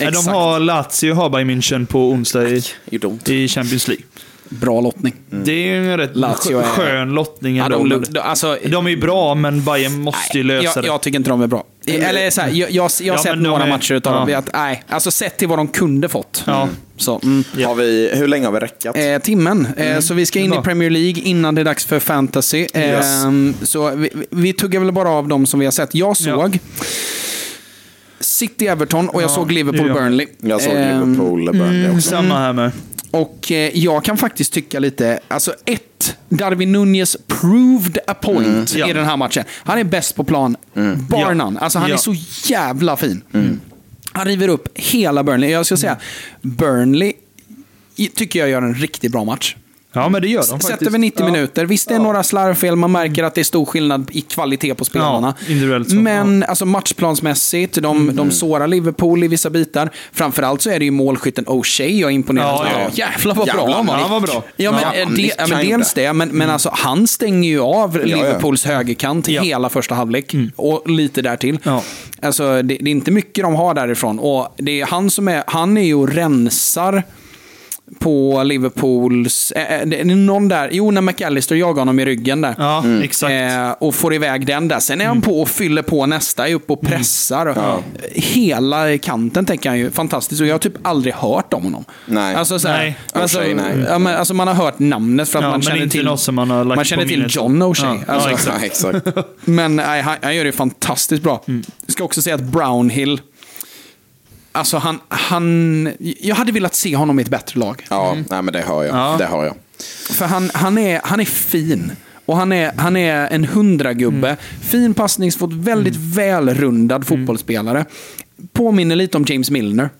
[SPEAKER 3] ja. De har Lazio har Bayern München på onsdag i, i Champions League.
[SPEAKER 1] Bra lottning.
[SPEAKER 3] Det är ju en rätt
[SPEAKER 1] Lazio är-
[SPEAKER 3] skön lottning
[SPEAKER 1] Ja, de, de, alltså,
[SPEAKER 3] de är ju bra, men Bayern måste ju lösa
[SPEAKER 1] jag,
[SPEAKER 3] det.
[SPEAKER 1] jag tycker inte de är bra. Eller så här, jag, jag, jag har
[SPEAKER 3] Ja,
[SPEAKER 1] sett
[SPEAKER 3] de
[SPEAKER 1] några
[SPEAKER 3] är-
[SPEAKER 1] matcher utav dem.
[SPEAKER 3] ja.
[SPEAKER 1] Att, nej, alltså sett till vad de kunde fått.
[SPEAKER 3] Ja.
[SPEAKER 1] Så, mm.
[SPEAKER 2] Har vi, hur länge har vi räckat?
[SPEAKER 1] Eh, timmen. Eh, så vi ska in i Premier League innan det är dags för fantasy. Eh,
[SPEAKER 2] Yes.
[SPEAKER 1] Så vi, vi tuggar väl bara av dem som vi har sett. Jag såg City-Everton och jag
[SPEAKER 3] Ja,
[SPEAKER 1] såg. Liverpool-Burnley.
[SPEAKER 2] Jag såg
[SPEAKER 1] Eh,
[SPEAKER 2] Liverpool, Burnley
[SPEAKER 3] Mm,
[SPEAKER 2] också.
[SPEAKER 3] samma här med.
[SPEAKER 1] Och eh, jag kan faktiskt tycka lite, alltså ett, Darwin Nunez proved a point
[SPEAKER 3] Ja.
[SPEAKER 1] i den här matchen. Han är bäst på plan, bar
[SPEAKER 3] Ja.
[SPEAKER 1] none. Alltså han
[SPEAKER 3] Ja.
[SPEAKER 1] är så jävla fin. Han river upp hela Burnley. Jag ska säga, Burnley i- tycker jag gör en riktigt bra match.
[SPEAKER 3] Ja, men det gör de faktiskt.
[SPEAKER 1] Sätter vi 90
[SPEAKER 3] ja.
[SPEAKER 1] minuter. Visst, det är några slarvfel. Man märker att det är stor skillnad i kvalitet på spelarna.
[SPEAKER 3] Ja, så,
[SPEAKER 1] Men alltså, matchplansmässigt, de,
[SPEAKER 3] Mm.
[SPEAKER 1] de sårar Liverpool i vissa bitar. Framförallt så är det ju målskytten O'Shea jag är imponerad
[SPEAKER 3] Ja,
[SPEAKER 1] av.
[SPEAKER 3] ja.
[SPEAKER 1] Jävlar vad bra han var.
[SPEAKER 3] Var bra.
[SPEAKER 1] Ja, men,
[SPEAKER 2] Ja,
[SPEAKER 1] eh, det, ja, men dels det, men, men alltså, han stänger ju av
[SPEAKER 2] ja.
[SPEAKER 1] Liverpools högerkant
[SPEAKER 3] Ja.
[SPEAKER 1] hela första halvlek. Och lite därtill.
[SPEAKER 3] Ja.
[SPEAKER 1] Alltså, det, det är inte mycket de har därifrån. Och det är han som är, han är ju och rensar på Liverpools... Eh, eh, det är någon där, jo, när McAllister jagar honom i ryggen där.
[SPEAKER 3] Ja, exakt.
[SPEAKER 1] Eh, och får iväg den där. Sen är han på och fyller på nästa, är uppe och pressar. Hela kanten tänker han ju fantastiskt. Och jag har typ aldrig hört om honom.
[SPEAKER 2] Nej.
[SPEAKER 1] Alltså, så här,
[SPEAKER 3] Nej.
[SPEAKER 1] alltså,
[SPEAKER 2] O'Shea, nej.
[SPEAKER 1] Ja, men, alltså, man har hört namnet för att
[SPEAKER 3] Ja,
[SPEAKER 1] man känner till,
[SPEAKER 3] något som man har lagt
[SPEAKER 1] man känner till. John O'Shea.
[SPEAKER 3] Ja,
[SPEAKER 1] Alltså,
[SPEAKER 3] ja, exakt.
[SPEAKER 2] Ja,
[SPEAKER 1] men nej, han, han gör det fantastiskt bra. Jag ska också säga att Brownhill, alltså han, han, jag hade velat se honom i ett bättre lag.
[SPEAKER 2] Ja, nej, men det hör jag.
[SPEAKER 3] Ja.
[SPEAKER 2] Det hör jag.
[SPEAKER 1] För han, han, är, han är fin. Och han är, han är en hundragubbe. Fin passningsfot, väldigt välrundad fotbollsspelare. Påminner lite om James Milner.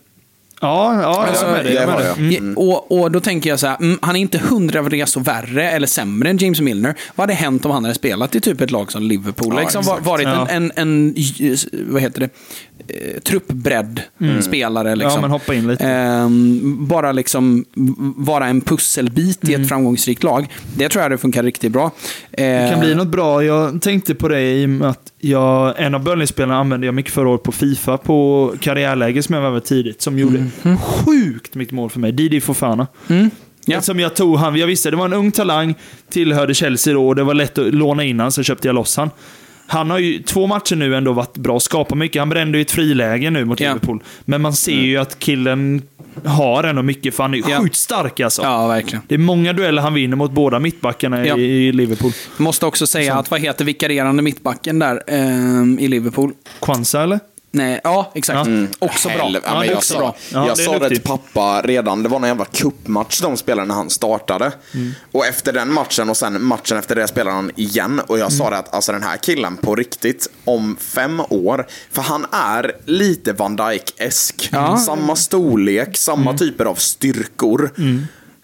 [SPEAKER 3] Ja, ja
[SPEAKER 1] Alltså,
[SPEAKER 3] jag med dig.
[SPEAKER 2] det
[SPEAKER 3] Jag med
[SPEAKER 2] har jag.
[SPEAKER 3] Mm.
[SPEAKER 1] Och, och då tänker jag så här, mm, han är inte hundra resor värre eller sämre än James Milner. Vad hade hänt om han hade spelat i typ ett lag som Liverpool?
[SPEAKER 2] Ja,
[SPEAKER 1] liksom
[SPEAKER 2] exakt.
[SPEAKER 1] varit
[SPEAKER 3] Ja.
[SPEAKER 1] en, en, en, vad heter det, eh, truppbredd spelare. Liksom.
[SPEAKER 3] Ja, men hoppa in lite.
[SPEAKER 1] Ehm, bara liksom vara en pusselbit
[SPEAKER 3] Mm.
[SPEAKER 1] i ett framgångsrikt lag. Det tror jag det funkar riktigt bra.
[SPEAKER 3] Det kan
[SPEAKER 1] Ehm,
[SPEAKER 3] bli något bra. Jag tänkte på det i och med att jag, en av Burnley-spelarna använde jag mycket förra året på Fifa på karriärläge som jag var väldigt tidigt. Som gjorde sjukt mycket mål för mig. Didi Fofana.
[SPEAKER 1] Mm. Ja.
[SPEAKER 3] Som jag tog han, jag visste det var en ung talang, tillhörde Chelsea då och det var lätt att låna in han, så köpte jag loss han. Han har ju två matcher nu ändå varit bra, skapat mycket. Han brände ju ett friläge nu mot
[SPEAKER 1] Ja.
[SPEAKER 3] Liverpool. Men man ser ju att killen har ändå mycket, för han är
[SPEAKER 1] Ja.
[SPEAKER 3] sjukt stark alltså.
[SPEAKER 1] Ja, verkligen.
[SPEAKER 3] Det är många dueller han vinner mot båda mittbackarna
[SPEAKER 1] Ja.
[SPEAKER 3] i, Liverpool.
[SPEAKER 1] Måste också säga att, vad heter vikarierande mittbacken där ehm, i Liverpool?
[SPEAKER 3] Kwanza eller?
[SPEAKER 1] Nej, ja, exakt.
[SPEAKER 3] Ja.
[SPEAKER 1] Också bra.
[SPEAKER 2] Helv- ja, jag
[SPEAKER 1] också
[SPEAKER 2] sa,
[SPEAKER 1] bra.
[SPEAKER 3] Ja,
[SPEAKER 2] jag
[SPEAKER 3] det
[SPEAKER 2] sa det till pappa redan, det var någon jävla cupmatch de spelade när han startade.
[SPEAKER 1] Mm.
[SPEAKER 2] Och efter den matchen och sen matchen efter det spelade han igen. Och jag
[SPEAKER 1] Mm.
[SPEAKER 2] sa det att alltså den här killen på riktigt, om fem år, för han är lite Van Dijk-esk.
[SPEAKER 1] Ja. Mm.
[SPEAKER 2] Samma storlek, samma typer av styrkor.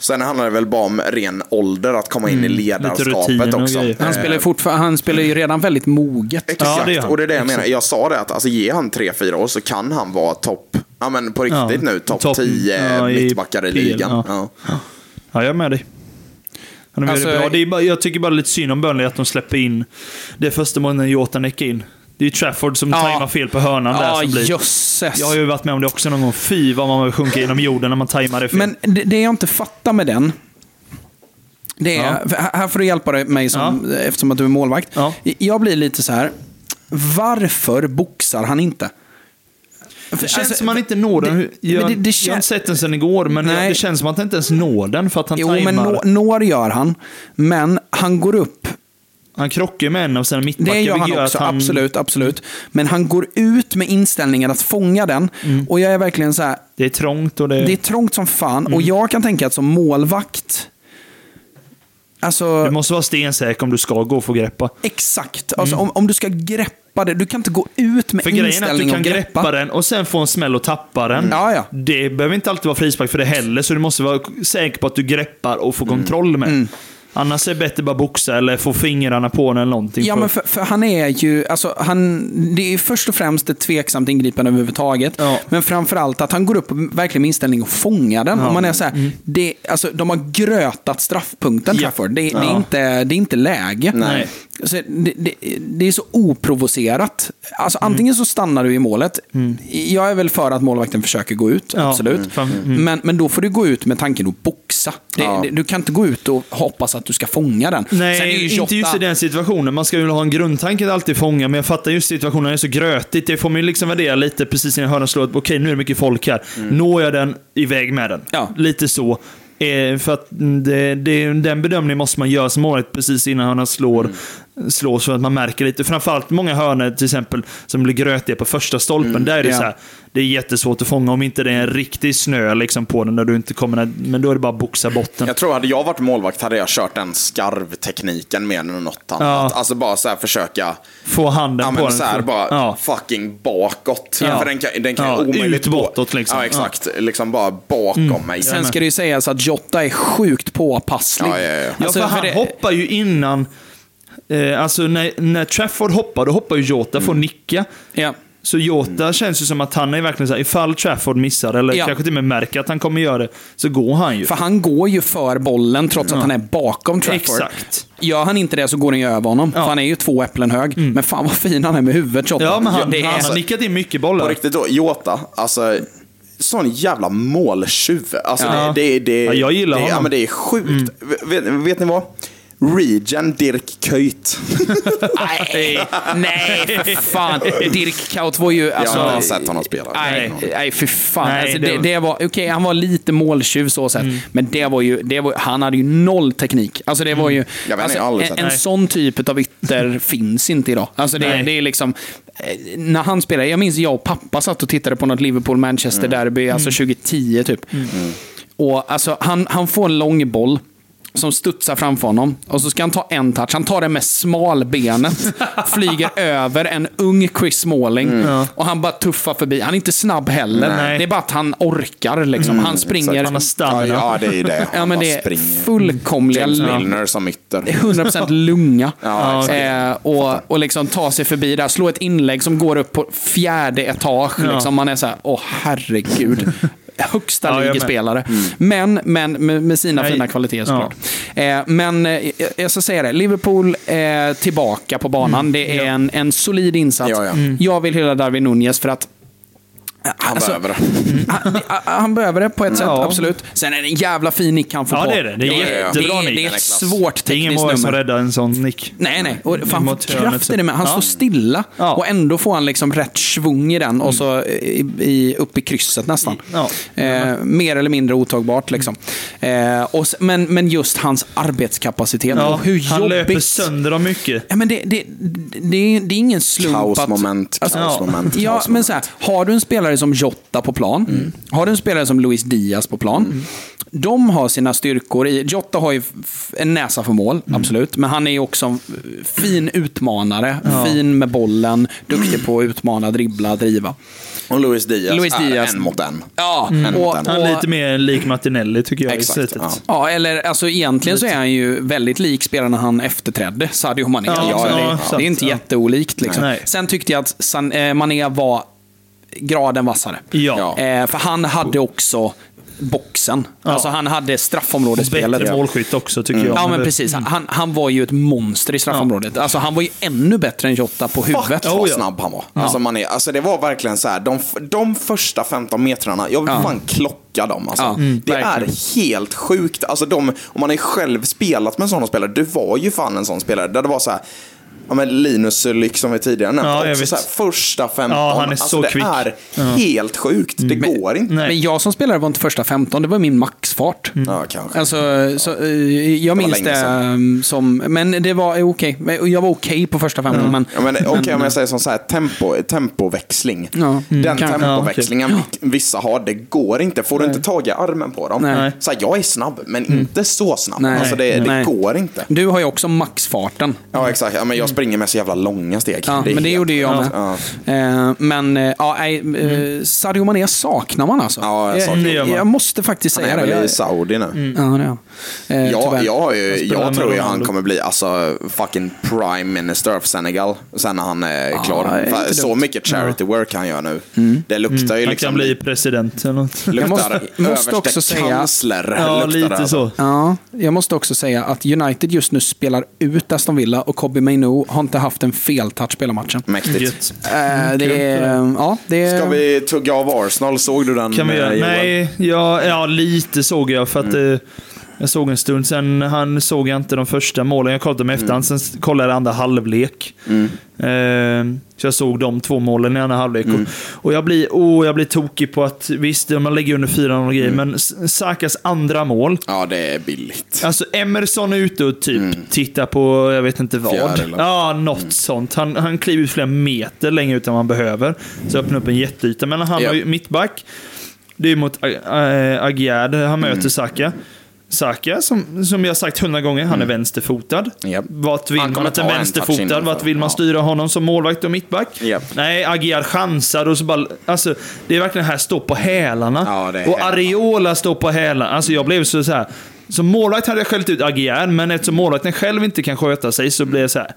[SPEAKER 2] Sen handlar det väl bara om ren ålder, att komma in i
[SPEAKER 3] rutin
[SPEAKER 2] ledarskapet också.
[SPEAKER 1] Han
[SPEAKER 2] Eh,
[SPEAKER 1] spelar, ju fortfarande, han spelar ju redan väldigt moget.
[SPEAKER 2] Exakt,
[SPEAKER 3] Ja, det
[SPEAKER 2] och det är det jag menar. Jag sa det att alltså, ge han tre fyra år så kan han vara topp, ja men på riktigt
[SPEAKER 3] Ja,
[SPEAKER 2] nu, topp
[SPEAKER 3] topp-
[SPEAKER 2] 10
[SPEAKER 3] ja, i
[SPEAKER 2] mittbackar i
[SPEAKER 3] PL,
[SPEAKER 2] ligan.
[SPEAKER 3] ja.
[SPEAKER 2] Ja.
[SPEAKER 3] Ja, jag är med dig. Han är
[SPEAKER 1] Alltså,
[SPEAKER 3] bra. Det är bara, jag tycker bara lite synd om Burnley att de släpper in det första målet när Jota nickar in. Det är ju Trafford som
[SPEAKER 1] Ja.
[SPEAKER 3] tajmar fel på hörnan där.
[SPEAKER 1] Ja,
[SPEAKER 3] Som blir.
[SPEAKER 1] jösses.
[SPEAKER 3] Jag har ju varit med om det också någon gång. Fy vad man sjunka genom jorden när man tajmar det fel.
[SPEAKER 1] Men det, det jag inte fattar med den, det är,
[SPEAKER 3] Ja.
[SPEAKER 1] för här- får du hjälpa mig som, eftersom att du är målvakt.
[SPEAKER 3] Ja.
[SPEAKER 1] Jag blir lite så här, varför boxar han inte?
[SPEAKER 3] det känns som man inte når den.
[SPEAKER 1] det-
[SPEAKER 3] jag,
[SPEAKER 1] men det- det
[SPEAKER 3] jag har inte sett den sedan igår, men
[SPEAKER 1] Nej.
[SPEAKER 3] det känns som att han inte ens når den för att han
[SPEAKER 1] Jo, men
[SPEAKER 3] tajmar.
[SPEAKER 1] nå, når gör han. Men han går upp
[SPEAKER 3] Han krockar med en av sina mittbackar.
[SPEAKER 1] Det gör han också, absolut, absolut. Men han går ut med inställningen att fånga den.
[SPEAKER 3] Mm.
[SPEAKER 1] Och jag är verkligen så här,
[SPEAKER 3] Det är trångt och det...
[SPEAKER 1] det är trångt som fan.
[SPEAKER 3] Mm.
[SPEAKER 1] Och jag kan tänka att som målvakt, alltså
[SPEAKER 3] Du måste vara stensäker om du ska gå och få greppa.
[SPEAKER 1] exakt. Alltså, om, om du ska greppa det, du kan inte gå ut med
[SPEAKER 3] Mm. För grejen är att
[SPEAKER 1] inställning
[SPEAKER 3] du kan
[SPEAKER 1] greppa.
[SPEAKER 3] greppa den och sen få en smäll och tappa den.
[SPEAKER 1] Ja, ja.
[SPEAKER 3] Det behöver inte alltid vara frispark för det heller, så du måste vara säker på att du greppar och får
[SPEAKER 1] Mm.
[SPEAKER 3] kontroll med. Annars är det bättre bara boxa eller få fingrarna på den eller någonting.
[SPEAKER 1] Ja,
[SPEAKER 3] för-
[SPEAKER 1] men för, för han är ju, alltså, han, det är först och främst ett tveksamt ingripande överhuvudtaget.
[SPEAKER 3] Ja.
[SPEAKER 1] Men framförallt att han går upp verkligen med inställning och fångar den.
[SPEAKER 3] Ja.
[SPEAKER 1] Och man är så här, det, alltså, de har grötat straffpunkten,
[SPEAKER 3] Ja.
[SPEAKER 1] Trafford. Det, det, är
[SPEAKER 3] Ja.
[SPEAKER 1] inte, det är inte läge.
[SPEAKER 3] Nej.
[SPEAKER 1] Alltså, det, det, det är så oprovocerat. Alltså, Antingen så stannar du i målet. Jag är väl för att målvakten försöker gå ut,
[SPEAKER 3] Ja.
[SPEAKER 1] absolut.
[SPEAKER 3] Mm. Fan, mm.
[SPEAKER 1] Men, men då får du gå ut med tanken att boxa. Det,
[SPEAKER 2] Ja.
[SPEAKER 1] det, du kan inte gå ut och hoppas att du ska fånga den.
[SPEAKER 3] Nej,
[SPEAKER 1] Sen är ju
[SPEAKER 3] inte
[SPEAKER 1] Jota-
[SPEAKER 3] just i den situationen. Man ska ju ha en grundtanke att alltid fånga, men jag fattar just situationen är så grötigt. Det får man ju liksom värdera lite precis innan hörnan slår. att Okej, nu är det mycket folk här. Når jag den, iväg med den.
[SPEAKER 1] Ja.
[SPEAKER 3] Lite så. Eh, för att det, det, den bedömningen måste man göra som målet precis innan hörnan slår, slår så att man märker lite. Framförallt många hörnor till exempel som blir grötiga på första stolpen. Där är det
[SPEAKER 1] ja.
[SPEAKER 3] så här, det är jättesvårt att fånga om inte det är en riktig snö liksom på den där du inte kommer, men då är det bara att boxa botten.
[SPEAKER 2] Jag tror hade jag varit målvakt hade jag kört den skarvtekniken mer än något annat.
[SPEAKER 3] Ja.
[SPEAKER 2] Alltså bara så här försöka,
[SPEAKER 3] Få handen
[SPEAKER 2] ja
[SPEAKER 3] på den.
[SPEAKER 2] så här bara
[SPEAKER 3] Ja.
[SPEAKER 2] fucking bakåt.
[SPEAKER 3] Ja.
[SPEAKER 2] För den kan, den kan
[SPEAKER 3] Ja,
[SPEAKER 2] omöjligt
[SPEAKER 3] ut bortåt liksom.
[SPEAKER 2] Ja exakt, liksom bara bakom mig.
[SPEAKER 1] Sen ska det ju sägas att Jota är sjukt påpasslig.
[SPEAKER 2] Ja, ja, ja.
[SPEAKER 3] Ja, för han
[SPEAKER 1] för det-
[SPEAKER 3] hoppar ju innan... Eh, alltså när, när Trafford hoppar, då hoppar ju Jota
[SPEAKER 1] Mm.
[SPEAKER 3] får nicka.
[SPEAKER 1] Ja.
[SPEAKER 3] Så Jota känns ju som att han är verkligen såhär, ifall Trafford missar, eller
[SPEAKER 1] Ja.
[SPEAKER 3] kanske till och med märker att han kommer göra det, så går han ju.
[SPEAKER 1] För han går ju för bollen trots att han är bakom Trafford.
[SPEAKER 3] Exakt.
[SPEAKER 1] Gör han inte det så går den ju över honom. För han är ju två äpplen hög. Men fan vad fin han är med huvudet, Jota.
[SPEAKER 3] Ja, men han,
[SPEAKER 1] det är,
[SPEAKER 3] han har nickat in mycket bollar.
[SPEAKER 2] På riktigt då, Jota, alltså sån jävla måltjuv. Alltså
[SPEAKER 3] Ja.
[SPEAKER 2] det, det, det,
[SPEAKER 3] Ja, jag gillar
[SPEAKER 2] det,
[SPEAKER 3] honom.
[SPEAKER 2] Ja, men det är sjukt. Vet, vet ni vad? Regen Dirk Kuyt.
[SPEAKER 1] nej, nej, för fan. Dirk Kuyt var ju... Alltså,
[SPEAKER 2] jag har sett honom spela.
[SPEAKER 1] Nej, nej för fan.
[SPEAKER 3] Nej,
[SPEAKER 1] alltså,
[SPEAKER 3] det
[SPEAKER 1] det,
[SPEAKER 3] var-
[SPEAKER 1] okej, han var lite måltjuv så sett. Men det var ju, det var, han hade ju noll teknik. Alltså, det var ju,
[SPEAKER 2] Jag vet inte,
[SPEAKER 1] alltså,
[SPEAKER 2] aldrig
[SPEAKER 1] en, en sån typ av ytter finns inte idag. Alltså, det, det är liksom, när han spelade, jag minns jag och pappa satt och tittade på något Liverpool-Manchester-derby, alltså 2010 typ. Och alltså, han, han får en lång boll som studsar framför honom. Och så ska han ta en touch. Han tar den med smalbenet. flyger över en ung Chris Smalling. Och han bara tuffar förbi. Han är inte snabb heller.
[SPEAKER 3] Nej.
[SPEAKER 1] Det är bara att han orkar. Liksom. Han springer.
[SPEAKER 3] Han har
[SPEAKER 2] Ja,
[SPEAKER 3] stamina.
[SPEAKER 2] ja, det är ju det.
[SPEAKER 1] Ja,
[SPEAKER 2] Han
[SPEAKER 1] men
[SPEAKER 2] bara
[SPEAKER 1] det är fullkomliga
[SPEAKER 2] James Milner som ytter.
[SPEAKER 1] 100% lunga.
[SPEAKER 2] Ja,
[SPEAKER 1] eh, och, och liksom ta sig förbi där. Slå ett inlägg som går upp på fjärde etage.
[SPEAKER 3] Ja.
[SPEAKER 1] Liksom. Man är så här, åh herregud. Högsta
[SPEAKER 3] Ja,
[SPEAKER 1] ligespelare. Men, men med, med sina
[SPEAKER 3] Nej.
[SPEAKER 1] fina kvaliteter såklart. Eh, men eh, jag ska säga det, Liverpool är tillbaka på banan. Det är en, en solid insats.
[SPEAKER 2] Ja, ja.
[SPEAKER 1] Jag vill hylla Darwin Nunez för att
[SPEAKER 2] Han
[SPEAKER 1] Alltså,
[SPEAKER 2] behöver det.
[SPEAKER 1] Han, han behöver det på ett sätt,
[SPEAKER 3] Ja.
[SPEAKER 1] absolut. Sen är det en jävla fin nick han får
[SPEAKER 3] Ja,
[SPEAKER 1] på.
[SPEAKER 3] det är det. Det är
[SPEAKER 1] det,
[SPEAKER 3] jättebra
[SPEAKER 1] det,
[SPEAKER 3] nick.
[SPEAKER 1] det är
[SPEAKER 2] är
[SPEAKER 1] ett svårt
[SPEAKER 3] Det är ingen
[SPEAKER 1] tekniskt
[SPEAKER 3] mål som
[SPEAKER 1] nummer.
[SPEAKER 3] räddar en sån nick.
[SPEAKER 1] Nej, nej. Och fan, han kraft i det med. Han
[SPEAKER 3] ja.
[SPEAKER 1] står stilla
[SPEAKER 3] Ja.
[SPEAKER 1] och ändå får han liksom rätt svung i den och så i, i, upp i krysset nästan.
[SPEAKER 3] Ja.
[SPEAKER 1] Eh, mer eller mindre otagbart liksom. Eh, och, men, men just hans arbetskapacitet
[SPEAKER 3] Ja,
[SPEAKER 1] och hur
[SPEAKER 3] han löper
[SPEAKER 1] jobbigt...
[SPEAKER 3] sönder dem mycket.
[SPEAKER 1] Ja, men det, det, det, är- det är ingen slump att...
[SPEAKER 2] Kaosmoment,
[SPEAKER 1] Alltså,
[SPEAKER 2] kaosmoment,
[SPEAKER 1] Ja,
[SPEAKER 2] kaosmoment.
[SPEAKER 1] men så här, har du en spelare som Jota på plan,
[SPEAKER 3] Mm.
[SPEAKER 1] har du en spelare som Luis Diaz på plan, de har sina styrkor i... Jota har ju en näsa för mål,
[SPEAKER 3] Mm.
[SPEAKER 1] absolut, men han är ju också en fin utmanare, fin med bollen, duktig på att utmana, dribbla, driva.
[SPEAKER 2] Och Luis Diaz,
[SPEAKER 1] Luis
[SPEAKER 2] är
[SPEAKER 1] Diaz.
[SPEAKER 2] en mot en.
[SPEAKER 1] Ja,
[SPEAKER 2] En
[SPEAKER 1] och,
[SPEAKER 2] mot en.
[SPEAKER 3] Han är lite mer lik Martinelli tycker jag
[SPEAKER 2] Exakt,
[SPEAKER 3] i sättet.
[SPEAKER 2] ja.
[SPEAKER 1] Ja, eller alltså egentligen så är han ju väldigt lik spelarna han efterträdde, Sadio Mané.
[SPEAKER 3] Ja,
[SPEAKER 1] liksom.
[SPEAKER 3] ja,
[SPEAKER 1] det, det är inte
[SPEAKER 3] ja.
[SPEAKER 1] jätteolikt. Liksom. Sen tyckte jag att San, eh, Mané var graden vassare.
[SPEAKER 3] Ja.
[SPEAKER 1] Eh, för han hade också boxen. Alltså han hade straffområdesspelet.
[SPEAKER 3] Bättre målskytt också tycker jag.
[SPEAKER 1] Ja, men precis. Han, han var ju ett monster i straffområdet. Alltså, han var ju ännu bättre än Jota på huvudet.
[SPEAKER 2] Fuck vad
[SPEAKER 3] ja.
[SPEAKER 2] snabb han var. Alltså, man är, alltså det var verkligen så här, de, de första 15 metrarna, jag vill fan klocka dem. Alltså.
[SPEAKER 1] Ja, mm,
[SPEAKER 2] det
[SPEAKER 1] verkligen.
[SPEAKER 2] är helt sjukt. Alltså, de, om man har själv spelat med sådana spelare, du var ju fan en sån spelare, där det var så här, Ja, men Linus Sulik som vi tidigare nämnde.
[SPEAKER 3] Ja,
[SPEAKER 2] också så här, första 15.
[SPEAKER 3] Ja, han är
[SPEAKER 2] alltså,
[SPEAKER 3] så
[SPEAKER 2] det
[SPEAKER 3] kvick.
[SPEAKER 2] är helt sjukt. Det går inte.
[SPEAKER 3] Nej.
[SPEAKER 1] Men jag som spelare var inte första 15, det var min maxfart.
[SPEAKER 2] Ja, kanske.
[SPEAKER 1] Alltså, så, eh, jag minns
[SPEAKER 2] länge
[SPEAKER 1] det
[SPEAKER 2] sedan.
[SPEAKER 1] um, som... Men det var eh, okej. Men Jag var okej på första 15, men...
[SPEAKER 2] Ja, men, Okej, om jag säger som så här, tempo, tempoväxling.
[SPEAKER 1] Ja,
[SPEAKER 2] Den
[SPEAKER 1] kanske.
[SPEAKER 2] tempoväxlingen vi- vissa har, det går inte. Får du inte tag i armen på dem.
[SPEAKER 1] Nej.
[SPEAKER 2] Så här, jag är snabb, men inte så snabb.
[SPEAKER 1] Nej.
[SPEAKER 2] Alltså, det, det
[SPEAKER 1] Nej.
[SPEAKER 2] går inte.
[SPEAKER 1] Du har ju också maxfarten.
[SPEAKER 2] Ja, exakt. Ja, men jag springer med så jävla långa steg.
[SPEAKER 1] Ja,
[SPEAKER 2] är
[SPEAKER 1] men det gjorde jag med.
[SPEAKER 2] Ja.
[SPEAKER 1] Eh, men eh, ja, eh, Sadio Mané saknar man alltså.
[SPEAKER 2] Ja, jag
[SPEAKER 1] jag,
[SPEAKER 2] saknar
[SPEAKER 3] det
[SPEAKER 1] jag,
[SPEAKER 3] man.
[SPEAKER 1] jag måste faktiskt
[SPEAKER 2] Han
[SPEAKER 1] säga
[SPEAKER 2] är
[SPEAKER 1] det.
[SPEAKER 2] väl i
[SPEAKER 1] Jag,
[SPEAKER 2] Saudi nu.
[SPEAKER 1] ja, det är han. Eh,
[SPEAKER 2] Jag,
[SPEAKER 1] tyvärr.
[SPEAKER 2] jag, jag
[SPEAKER 3] med
[SPEAKER 2] tror ju han kommer bli alltså, fucking prime minister för Senegal sen när han är klar.
[SPEAKER 1] det är
[SPEAKER 2] så
[SPEAKER 1] dumt.
[SPEAKER 2] mycket charity work han gör nu. Det luktar ju
[SPEAKER 3] Han
[SPEAKER 2] liksom...
[SPEAKER 3] kan bli president eller något.
[SPEAKER 2] luktar
[SPEAKER 1] Jag måste- måste också säga-
[SPEAKER 2] kansler.
[SPEAKER 3] Ja,
[SPEAKER 2] det
[SPEAKER 3] lite
[SPEAKER 2] alltså.
[SPEAKER 3] så.
[SPEAKER 1] Ja, jag måste också säga att United just nu spelar ut Aston Villa och Kobbie Mainoo har inte haft en feltouch hela matchen.
[SPEAKER 2] Mäktigt.
[SPEAKER 1] Eh, det är, ja, det är,
[SPEAKER 2] Ska vi tugga av Arsenal? Såg du den?
[SPEAKER 3] Kan vi
[SPEAKER 2] eh,
[SPEAKER 3] göra? Nej, ja, ja, lite såg jag. För att eh, jag såg en stund. Sen han såg jag inte de första målen. Jag kollade dem i efterhand. Sen kollade jag andra halvlek. Eh, så jag såg de två målen i andra halvlek. Och, och jag blir, oh, jag blir tokig på att, visst, man lägger under 4-0 och grejer, men S- Sakas andra mål.
[SPEAKER 2] Ja, det är billigt.
[SPEAKER 3] Alltså Emerson är ute och typ tittar på, jag vet inte vad.
[SPEAKER 2] Fjärilar.
[SPEAKER 3] Ja, något sånt. Han, han kliver ut flera meter längre ut än man behöver. Så öppnar upp en jätteyta. Men han
[SPEAKER 2] Ja.
[SPEAKER 3] har ju mittback. Det är mot äh, Aguerd han möter Saka. Saka, som, som jag sagt hundra gånger, han är vänsterfotad.
[SPEAKER 2] Japp.
[SPEAKER 3] Vart vill man att en vänsterfotad? Vart vill man styra honom som målvakt och mittback?
[SPEAKER 2] Japp.
[SPEAKER 3] Nej, Aguerd chansar och så bara... Alltså, det är verkligen här stå på hälarna.
[SPEAKER 2] Ja,
[SPEAKER 3] och. Areola står på hälarna. Alltså jag blev så, så här. Som målvakt hade jag skällt ut Aguerd, men eftersom målvakten själv inte kan sköta sig så blev det så här.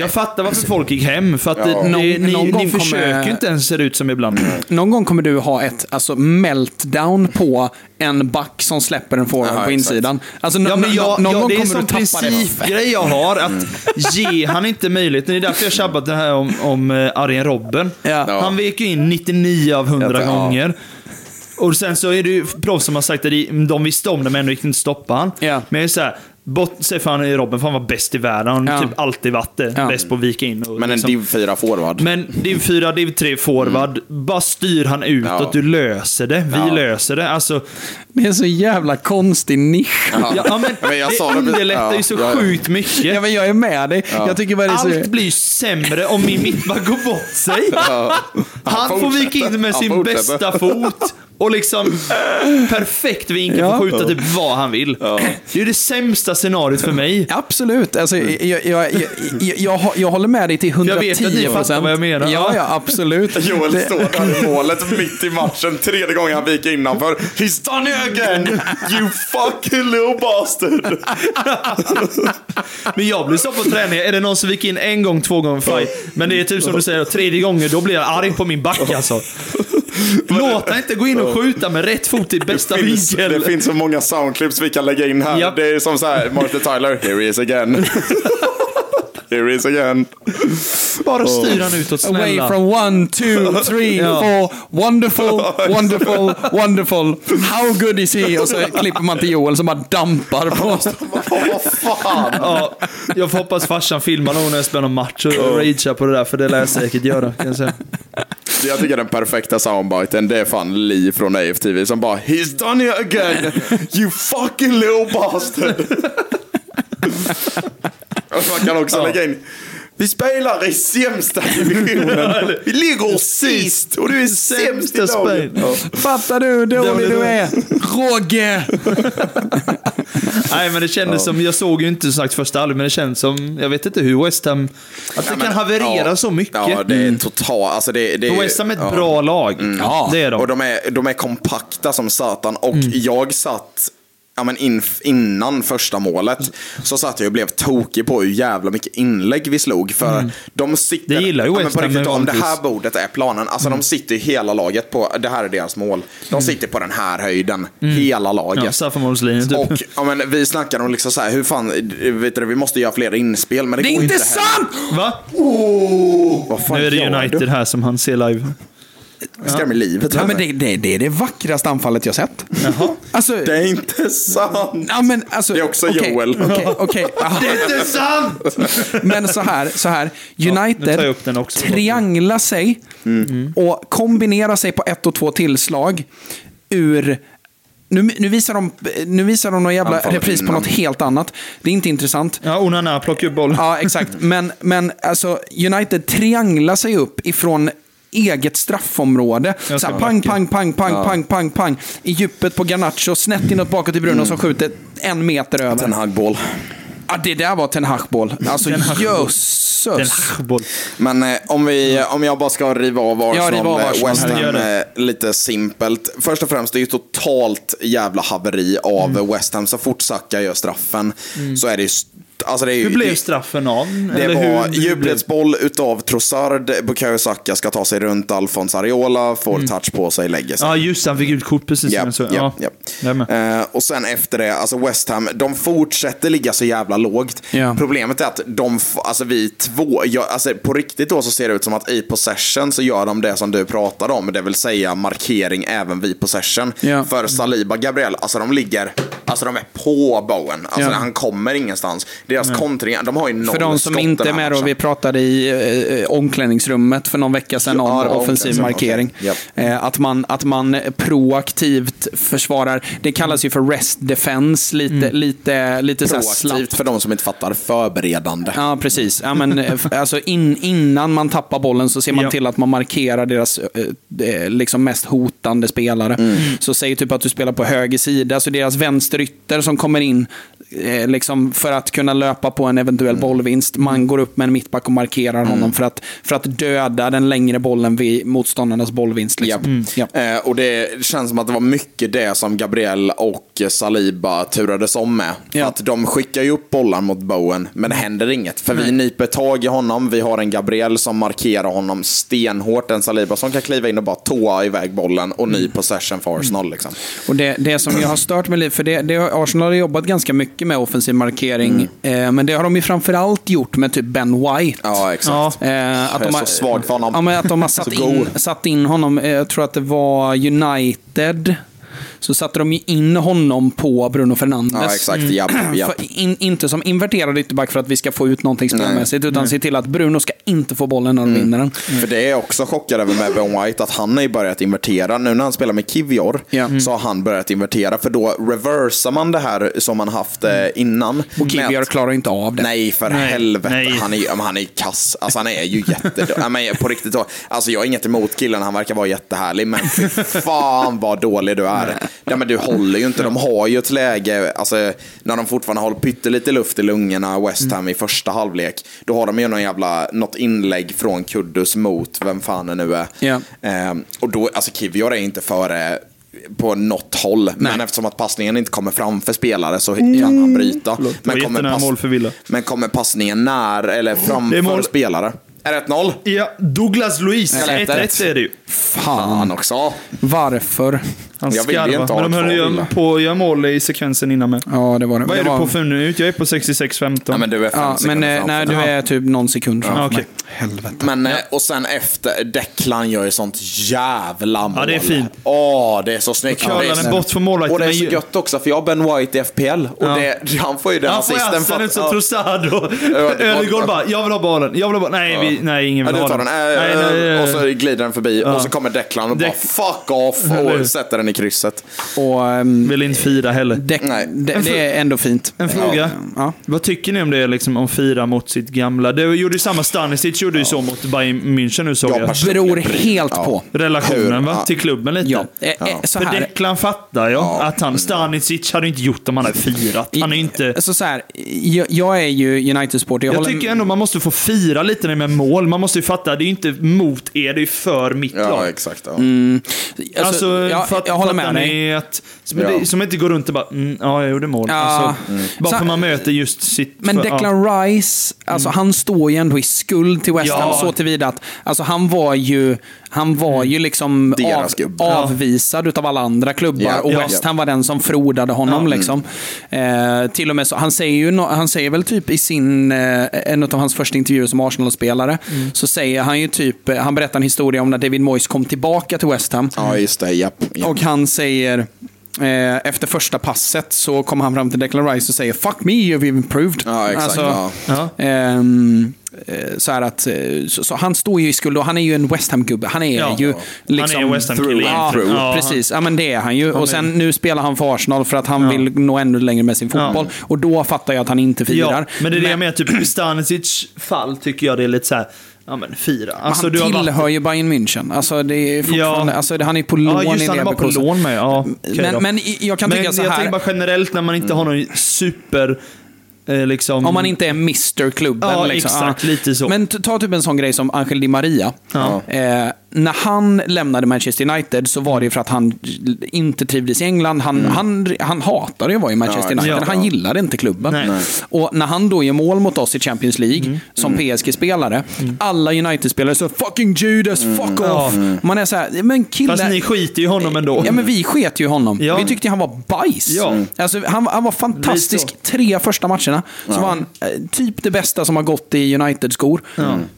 [SPEAKER 3] Jag fattar varför folk gick hem, för att
[SPEAKER 2] Ja.
[SPEAKER 3] det, det,
[SPEAKER 1] Någon-
[SPEAKER 3] ni,
[SPEAKER 1] någon gång
[SPEAKER 3] ni
[SPEAKER 1] kommer-
[SPEAKER 3] försöker ju inte ens se ut som ibland.
[SPEAKER 1] Någon gång kommer du ha ett alltså, meltdown på en back som släpper en forward
[SPEAKER 2] Ja,
[SPEAKER 1] på
[SPEAKER 2] exakt.
[SPEAKER 1] insidan. Alltså,
[SPEAKER 3] Ja, men jag,
[SPEAKER 1] någon
[SPEAKER 3] jag,
[SPEAKER 1] gång
[SPEAKER 3] det är en
[SPEAKER 1] kommer
[SPEAKER 3] sån
[SPEAKER 1] du tappa det.
[SPEAKER 3] principgrej jag har. Att ge han inte möjligheten. Det är därför jag tjabbat det här om, om uh, Arjen Robben.
[SPEAKER 1] Ja.
[SPEAKER 3] Han vek ju in 99 av 100
[SPEAKER 2] Ja.
[SPEAKER 3] gånger. Och sen så är det ju proffs som har sagt att de- visste om det, men ändå gick det inte stoppa han.
[SPEAKER 1] Ja.
[SPEAKER 3] Men det är så här, bortse från Robben, för han var bäst i världen. Han har
[SPEAKER 1] Ja.
[SPEAKER 3] typ alltid varit det.
[SPEAKER 1] Ja.
[SPEAKER 3] Bäst på att vika in. Och
[SPEAKER 2] Men en
[SPEAKER 3] liksom-
[SPEAKER 2] div 4 forward.
[SPEAKER 3] men div 4, div 3 forward. Bara styr han utåt.
[SPEAKER 2] Ja.
[SPEAKER 3] Du löser det. Vi
[SPEAKER 2] Ja.
[SPEAKER 3] löser det. Alltså,
[SPEAKER 1] Det är en så jävla konstig nisch.
[SPEAKER 3] ja, ja, men,
[SPEAKER 2] Men jag
[SPEAKER 3] det
[SPEAKER 2] sa det-
[SPEAKER 3] underlättar
[SPEAKER 2] ja,
[SPEAKER 3] ju så sjukt mycket.
[SPEAKER 1] Ja, men jag är med dig. Jag tycker bara det är så...
[SPEAKER 3] Allt blir sämre om min mittback går bort sig. Han får
[SPEAKER 2] fortsätter.
[SPEAKER 3] vika in med
[SPEAKER 2] Han
[SPEAKER 3] sin
[SPEAKER 2] fortsätter.
[SPEAKER 3] bästa fot. Och liksom perfekt vinkel
[SPEAKER 1] Ja.
[SPEAKER 3] för att skjuta typ vad han vill. Det är ju det sämsta scenariot för mig.
[SPEAKER 1] Absolut. Alltså, jag, jag, jag, jag, jag, jag håller med dig till 110
[SPEAKER 3] Jag vet att ni fattar vad jag menar.
[SPEAKER 1] Ja, ja, absolut.
[SPEAKER 2] Joel
[SPEAKER 1] Det-
[SPEAKER 2] står där i målet mitt i matchen, tredje gången han viker innanför. He's done it again! You fucking little bastard!
[SPEAKER 3] Men jag blir så på träning. Är det någon som viker in en gång, två gånger fight. Men det är typ som du säger, tredje gången, då blir jag arg på min back alltså. Låt han inte gå in och skjuta med rätt fot i bästa
[SPEAKER 2] Det finns,
[SPEAKER 3] vinkel.
[SPEAKER 2] det finns så många soundclips vi kan lägga in här.
[SPEAKER 3] Japp.
[SPEAKER 2] Det är som så här, Martin Tyler, here he is again. here he is again.
[SPEAKER 3] Bara styr han utåt,
[SPEAKER 1] Away
[SPEAKER 3] snälla.
[SPEAKER 1] from one, two, three,
[SPEAKER 3] Ja.
[SPEAKER 1] four. Wonderful, wonderful, wonderful. How good is he? Och så klipper man till Joel som bara dampar på.
[SPEAKER 2] Vad fan?
[SPEAKER 3] Ja, jag får hoppas farsan filmar någon när jag spelar någon match och ragear på det där, för det lär jag säkert göra. Kan jag säga.
[SPEAKER 2] Jag tycker den perfekta soundbiten, det är fan Lee från AFTV som bara He's done it again! You fucking little bastard! och man kan också lägga in vi spelar i sämsta divisionen. Vi ligger sist och du är sämst i laget.
[SPEAKER 1] Fattar du hur dålig du är? Rogge!
[SPEAKER 3] Nej, men det kändes som, jag såg ju inte som sagt första halvlek, men det känns som, jag vet inte hur West Ham, att det
[SPEAKER 2] Ja, men-
[SPEAKER 3] kan haverera
[SPEAKER 2] ja,
[SPEAKER 3] så mycket.
[SPEAKER 2] Ja, det är totalt... Alltså det, det,
[SPEAKER 3] West Ham är ett
[SPEAKER 2] ja.
[SPEAKER 3] bra lag.
[SPEAKER 1] Ja.
[SPEAKER 3] det är de.
[SPEAKER 2] Och de är, de är kompakta som satan. Och jag satt, ja, men in, innan första målet, så satt jag och blev tokig på hur jävla mycket inlägg vi slog. För de sitter...
[SPEAKER 3] Det gillar ju
[SPEAKER 2] ja, men på riktigt, Om det här bordet är planen, alltså de sitter ju hela laget på, det här är deras mål. De sitter på den här höjden, hela laget.
[SPEAKER 3] Ja, straffområdeslinjen typ.
[SPEAKER 2] Och ja, men, vi snackar om liksom så här, hur fan, vet du, vi måste göra fler inspel, men det,
[SPEAKER 1] Det är
[SPEAKER 2] går
[SPEAKER 1] inte
[SPEAKER 2] inte
[SPEAKER 1] sant!
[SPEAKER 3] Va?
[SPEAKER 2] Vad fan
[SPEAKER 3] Nu är det United
[SPEAKER 2] du?
[SPEAKER 3] här som han ser live.
[SPEAKER 2] Skrämmer livet.
[SPEAKER 1] Ja, men det, det, det är det vackraste anfallet jag sett.
[SPEAKER 3] Jaha.
[SPEAKER 1] Alltså,
[SPEAKER 2] Det är inte sant.
[SPEAKER 1] ja, men, alltså,
[SPEAKER 2] Det är också
[SPEAKER 1] okej,
[SPEAKER 2] Joel.
[SPEAKER 1] Okej. aha.
[SPEAKER 3] Det är inte sant!
[SPEAKER 1] Men så här, så här. United
[SPEAKER 3] också.
[SPEAKER 1] trianglar sig och kombinerar sig på ett och två tillslag ur nu, nu, visar de, nu visar de någon jävla
[SPEAKER 2] Anfallet
[SPEAKER 1] repris på något helt annat. Det är inte intressant.
[SPEAKER 3] Ja, Onana plockar upp bollen.
[SPEAKER 1] Ja, exakt. Men, men alltså, United trianglar sig upp ifrån eget straffområde. Så här, pang, pang, pang, pang, pang, pang, pang. I djupet på Garnacho, snett inåt bakåt till Bruno som skjuter en meter över.
[SPEAKER 2] Ten Hag-boll.
[SPEAKER 1] Ja, det där var Ten Hag-boll. Alltså
[SPEAKER 3] Ten Hag-boll.
[SPEAKER 1] jösses.
[SPEAKER 3] Den boll.
[SPEAKER 2] Men eh, om, vi, om jag bara ska riva av Arsenal,
[SPEAKER 1] Ja, riva av
[SPEAKER 2] eh,
[SPEAKER 1] Arsenal,
[SPEAKER 2] West Ham eh, lite simpelt. Först och främst, det är ju totalt jävla haveri av
[SPEAKER 3] Mm.
[SPEAKER 2] West Ham. Så fort Saka gör straffen så är det ju... Alltså det är ju
[SPEAKER 3] Hur blev straffen av?
[SPEAKER 2] det
[SPEAKER 3] Eller
[SPEAKER 2] var
[SPEAKER 3] hur- hur blev-
[SPEAKER 2] djupledsboll utav Trossard. Bukayo Saka ska ta sig runt Alfons Areola, får touch på sig, lägger sig.
[SPEAKER 3] Mm. Ja, just det. Han fick ut kort precis.
[SPEAKER 2] Ja,
[SPEAKER 3] som jag såg.
[SPEAKER 2] ja,
[SPEAKER 3] är med.
[SPEAKER 2] Eh, och sen efter det, alltså West Ham, de fortsätter ligga så jävla lågt.
[SPEAKER 1] Ja.
[SPEAKER 2] Problemet är att de, alltså vi två, jag, alltså på riktigt då så ser det ut som att i possession så gör de det som du pratade om, det vill säga markering även vid possession.
[SPEAKER 1] Ja.
[SPEAKER 2] För Saliba, Gabriel, alltså de ligger, alltså de är på Bowen. Alltså
[SPEAKER 1] Ja.
[SPEAKER 2] han kommer ingenstans. Deras kontringar, de har ju noll
[SPEAKER 1] För de som inte är med då, vi pratade i eh, omklädningsrummet för någon vecka sedan
[SPEAKER 2] Ja,
[SPEAKER 1] om
[SPEAKER 2] var
[SPEAKER 1] offensiv markering.
[SPEAKER 2] okej. Japp.
[SPEAKER 1] Eh, att, man, att man proaktivt försvarar, det kallas ju för rest defense, lite,
[SPEAKER 2] Mm.
[SPEAKER 1] lite, lite.
[SPEAKER 2] Proaktivt för de som inte fattar, förberedande.
[SPEAKER 1] Ja, precis. Ja, men, eh, alltså in, innan man tappar bollen så ser man
[SPEAKER 3] Ja.
[SPEAKER 1] till att man markerar deras eh, eh, liksom mest hotande spelare.
[SPEAKER 2] Mm.
[SPEAKER 1] Så säg typ att du spelar på höger sida, så deras vänsterytter som kommer in eh, liksom för att kunna löpa på en eventuell
[SPEAKER 2] Mm.
[SPEAKER 1] bollvinst. Man går upp med en mittback och markerar honom för, att, för att döda den längre bollen vid motståndarnas bollvinst. Liksom. Ja.
[SPEAKER 2] Eh, och det känns som att det var mycket det som Gabriel och Saliba turades om med.
[SPEAKER 1] Ja.
[SPEAKER 2] att de skickar ju upp bollar mot Bowen, men det händer inget. För vi nyper tag i honom, vi har en Gabriel som markerar honom stenhårt, en Saliba som kan kliva in och bara tåa iväg bollen och ny possession för Arsenal. Liksom.
[SPEAKER 1] Och det, det som jag har stört mig lite, för det, det, har- Arsenal har jobbat ganska mycket med offensiv markering, eh, men det har de ju framförallt gjort med typ Ben White.
[SPEAKER 2] Ja, exakt.
[SPEAKER 3] Ja.
[SPEAKER 1] Eh,
[SPEAKER 2] Jag är så svag för honom.
[SPEAKER 1] Ja, men att de har satt, in, satt in honom, eh, jag tror att det var United, så satte de ju in honom på Bruno Fernandes.
[SPEAKER 2] Ja, exakt. Japp, japp.
[SPEAKER 1] För in, inte som inverterad ytterback för att vi ska få ut någonting spelmässigt, utan se till att Bruno ska inte få bollen när de vinner den.
[SPEAKER 2] För det är jag också chockad över med Ben White, att han har ju börjat invertera. Nu när han spelar med Kivior
[SPEAKER 1] Ja.
[SPEAKER 2] så har han börjat invertera, för då reversar man det här som man haft eh, innan.
[SPEAKER 1] Och Kivior
[SPEAKER 2] att-
[SPEAKER 1] klarar inte av det.
[SPEAKER 2] Nej, för
[SPEAKER 3] Nej,
[SPEAKER 2] helvete.
[SPEAKER 3] nej.
[SPEAKER 2] Han är han är kass. Alltså han är ju jättedålig. på riktigt. Alltså jag har inget emot killen, han verkar vara jättehärlig. Men fy fan vad dålig du är. Ja, men du håller ju inte. De har ju ett läge, alltså när de fortfarande har pyttelite luft i lungorna, West Ham i första halvlek. Då har de ju någon jävla, något inlägg från Kuddus mot vem fan det nu är.
[SPEAKER 1] Ja.
[SPEAKER 2] Ehm, och då, alltså Kivior är inte före på något håll. Men eftersom att passningen inte kommer framför spelare så kan han bryta.
[SPEAKER 3] var
[SPEAKER 2] Men kommer,
[SPEAKER 3] jättenära mål för Villa.
[SPEAKER 2] men kommer passningen när eller framför
[SPEAKER 3] mål.
[SPEAKER 2] spelare? Är det 1-0?
[SPEAKER 3] Ja, Douglas Luiz.
[SPEAKER 1] Eller
[SPEAKER 3] 1-1 är det ju.
[SPEAKER 2] Fan också.
[SPEAKER 1] Varför?
[SPEAKER 3] Han
[SPEAKER 2] Jag
[SPEAKER 3] skarvar.
[SPEAKER 2] inte ha
[SPEAKER 3] Men de höll ju på att göra mål i sekvensen innan med.
[SPEAKER 1] Ja, det var det.
[SPEAKER 3] Vad
[SPEAKER 1] det
[SPEAKER 3] är du
[SPEAKER 1] var...
[SPEAKER 3] på för nu? Jag är på 66-15.
[SPEAKER 2] Ja, men du är fem
[SPEAKER 1] Ja, men
[SPEAKER 2] sekunder
[SPEAKER 1] eh, nej, du är typ någon sekund framför
[SPEAKER 3] Ja, okej.
[SPEAKER 1] mig. helvete.
[SPEAKER 2] Men, eh, och sen efter, Declan gör ju sånt jävla mål.
[SPEAKER 3] Ja, det är fint.
[SPEAKER 2] Åh, det är så snyggt.
[SPEAKER 3] curlar den bort från målvakten,
[SPEAKER 2] Och det är så gött också, för jag har Ben White i FPL. Och
[SPEAKER 3] Ja.
[SPEAKER 2] det, han får ju den
[SPEAKER 3] Han får
[SPEAKER 2] assisten.
[SPEAKER 3] ut som
[SPEAKER 2] ja.
[SPEAKER 3] Trossard Ödegaard bara, jag vill ha bollen, jag vill ha bollen. Nej, vi, nej ingen
[SPEAKER 2] Ja,
[SPEAKER 3] vill
[SPEAKER 2] du
[SPEAKER 3] ha
[SPEAKER 2] tar
[SPEAKER 3] den.
[SPEAKER 2] Äh, och så glider den förbi och så kommer Declan och bara fuck off och sätter den i krysset.
[SPEAKER 1] Och, ehm,
[SPEAKER 3] Vill inte fira heller.
[SPEAKER 1] det,
[SPEAKER 2] Nej.
[SPEAKER 1] det, det är ändå fint.
[SPEAKER 3] En fråga.
[SPEAKER 1] Ja.
[SPEAKER 3] Vad tycker ni om det, liksom, om fira mot sitt gamla? Det gjorde ju samma, Stanisic gjorde ju så mot Bayern München nu såg
[SPEAKER 2] Ja,
[SPEAKER 3] jag.
[SPEAKER 2] pers-
[SPEAKER 1] Beror helt på.
[SPEAKER 3] Relationen va?
[SPEAKER 2] Ja.
[SPEAKER 3] till klubben lite.
[SPEAKER 1] Ja, eh, eh, så
[SPEAKER 3] För
[SPEAKER 1] här.
[SPEAKER 3] Declan fattar jag att han, Stanisic hade inte gjort om han hade firat. Han är inte...
[SPEAKER 1] Alltså så här, jag, jag är ju United-supporter. Jag,
[SPEAKER 3] Jag tycker ändå man måste få fira lite med mål. Man måste ju fatta, det är ju inte mot er, det är för mitt
[SPEAKER 2] Ja,
[SPEAKER 3] lag.
[SPEAKER 2] exakt. Ja.
[SPEAKER 1] alltså,
[SPEAKER 3] Alltså,
[SPEAKER 1] jag,
[SPEAKER 3] fatt-
[SPEAKER 1] jag håller med dig.
[SPEAKER 3] som,
[SPEAKER 2] Ja.
[SPEAKER 3] det, som inte går runt och bara, mm, ja, jag gjorde mål.
[SPEAKER 1] Ja.
[SPEAKER 3] Alltså, Bara
[SPEAKER 1] Så-
[SPEAKER 3] för man möter just sitt...
[SPEAKER 1] Men
[SPEAKER 3] för- ja.
[SPEAKER 1] Declan Rice, alltså han står ju ändå i skuld till West Ham
[SPEAKER 3] Ja.
[SPEAKER 1] så tillvida att alltså han var ju, han var ju liksom av, avvisad utav alla andra klubbar
[SPEAKER 2] Ja,
[SPEAKER 1] och
[SPEAKER 2] ja.
[SPEAKER 1] West Ham var den som frodade honom. Liksom. Eh, till och med så, han säger ju, no, han säger väl typ i sin, eh, en av hans första intervjuer som Arsenal-spelare, så säger han ju typ, eh, han berättar en historia om när David Moyes kom tillbaka till West Ham.
[SPEAKER 2] ja, just det. Japp. japp.
[SPEAKER 1] Och han säger, eh, efter första passet så kommer han fram till Declan Rice och säger “Fuck me, you've improved”.
[SPEAKER 2] Ja, exakt. ja.
[SPEAKER 3] Ja.
[SPEAKER 1] Eh, så här att, eh, så, så han står ju i skuld och han är ju en West Ham-gubbe. Han är
[SPEAKER 3] Ja.
[SPEAKER 1] ju
[SPEAKER 3] Han
[SPEAKER 1] liksom...
[SPEAKER 3] är West Ham
[SPEAKER 2] through
[SPEAKER 3] kille
[SPEAKER 2] and
[SPEAKER 3] egentligen.
[SPEAKER 2] through.
[SPEAKER 3] Ja,
[SPEAKER 1] Precis, ja men det är han ju. Och
[SPEAKER 3] är-
[SPEAKER 1] sen nu spelar han för Arsenal för att han
[SPEAKER 3] Ja.
[SPEAKER 1] vill nå ännu längre med sin fotboll. Och då fattar jag att han inte firar.
[SPEAKER 3] Ja, men det är det jag menar, typ Stanisic fall tycker jag det är lite så här, ja men fira. Alltså,
[SPEAKER 1] han
[SPEAKER 3] du har
[SPEAKER 1] tillhör
[SPEAKER 3] varit-
[SPEAKER 1] ju Bayern München. Alltså, det är fortfarande,
[SPEAKER 3] Ja.
[SPEAKER 1] alltså, han är på lån
[SPEAKER 3] Ja, just
[SPEAKER 1] i
[SPEAKER 3] han var på lån med. Ja, okej
[SPEAKER 1] Men, men jag kan
[SPEAKER 3] Men
[SPEAKER 1] tycka så
[SPEAKER 3] jag
[SPEAKER 1] här.
[SPEAKER 3] tänker bara generellt när man inte har någon super... Eh, liksom,
[SPEAKER 1] Om man inte är Mr-klubben.
[SPEAKER 3] Ja,
[SPEAKER 1] liksom.
[SPEAKER 3] exakt, lite så.
[SPEAKER 1] Men ta typ en sån grej som Angel Di Maria.
[SPEAKER 3] Ja.
[SPEAKER 1] Eh, när han lämnade Manchester United så var det ju för att han inte trivdes i England. Han, han, han hatade att vara i Manchester
[SPEAKER 2] Ja,
[SPEAKER 1] United.
[SPEAKER 3] ja.
[SPEAKER 1] Han gillade inte klubben.
[SPEAKER 3] Nej. Nej.
[SPEAKER 1] Och när han då gör mål mot oss i Champions League som PSG-spelare. Alla United-spelare så “fucking Judas, fuck
[SPEAKER 3] Ja.
[SPEAKER 1] off”. Man är så här, men kille...
[SPEAKER 3] Fast ni skiter ju honom ändå.
[SPEAKER 1] Ja, men vi sket ju honom.
[SPEAKER 3] Ja.
[SPEAKER 1] Vi tyckte han var bajs.
[SPEAKER 3] Ja.
[SPEAKER 1] Alltså, han, han var fantastisk tre första matcherna. Så var han eh, typ det bästa som har gått i United-skor.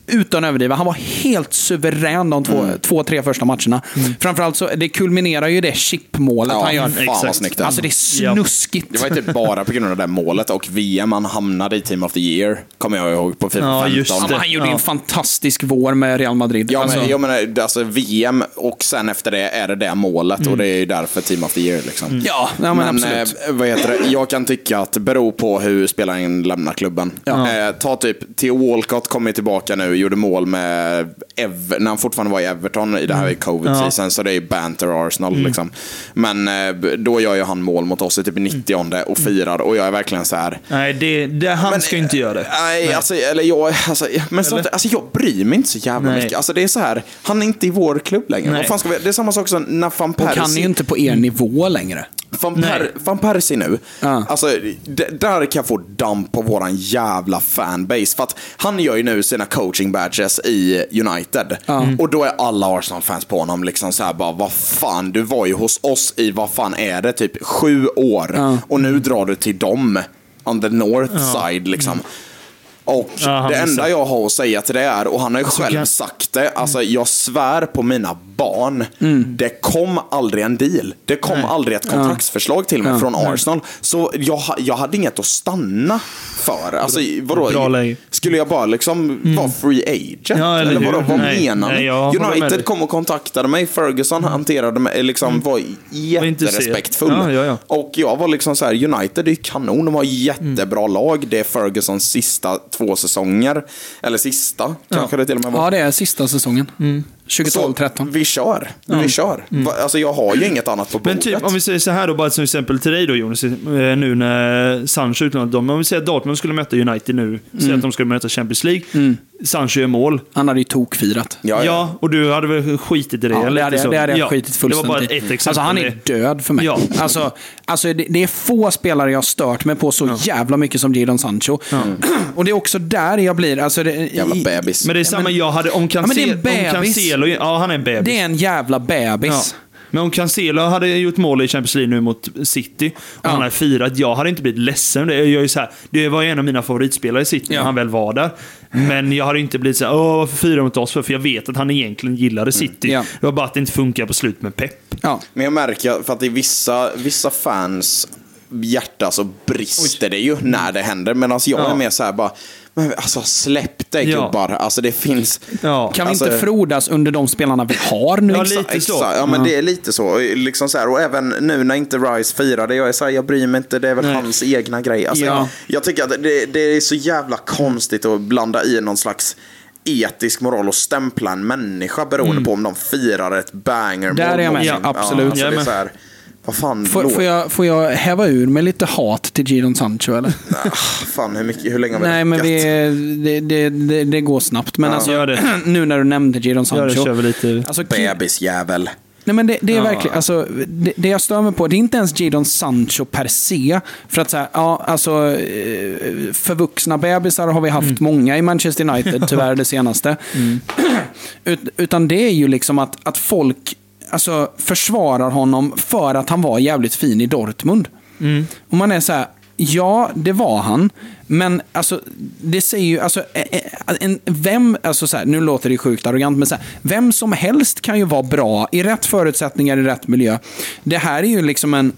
[SPEAKER 1] Utan att överdriva. Han var helt suverän de två, två tre första matcherna. Framförallt så, det kulminerar ju det chipmålet
[SPEAKER 2] Ja,
[SPEAKER 1] han gör.
[SPEAKER 2] fan vad snyggt det.
[SPEAKER 1] Alltså det är snuskigt.
[SPEAKER 2] Det var ju typ bara på grund av det målet och VM han hamnade i Team of the Year, kommer jag ihåg, på Fifa
[SPEAKER 3] Ja,
[SPEAKER 2] 15.
[SPEAKER 3] just
[SPEAKER 1] Ja, men
[SPEAKER 3] det.
[SPEAKER 1] han gjorde
[SPEAKER 3] Ja.
[SPEAKER 1] en fantastisk vår med Real Madrid.
[SPEAKER 2] Ja,
[SPEAKER 1] alltså,
[SPEAKER 2] men, jag menar, det- alltså VM och sen efter det är det det målet och det är ju därför Team of the Year. Liksom.
[SPEAKER 1] ja, ja, men, absolut.
[SPEAKER 2] eh, vad heter det? Jag kan tycka att det beror på hur spelaren lämnar klubben. Eh, ta typ, Theo Walcott kommer tillbaka nu, gjorde mål med Ev när han fortfarande var i Everton. I det här är covid
[SPEAKER 3] Ja.
[SPEAKER 2] season så det är banter Arsenal. Liksom. Men eh, då gör ju han mål mot oss i typ 90 och firar och jag är verkligen så här.
[SPEAKER 3] Nej, det, det, han
[SPEAKER 2] Men,
[SPEAKER 3] ska inte göra det.
[SPEAKER 2] Nej, alltså, eller jag, alltså, men sånt, alltså, jag bryr mig inte så jävla
[SPEAKER 3] Nej.
[SPEAKER 2] mycket. Alltså, det är så här, han är inte i vår klubb längre.
[SPEAKER 3] Nej.
[SPEAKER 2] Vad fan ska vi, det är samma sak som när van
[SPEAKER 1] Och han är
[SPEAKER 2] Persie...
[SPEAKER 1] ju inte på er nivå längre.
[SPEAKER 2] Van,
[SPEAKER 3] Nej.
[SPEAKER 2] per, van Persie nu,
[SPEAKER 1] Ja.
[SPEAKER 2] alltså, där kan jag få damp på våran jävla fanbase. För att han gör ju nu sina coaching badges i United. Och då är alla Arsenal-fans på honom liksom så här bara, vad fan, du var ju hos oss i, vad fan är det, typ sju år.
[SPEAKER 1] Ja.
[SPEAKER 2] Och nu drar du till dem, on the north side liksom. Och
[SPEAKER 3] Ja,
[SPEAKER 2] det enda jag har att säga till det är, och han har ju själv
[SPEAKER 3] kan-
[SPEAKER 2] sagt det, alltså jag svär på mina barn, det kom aldrig en deal. Det kom aldrig ett kontraktsförslag till mig från Arsenal. Så jag, jag hade inget att stanna för. Alltså, vadå? Skulle jag bara liksom vara free agent?
[SPEAKER 3] Ja, eller
[SPEAKER 2] eller vadå, vad
[SPEAKER 3] Nej,
[SPEAKER 2] menar
[SPEAKER 3] nej,
[SPEAKER 2] ni? United kom och kontaktade mig, Ferguson hanterade mig, liksom var jätterespektfull.
[SPEAKER 3] Ja, ja, ja.
[SPEAKER 2] Och jag var liksom så här, United är kanon, de har jättebra lag. Det är Fergusons sista två säsonger. Eller sista, kanske det till och med var.
[SPEAKER 1] Ja, det är sista säsongen.
[SPEAKER 3] Mm.
[SPEAKER 1] 2012-13.
[SPEAKER 2] Vi kör. Vi kör. Va- Alltså jag har ju inget annat på
[SPEAKER 3] Men
[SPEAKER 2] bordet.
[SPEAKER 3] typ, om vi säger så här då, bara som exempel till dig då Jonas, eh, nu när Sancho utlånat dem. Om vi säger att Dortmund skulle möta United nu, säg att de skulle möta Champions League. Sancho gör mål.
[SPEAKER 1] Han hade ju tokfirat.
[SPEAKER 2] Ja,
[SPEAKER 3] Ja,
[SPEAKER 2] ja.
[SPEAKER 3] och du hade väl skitit i det?
[SPEAKER 1] Ja,
[SPEAKER 3] eller
[SPEAKER 1] det hade,
[SPEAKER 3] så?
[SPEAKER 1] det hade jag
[SPEAKER 3] Ja,
[SPEAKER 1] skitit
[SPEAKER 3] Det
[SPEAKER 1] fullständigt
[SPEAKER 3] var bara ett exempel.
[SPEAKER 1] Alltså han är död för mig.
[SPEAKER 3] Ja.
[SPEAKER 1] Alltså, alltså det, det är få spelare jag har stört mig på så jävla mycket som Jadon Sancho. Och det är också där jag blir... Alltså det,
[SPEAKER 2] Jävla bebis.
[SPEAKER 3] Men det är samma jag hade om
[SPEAKER 1] men det är
[SPEAKER 3] Cancelo.
[SPEAKER 1] en
[SPEAKER 3] om
[SPEAKER 1] bebis.
[SPEAKER 3] Cancelo ja, han är en bebis.
[SPEAKER 1] Det är en jävla bebis.
[SPEAKER 3] Ja. Men om Cancelo hade gjort mål i Champions League nu mot City och han hade firat, jag hade inte blivit ledsen. Det, jag är ju så här, det var ju en av mina favoritspelare i City när
[SPEAKER 1] Ja.
[SPEAKER 3] han väl var där. Men jag hade inte blivit så här, åh varför firar mot oss för? För jag vet att han egentligen gillade City.
[SPEAKER 1] Ja.
[SPEAKER 3] Det var bara att det inte funkar på slut med Pep.
[SPEAKER 1] Ja.
[SPEAKER 2] Men jag märker för att i vissa, vissa fans hjärta så brister det ju när det händer. Medan jag
[SPEAKER 3] Ja.
[SPEAKER 2] är mer så här bara, men alltså släpp det
[SPEAKER 3] Ja.
[SPEAKER 2] gubbar. Alltså det finns...
[SPEAKER 3] Ja.
[SPEAKER 1] Kan vi
[SPEAKER 2] Alltså-
[SPEAKER 1] inte frodas under de spelarna vi har nu?
[SPEAKER 3] Ja, lite så.
[SPEAKER 2] Ja men det är lite så. Liksom så här, och även nu när inte Rice firade, jag är så här, jag bryr mig inte, det är väl
[SPEAKER 3] Nej.
[SPEAKER 2] hans egna grej. Alltså,
[SPEAKER 1] Ja.
[SPEAKER 2] Jag tycker att det, det är så jävla konstigt att blanda i någon slags etisk moral och stämpla en människa beroende på om de firar ett banger
[SPEAKER 1] Mm. Där är jag med.
[SPEAKER 2] Ja,
[SPEAKER 1] Absolut.
[SPEAKER 2] alltså, Det så vad fan,
[SPEAKER 1] Får, får, jag, får jag häva ur med lite hat till Gidon Sancho eller?
[SPEAKER 2] Ah, fan hur, mycket, hur länge har vi
[SPEAKER 1] Nej, men vi, det, det, det, det går snabbt. Men alltså,
[SPEAKER 3] gör det.
[SPEAKER 1] nu när du nämnde Gidon
[SPEAKER 3] Ja, det
[SPEAKER 1] Sancho.
[SPEAKER 3] kör vi lite.
[SPEAKER 1] Alltså,
[SPEAKER 2] Bebisjävel.
[SPEAKER 1] Nej, men det, det är
[SPEAKER 3] Ja.
[SPEAKER 1] verkligen, alltså, det, det jag stör mig på, det är inte ens Jadon Sancho per se. För att säga, ja, alltså, eh, förvuxna bebisar har vi haft många i Manchester United, tyvärr det senaste. Ut, utan det är ju liksom att, att folk alltså, försvarar honom för att han var jävligt fin i Dortmund. Och man är så här, ja, det var han. Men alltså, det säger ju, alltså, en, vem, alltså så här, nu låter det sjukt arrogant, men så här, vem som helst kan ju vara bra i rätt förutsättningar, i rätt miljö. Det här är ju liksom en,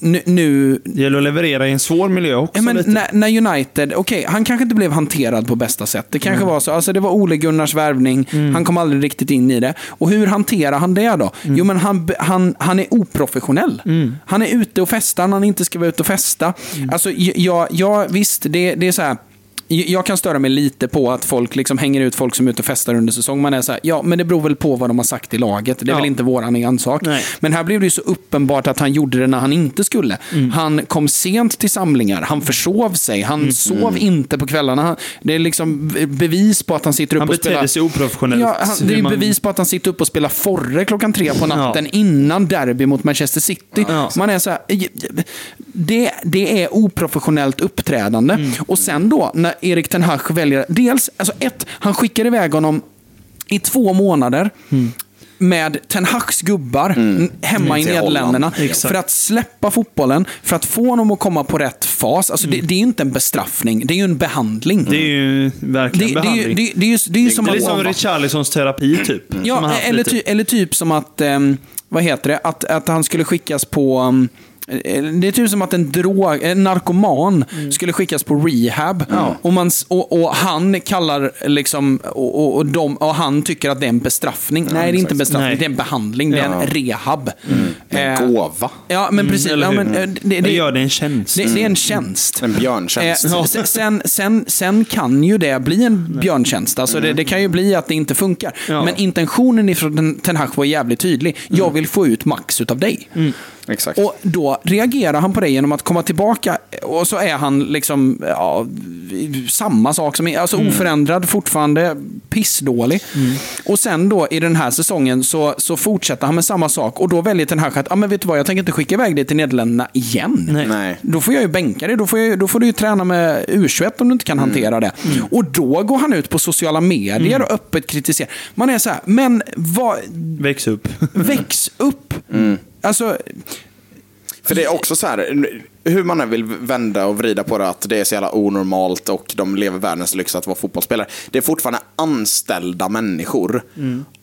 [SPEAKER 1] nu, nu
[SPEAKER 3] Det gäller att leverera i en svår miljö också.
[SPEAKER 1] Ja, när, när United, okej, han kanske inte blev hanterad på bästa sätt. Det kanske
[SPEAKER 3] Mm.
[SPEAKER 1] var så, alltså det var Ole Gunnars värvning, han kom aldrig riktigt in i det. Och hur hanterar han det då?
[SPEAKER 3] Mm.
[SPEAKER 1] Jo, men han, han, han är oprofessionell. Han är ute och festar när han inte ska vara ute och festa.
[SPEAKER 3] Mm.
[SPEAKER 1] Alltså, ja, ja, visst, det, det är så här. Jag kan störa mig lite på att folk liksom hänger ut folk som är ute och festar under säsong. Man är så här, ja, men det beror väl på vad de har sagt i laget. Det är
[SPEAKER 3] Ja.
[SPEAKER 1] väl inte våran ensak.
[SPEAKER 3] Nej.
[SPEAKER 1] Men här blev det ju så uppenbart att han gjorde det när han inte skulle.
[SPEAKER 3] Mm.
[SPEAKER 1] Han kom sent till samlingar, han försov sig, han
[SPEAKER 3] Mm.
[SPEAKER 1] sov inte på kvällarna. Han, det är liksom bevis på att han sitter upp
[SPEAKER 3] Han
[SPEAKER 1] och spelar...
[SPEAKER 3] betedde sig oprofessionellt.
[SPEAKER 1] Ja, han, det är
[SPEAKER 3] man-
[SPEAKER 1] bevis på att han sitter upp och spelar Forre klockan tre på natten innan derby mot Manchester City.
[SPEAKER 3] Ja.
[SPEAKER 1] Man är så här, det, det är oprofessionellt uppträdande.
[SPEAKER 3] Mm.
[SPEAKER 1] Och sen då, när Erik Ten Hag väljer... Dels, alltså ett, han skickar iväg honom i två månader.
[SPEAKER 3] Mm.
[SPEAKER 1] Med Ten Hags gubbar n- hemma i
[SPEAKER 2] Till
[SPEAKER 1] Nederländerna. För att släppa fotbollen, för att få honom att komma på rätt fas. Alltså
[SPEAKER 3] Mm.
[SPEAKER 1] det, det är ju inte en bestraffning, det är ju en behandling.
[SPEAKER 3] Det är ju verkligen
[SPEAKER 1] det,
[SPEAKER 3] behandling.
[SPEAKER 1] det, det är det är ju som att...
[SPEAKER 3] som Richarlisons terapi typ. han
[SPEAKER 1] Ja, eller, ty, eller typ som att, ehm, vad heter det, att, att han skulle skickas på... eh, det är typ som att en, drog, en narkoman
[SPEAKER 3] Mm.
[SPEAKER 1] skulle skickas på rehab. Och, man, och, och han kallar liksom, och, och, de, och han tycker att det är en bestraffning. Nej, det är inte en bestraffning,
[SPEAKER 3] Nej.
[SPEAKER 1] det är en behandling. Det är en rehab.
[SPEAKER 2] En
[SPEAKER 1] Eh,
[SPEAKER 2] gåva.
[SPEAKER 1] Ja, men precis. Ja, men, eh, det, det,
[SPEAKER 3] Det gör det en tjänst.
[SPEAKER 1] det, det är en tjänst.
[SPEAKER 2] En björntjänst.
[SPEAKER 1] Eh, sen, sen, sen, sen kan ju det bli en björntjänst. Alltså det, kan ju bli att det inte funkar.
[SPEAKER 3] Ja.
[SPEAKER 1] Men intentionen ifrån den- Ten Hag var jävligt tydlig. Jag vill få ut max utav dig.
[SPEAKER 2] Exakt.
[SPEAKER 1] Och då reagerar han på det genom att komma tillbaka och så är han liksom ja, samma sak som alltså oförändrad, fortfarande pissdålig. Och sen då i den här säsongen så, så fortsätter han med samma sak och då väljer Ten Hag att, ja men vet du vad, jag tänker inte skicka iväg dig till Nederländerna igen.
[SPEAKER 3] Nej.
[SPEAKER 2] Nej.
[SPEAKER 1] Då får jag ju bänka dig. Då får, jag, då får du ju träna med U21 om du inte kan hantera det. Och då går han ut på sociala medier och öppet kritiserar. Man är så här, men vad,
[SPEAKER 3] Väx upp.
[SPEAKER 1] väx upp. Alltså,
[SPEAKER 2] För det är också så här, hur man än vill vända och vrida på det, att det är så jävla onormalt och de lever världens lyx att vara fotbollsspelare. Det är fortfarande anställda människor.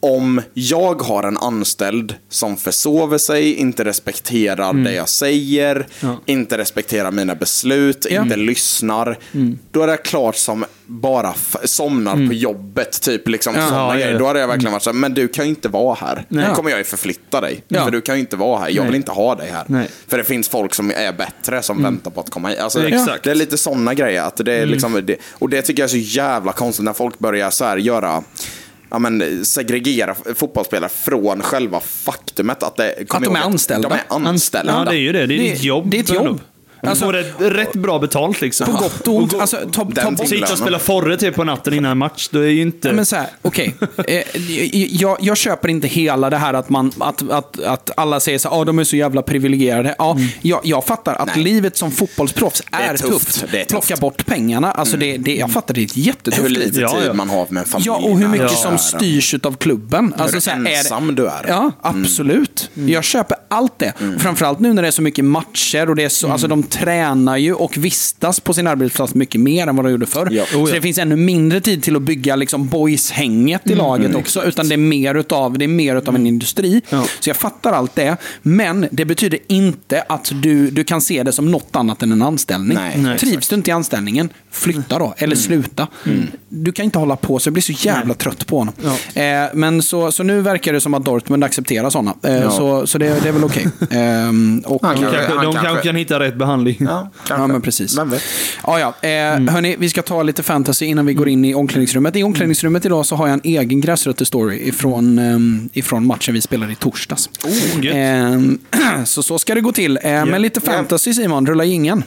[SPEAKER 2] Om jag har en anställd som försover sig, inte respekterar det jag säger, inte respekterar mina beslut,
[SPEAKER 1] Ja.
[SPEAKER 2] inte lyssnar. Då är det klart som bara somnar på jobbet, typ liksom
[SPEAKER 1] Ja,
[SPEAKER 3] ja, ja.
[SPEAKER 2] Då hade jag verkligen varit så här, men du kan ju inte vara här. Nu
[SPEAKER 1] Nej.
[SPEAKER 2] kommer jag ju förflytta dig.
[SPEAKER 1] Ja.
[SPEAKER 2] För du kan ju inte vara här. Jag vill
[SPEAKER 3] Nej.
[SPEAKER 2] inte ha dig här.
[SPEAKER 3] Nej.
[SPEAKER 2] För det finns folk som är bättre som väntar på att komma hit. Alltså,
[SPEAKER 3] Exakt.
[SPEAKER 2] Det är lite sådana grejer. Att det är liksom, det, och det tycker jag är så jävla konstigt när folk börjar så här göra ja, men, segregera fotbollsspelare från själva faktumet att, det,
[SPEAKER 1] Att de är anställda.
[SPEAKER 2] De är anställda.
[SPEAKER 3] Ja, det är ju det. Det är ditt jobb.
[SPEAKER 1] Det är ett jobb.
[SPEAKER 3] Alltså, får det rätt bra betalt liksom.
[SPEAKER 1] På gott och ont. Alltså, ta, ta bort.
[SPEAKER 3] Sitta och spela forre till på natten innan en match, då är ju inte...
[SPEAKER 1] Ja, men så här, okej. Eh, jag, jag köper inte hela det här att, man, att, att, att alla säger så här, ah, de är så jävla privilegierade. Ja, jag, jag fattar att livet som fotbollsproffs är,
[SPEAKER 2] är tufft.
[SPEAKER 1] tufft.
[SPEAKER 2] Det är tufft.
[SPEAKER 1] Plocka bort pengarna. Alltså det, det, jag fattar, det är ett jättetufft
[SPEAKER 2] Hur lite
[SPEAKER 3] Ja,
[SPEAKER 2] tid
[SPEAKER 3] ja.
[SPEAKER 2] man har med en familj.
[SPEAKER 1] Ja, och hur mycket
[SPEAKER 2] nära.
[SPEAKER 1] som styrs av klubben. Alltså, så här, är det-
[SPEAKER 2] ensam du är.
[SPEAKER 1] Ja, absolut. Jag köper allt det. Framförallt nu när det är så mycket matcher och det är så, alltså, de tränar ju och vistas på sin arbetsplats mycket mer än vad de gjorde förr.
[SPEAKER 2] Ja.
[SPEAKER 1] Så det finns ännu mindre tid till att bygga liksom, boys-hänget i laget också. Utan det är mer utav, det är mer utav en industri. Så jag fattar allt det. Men det betyder inte att du, du kan se det som något annat än en anställning.
[SPEAKER 2] Nej, nej,
[SPEAKER 1] Trivs du inte i anställningen, flytta då. Eller sluta. Du kan inte hålla på så. Jag blir så jävla trött på honom. Eh, men så, så nu verkar det som att Dortmund accepterar sådana. Eh, Så, så det, det är väl okej. Och,
[SPEAKER 2] Han
[SPEAKER 3] de
[SPEAKER 2] kanske-
[SPEAKER 3] kanske,
[SPEAKER 2] han
[SPEAKER 3] de
[SPEAKER 2] kanske-
[SPEAKER 3] kanske kan hitta rätt behandling.
[SPEAKER 2] Ja, kanske.
[SPEAKER 1] Ja, men precis.
[SPEAKER 2] Vem vet?
[SPEAKER 1] Ja, ja. Eh, Hörni, vi ska ta lite fantasy innan vi går in i omklädningsrummet. I omklädningsrummet idag så har jag en egen gräsrötter-story ifrån, ehm, ifrån matchen vi spelade i torsdags.
[SPEAKER 3] Oh.
[SPEAKER 1] Ehm, så så ska det gå till. Eh, Men lite fantasy Simon, rulla ingen.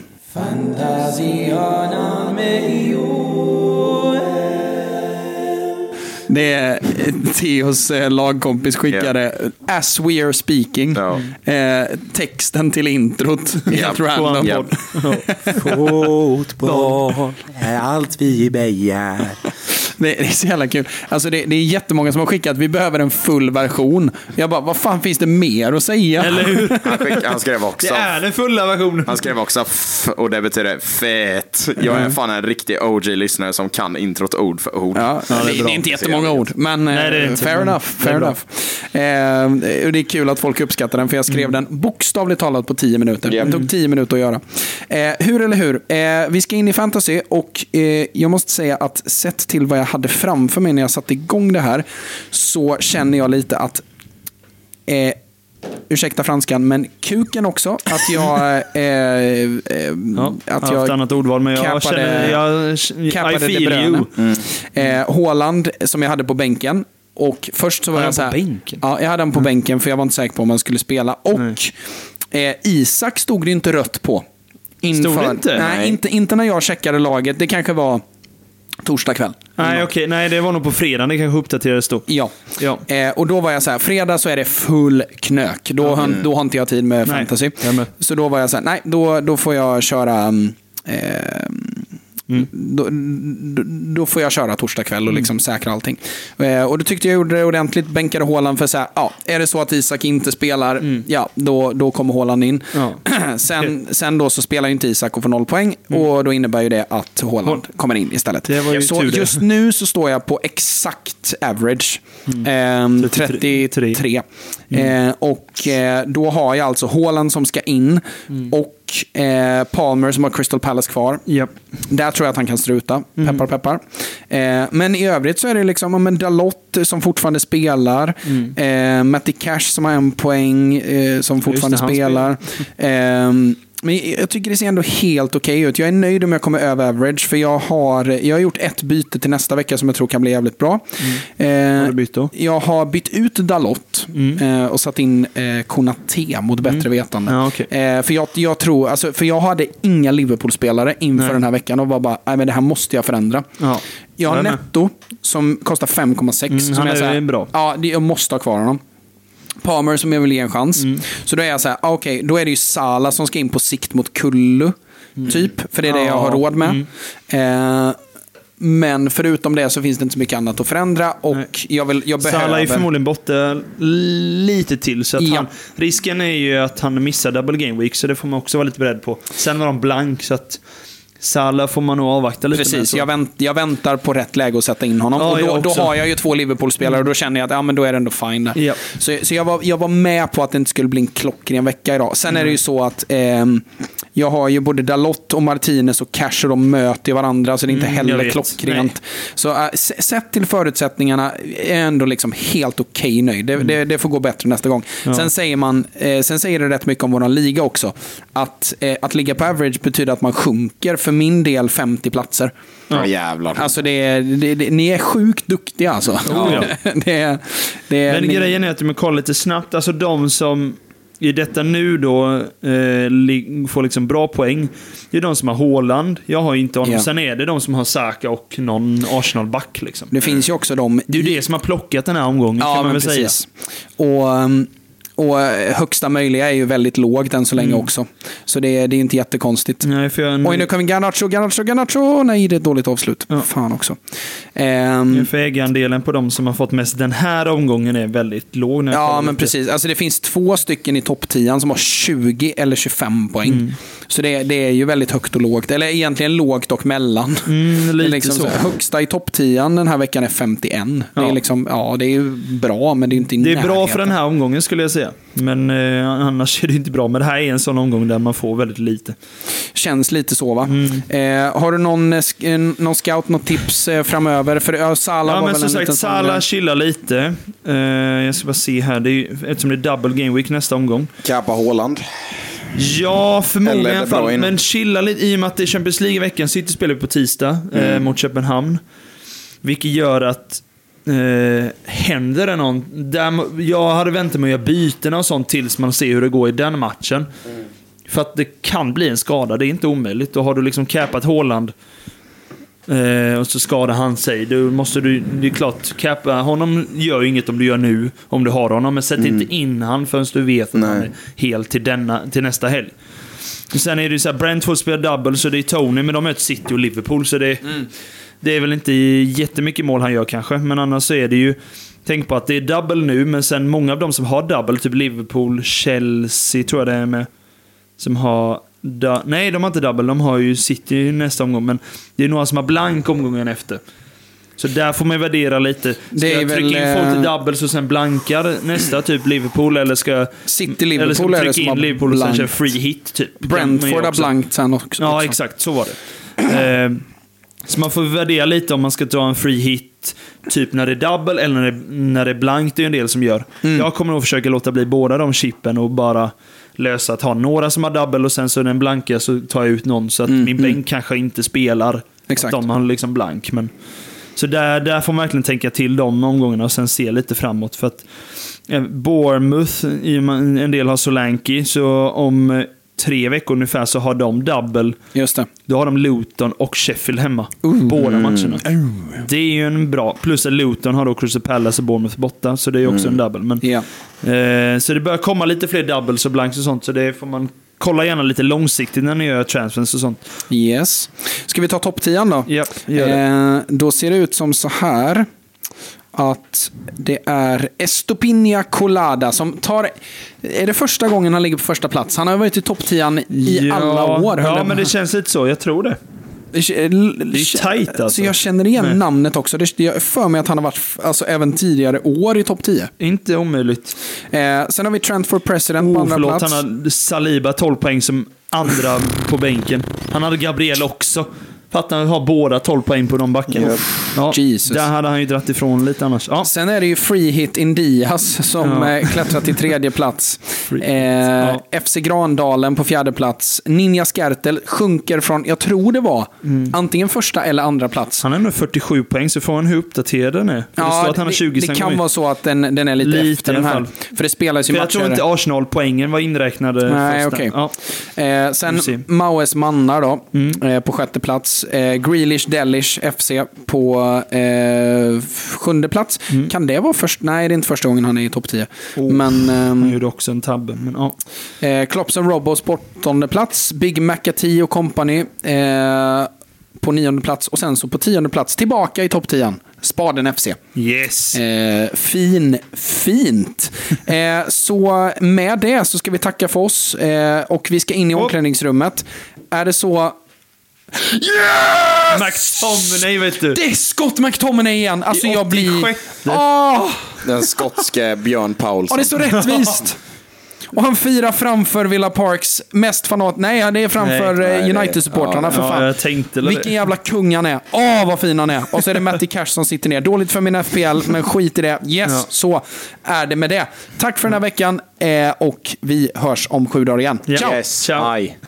[SPEAKER 1] Det är Theos eh, lagkompis skickade, as we are speaking,
[SPEAKER 2] Ja.
[SPEAKER 1] eh, texten till introt. Helt random.
[SPEAKER 2] Ja.
[SPEAKER 4] Fotboll är allt vi begär.
[SPEAKER 1] Det, det är så jävla kul. Alltså det, det är jättemånga som har skickat, vi behöver en full version. Jag bara, vad fan finns det mer att säga?
[SPEAKER 3] Eller hur?
[SPEAKER 2] Han, skick, han skrev också...
[SPEAKER 3] Det är den fulla versionen.
[SPEAKER 2] Han skrev också f och det betyder fet. Jag är fan en riktig OG-lyssnare som kan introt ord för ord.
[SPEAKER 1] Ja, det, det, är inte jättemånga ord, men eh,
[SPEAKER 3] Nej, det är inte,
[SPEAKER 1] fair enough.
[SPEAKER 3] det är
[SPEAKER 1] Fair enough. Eh, det är kul att folk uppskattar den, för jag skrev den bokstavligt talat på tio minuter.
[SPEAKER 2] Ja.
[SPEAKER 1] Det tog tio minuter att göra. Eh, hur eller hur? Eh, vi ska in i fantasy och eh, jag måste säga att sett till vad jag hade framför mig när jag satte igång det här, så känner jag lite att eh, Ursäkta franskan, men kuken också. Att jag... Eh, eh,
[SPEAKER 3] Ja,
[SPEAKER 1] att
[SPEAKER 3] jag har haft annat ordval, men jag
[SPEAKER 1] cappade-
[SPEAKER 3] känner... Jag, I
[SPEAKER 1] cappade De
[SPEAKER 3] feel you.
[SPEAKER 1] Bruyne. Eh, Haaland som jag hade på bänken. Och först så var jag så här,
[SPEAKER 3] bänken?
[SPEAKER 1] Ja, jag hade han på bänken för jag var inte säker på om han skulle spela. Och eh, Isak stod det inte rött på. Inför,
[SPEAKER 3] Stod det inte?
[SPEAKER 1] Nej,
[SPEAKER 2] Nej.
[SPEAKER 1] Inte, inte när jag checkade laget. Det kanske var torsdag kväll.
[SPEAKER 3] Nej, okej. Nej, det var nog på fredag. Det kanske uppdaterades då.
[SPEAKER 1] Ja.
[SPEAKER 3] Ja.
[SPEAKER 1] Eh, och då var jag så här, fredag så är det full knök. Då, har, då har inte jag tid med
[SPEAKER 3] Nej,
[SPEAKER 1] fantasy. Så då var jag så här, nej, då, då får jag köra... mm, Eh,
[SPEAKER 3] Mm.
[SPEAKER 1] då, då, då får jag köra torsdag kväll och liksom säkra allting. Eh, och då tyckte jag gjorde det ordentligt. Bänkade Haaland för så här, ja, är det så att Isak inte spelar, ja, då, då kommer Haaland in.
[SPEAKER 3] Mm. Ja.
[SPEAKER 1] sen, sen då så spelar inte Isak och får noll poäng. Och då innebär ju det att Haaland kommer in istället.
[SPEAKER 3] Mm. Ju
[SPEAKER 1] så just nu så står jag på exakt average.
[SPEAKER 3] Mm.
[SPEAKER 1] Ehm, 33. Eh, och eh, då har jag alltså Haaland som ska in och eh, Palmer som har Crystal Palace kvar.
[SPEAKER 3] Japp.
[SPEAKER 1] Där tror jag att han kan struta. Peppar, peppar. Eh, men i övrigt så är det liksom men Dalot som fortfarande spelar. Eh, Matty Cash som har en poäng eh, som fortfarande
[SPEAKER 3] han
[SPEAKER 1] spelar. Men jag tycker det ser ändå helt okej ut. Jag är nöjd om jag kommer över average. För jag har, jag har gjort ett byte till nästa vecka som jag tror kan bli jävligt bra. Eh,
[SPEAKER 3] Vad har du bytt då?
[SPEAKER 1] Jag har bytt ut Dalot eh, och satt in eh, Konate mot bättre vetande.
[SPEAKER 3] Ja, okej.
[SPEAKER 1] eh, för, jag, jag tror, alltså, för jag hade inga Liverpool-spelare inför
[SPEAKER 3] Nej.
[SPEAKER 1] den här veckan och var bara, nej men det här måste jag förändra.
[SPEAKER 3] Ja.
[SPEAKER 1] Jag har. Netto som kostar 5,6.
[SPEAKER 3] Mm,
[SPEAKER 1] som
[SPEAKER 3] han är
[SPEAKER 1] här-
[SPEAKER 3] bra.
[SPEAKER 1] Ja, jag måste ha kvar honom. Palmer som jag vill ge en chans.
[SPEAKER 3] Mm.
[SPEAKER 1] Så då är jag så här, ah, okej, då är det ju Sala som ska in på sikt mot Kullu. Typ, för det är det jag har
[SPEAKER 3] Mm. Ja,
[SPEAKER 1] råd med. Eh, men förutom det så finns det inte så mycket annat att förändra. Och
[SPEAKER 3] Nej.
[SPEAKER 1] jag, vill, jag behöver...
[SPEAKER 3] Salah är förmodligen borta lite till. Så att
[SPEAKER 1] Ja.
[SPEAKER 3] han, risken är ju att han missar double game week, så det får man också vara lite beredd på. Sen var de blank, så att Salah får man nog avvakta lite med.
[SPEAKER 1] Precis,
[SPEAKER 3] så.
[SPEAKER 1] jag, vänt, jag väntar på rätt läge att sätta in honom.
[SPEAKER 3] Ja,
[SPEAKER 1] och då, då har jag ju två Liverpool-spelare och då känner jag att ja, men då är det ändå fine där.
[SPEAKER 3] Ja.
[SPEAKER 1] Så, så jag, var, jag var med på att det inte skulle bli en klockren vecka idag. Sen är det ju så att ehm, jag har ju både Dalot och Martinez och Cash och de möter varandra så det är inte
[SPEAKER 3] Mm,
[SPEAKER 1] heller klockrent. Så äh, sett till förutsättningarna är jag ändå liksom helt okej nöjd. Det, det, det får gå bättre nästa gång. Sen, säger man, eh, sen säger det rätt mycket om vår liga också. Att, eh, att ligga på average betyder att man sjunker för min del 50 platser.
[SPEAKER 2] Ja, jävlar.
[SPEAKER 1] Alltså det är, det, det, ni är sjukt duktiga alltså.
[SPEAKER 3] Oh, ja.
[SPEAKER 1] det, är- det, är-
[SPEAKER 3] Men
[SPEAKER 1] ni,
[SPEAKER 3] grejen är att man kollar lite snabbt, alltså de som i detta nu då eh, får liksom bra poäng, det är de som har Haaland. Jag har inte honom.
[SPEAKER 1] Ja.
[SPEAKER 3] Sen är det de som har Saka och någon Arsenal-back. Liksom.
[SPEAKER 1] Det finns ju också de...
[SPEAKER 3] Det är ju det som har plockat den här omgången,
[SPEAKER 1] Ja,
[SPEAKER 3] kan man väl
[SPEAKER 1] precis.
[SPEAKER 3] säga.
[SPEAKER 1] Och, um, och eh, högsta möjliga är ju väldigt lågt än så länge
[SPEAKER 3] Mm.
[SPEAKER 1] också. Så det, det är inte jättekonstigt.
[SPEAKER 3] Nej, för jag,
[SPEAKER 1] Oj, nu kommer Garnacho, Garnacho, Garnacho. Nej, det är ett dåligt avslut.
[SPEAKER 3] Ja.
[SPEAKER 1] Fan också. Ehm,
[SPEAKER 3] för ägarandelen på de som har fått mest den här omgången är väldigt låg.
[SPEAKER 1] ja, men precis. Alltså, det finns två stycken i topp 10 som har 20 eller 25 poäng.
[SPEAKER 3] Mm.
[SPEAKER 1] Så det, det är ju väldigt högt och lågt. Eller egentligen lågt och mellan.
[SPEAKER 3] Mm, lite
[SPEAKER 1] liksom
[SPEAKER 3] så.
[SPEAKER 1] Högsta i topp 10 den här veckan är 51. Det är,
[SPEAKER 3] Ja.
[SPEAKER 1] liksom, ja, det är ju bra, men det är inte i
[SPEAKER 3] Det är bra
[SPEAKER 1] närheten.
[SPEAKER 3] för den här omgången skulle jag säga. Men eh, annars är det inte bra. Men det här är en sån omgång där man får väldigt lite.
[SPEAKER 1] Känns lite så va?
[SPEAKER 3] Mm.
[SPEAKER 1] Eh, har du någon, eh, eh, någon scout, något tips eh, framöver? För ja, Salah
[SPEAKER 3] Ja,
[SPEAKER 1] var
[SPEAKER 3] men
[SPEAKER 1] väl
[SPEAKER 3] som
[SPEAKER 1] en
[SPEAKER 3] sagt,
[SPEAKER 1] grej.
[SPEAKER 3] chillar lite. Eh, jag ska bara se här. Det är, eftersom det är double game week nästa omgång.
[SPEAKER 2] Kappa Haaland.
[SPEAKER 3] Ja, förmodligen i alla fall. Men chilla lite i och med att det är Champions League i veckan. City spelar vi på tisdag
[SPEAKER 1] Mm.
[SPEAKER 3] eh, mot Köpenhamn. Vilket gör att eh, händer det någon... Där, jag hade väntat med att göra byten och sånt tills man ser hur det går i den matchen.
[SPEAKER 1] Mm.
[SPEAKER 3] För att det kan bli en skada, det är inte omöjligt. Då har du liksom capat Haaland eh, och så skadar han sig. Då måste du, det är klart, cappa honom gör ju inget om du gör nu, om du har honom. Men sätt inte in han förrän du vet att han
[SPEAKER 2] Nej.
[SPEAKER 3] är helt till, denna, till nästa helg. Sen är det ju så här, Brentford spelar double, så det är Tony, men de möter City och Liverpool. Så det, det är väl inte jättemycket mål han gör kanske, men annars så är det ju... Tänk på att det är double nu, men sen många av de som har double, typ Liverpool, Chelsea tror jag det är med, som har... Nej, de har inte double, de har ju City nästa omgång, men det är några som har blank omgången efter. Så där får man värdera lite. Ska
[SPEAKER 1] Det
[SPEAKER 3] jag trycka
[SPEAKER 1] väl,
[SPEAKER 3] in folk till
[SPEAKER 1] eh,
[SPEAKER 3] doubles och sen blankar nästa, typ Liverpool, eller ska.
[SPEAKER 1] City,
[SPEAKER 3] eller
[SPEAKER 1] Liverpool
[SPEAKER 3] ska
[SPEAKER 1] är
[SPEAKER 3] jag
[SPEAKER 1] det
[SPEAKER 3] trycka in Liverpool och sen köra free hit, typ. Man
[SPEAKER 1] Brentford har blankt sen också.
[SPEAKER 3] Ja,
[SPEAKER 1] också.
[SPEAKER 3] exakt. Så var det. Så man får värdera lite om man ska dra en free hit, typ när det är double eller när det, när det är blankt. Det är en del som gör.
[SPEAKER 1] Mm.
[SPEAKER 3] Jag kommer nog försöka låta bli båda de chippen och bara lösa att ha några som har double och sen så den blanka så tar jag ut någon så att min bänk kanske inte spelar.
[SPEAKER 1] Mm, Exakt.
[SPEAKER 3] Att de har liksom blank. Men, så där, där får man verkligen tänka till de omgångarna och sen se lite framåt. För att eh, Bournemouth, en del har Solanke, så om eh, tre veckor ungefär så har de double.
[SPEAKER 1] Just det.
[SPEAKER 3] Då har de Luton och Sheffield hemma. Båda matcherna. Det är ju en bra... Plus att Luton har då Crystal Palace och Bournemouth borta, så det är också en double. Men,
[SPEAKER 1] Ja.
[SPEAKER 3] eh, så det börjar komma lite fler doubles och blanks och sånt, så det får man kolla gärna lite långsiktigt när ni gör transfers och sånt.
[SPEAKER 1] Yes. Ska vi ta topp 10 då?
[SPEAKER 3] Ja, gör det.
[SPEAKER 1] Eh, då ser det ut som så här. Att det är Estopinia Colada som tar... Är det första gången han ligger på första plats? Han har varit i topp 10 i alla år.
[SPEAKER 3] Ja, men det känns lite så. Jag tror det.
[SPEAKER 1] Det är
[SPEAKER 3] tajt, alltså.
[SPEAKER 1] Så jag känner igen
[SPEAKER 3] Nej.
[SPEAKER 1] namnet också. Det jag är för mig att han har varit alltså, även tidigare år i topp 10.
[SPEAKER 3] Inte omöjligt.
[SPEAKER 1] Eh, sen har vi Trent for President på
[SPEAKER 3] Oh,
[SPEAKER 1] andra
[SPEAKER 3] förlåt,
[SPEAKER 1] plats.
[SPEAKER 3] han har Saliba 12 poäng som andra på bänken. Han hade Gabriel också. Fattar att ha båda 12 poäng på de backarna. Ja,
[SPEAKER 1] Jesus.
[SPEAKER 3] Där hade han ju dratt ifrån lite annars. Ja.
[SPEAKER 1] Sen är det ju Free Hit Indias som
[SPEAKER 3] Ja.
[SPEAKER 1] eh, klättrar till tredje plats. Eh,
[SPEAKER 3] ja.
[SPEAKER 1] FC Grandalen på fjärde plats. Ninja Skertel sjunker från, jag tror det var, antingen första eller andra plats.
[SPEAKER 3] Han har ändå 47 poäng, så får han hur uppdaterad den är. För det står att han har 20
[SPEAKER 1] det, kan vara så att den, den är lite,
[SPEAKER 3] Lite
[SPEAKER 1] efter den här. För det spelas ju
[SPEAKER 3] För jag
[SPEAKER 1] matcher.
[SPEAKER 3] tror inte Arsenal-poängen var inräknade
[SPEAKER 1] Nej, okej.
[SPEAKER 3] Ja.
[SPEAKER 1] Eh, sen. Maues mannar då,
[SPEAKER 3] Mm.
[SPEAKER 1] eh, på sjätte plats. Eh, Grealish Delish FC på eh, sjunde plats.
[SPEAKER 3] Mm.
[SPEAKER 1] Kan det vara först? Nej, det är inte första gången han är i topp 10.
[SPEAKER 3] Oh,
[SPEAKER 1] Men ehm,
[SPEAKER 3] Han gjorde också en tabbe. Men, ja.
[SPEAKER 1] eh, Klops och Robos på åttonde plats. Big McAtee och company eh, på nionde plats. Och sen så på tionde plats, tillbaka i topp 10. Spaden FC.
[SPEAKER 3] Yes.
[SPEAKER 1] Eh, fin, fint. Eh, så med det så ska vi tacka för oss eh, och vi ska in i
[SPEAKER 3] Oh.
[SPEAKER 1] omklädningsrummet. Är det så...
[SPEAKER 3] McTominay, vet du.
[SPEAKER 1] Det är Scott McTominay igen! Alltså
[SPEAKER 3] I
[SPEAKER 1] jag blir...
[SPEAKER 3] 86.
[SPEAKER 1] Åh!
[SPEAKER 2] Den skotske Björn
[SPEAKER 1] Ja,
[SPEAKER 2] Paulsson.
[SPEAKER 1] det är så rättvist! Och han firar framför Villa Parks mest fanat... Nej, det är framför eh, United-supportrarna för
[SPEAKER 3] Ja,
[SPEAKER 1] fan.
[SPEAKER 3] jag tänkte
[SPEAKER 1] Vilken jävla kung han är. Åh, vad fin han är. Och så är det Matty Cash som sitter ner. Dåligt för min FPL, men skit i det. Yes,
[SPEAKER 3] Ja.
[SPEAKER 1] så är det med det. Tack för den här veckan eh, och vi hörs om sju dagar igen.
[SPEAKER 3] Ja.
[SPEAKER 1] Ciao!
[SPEAKER 2] Yes,
[SPEAKER 3] Ciao.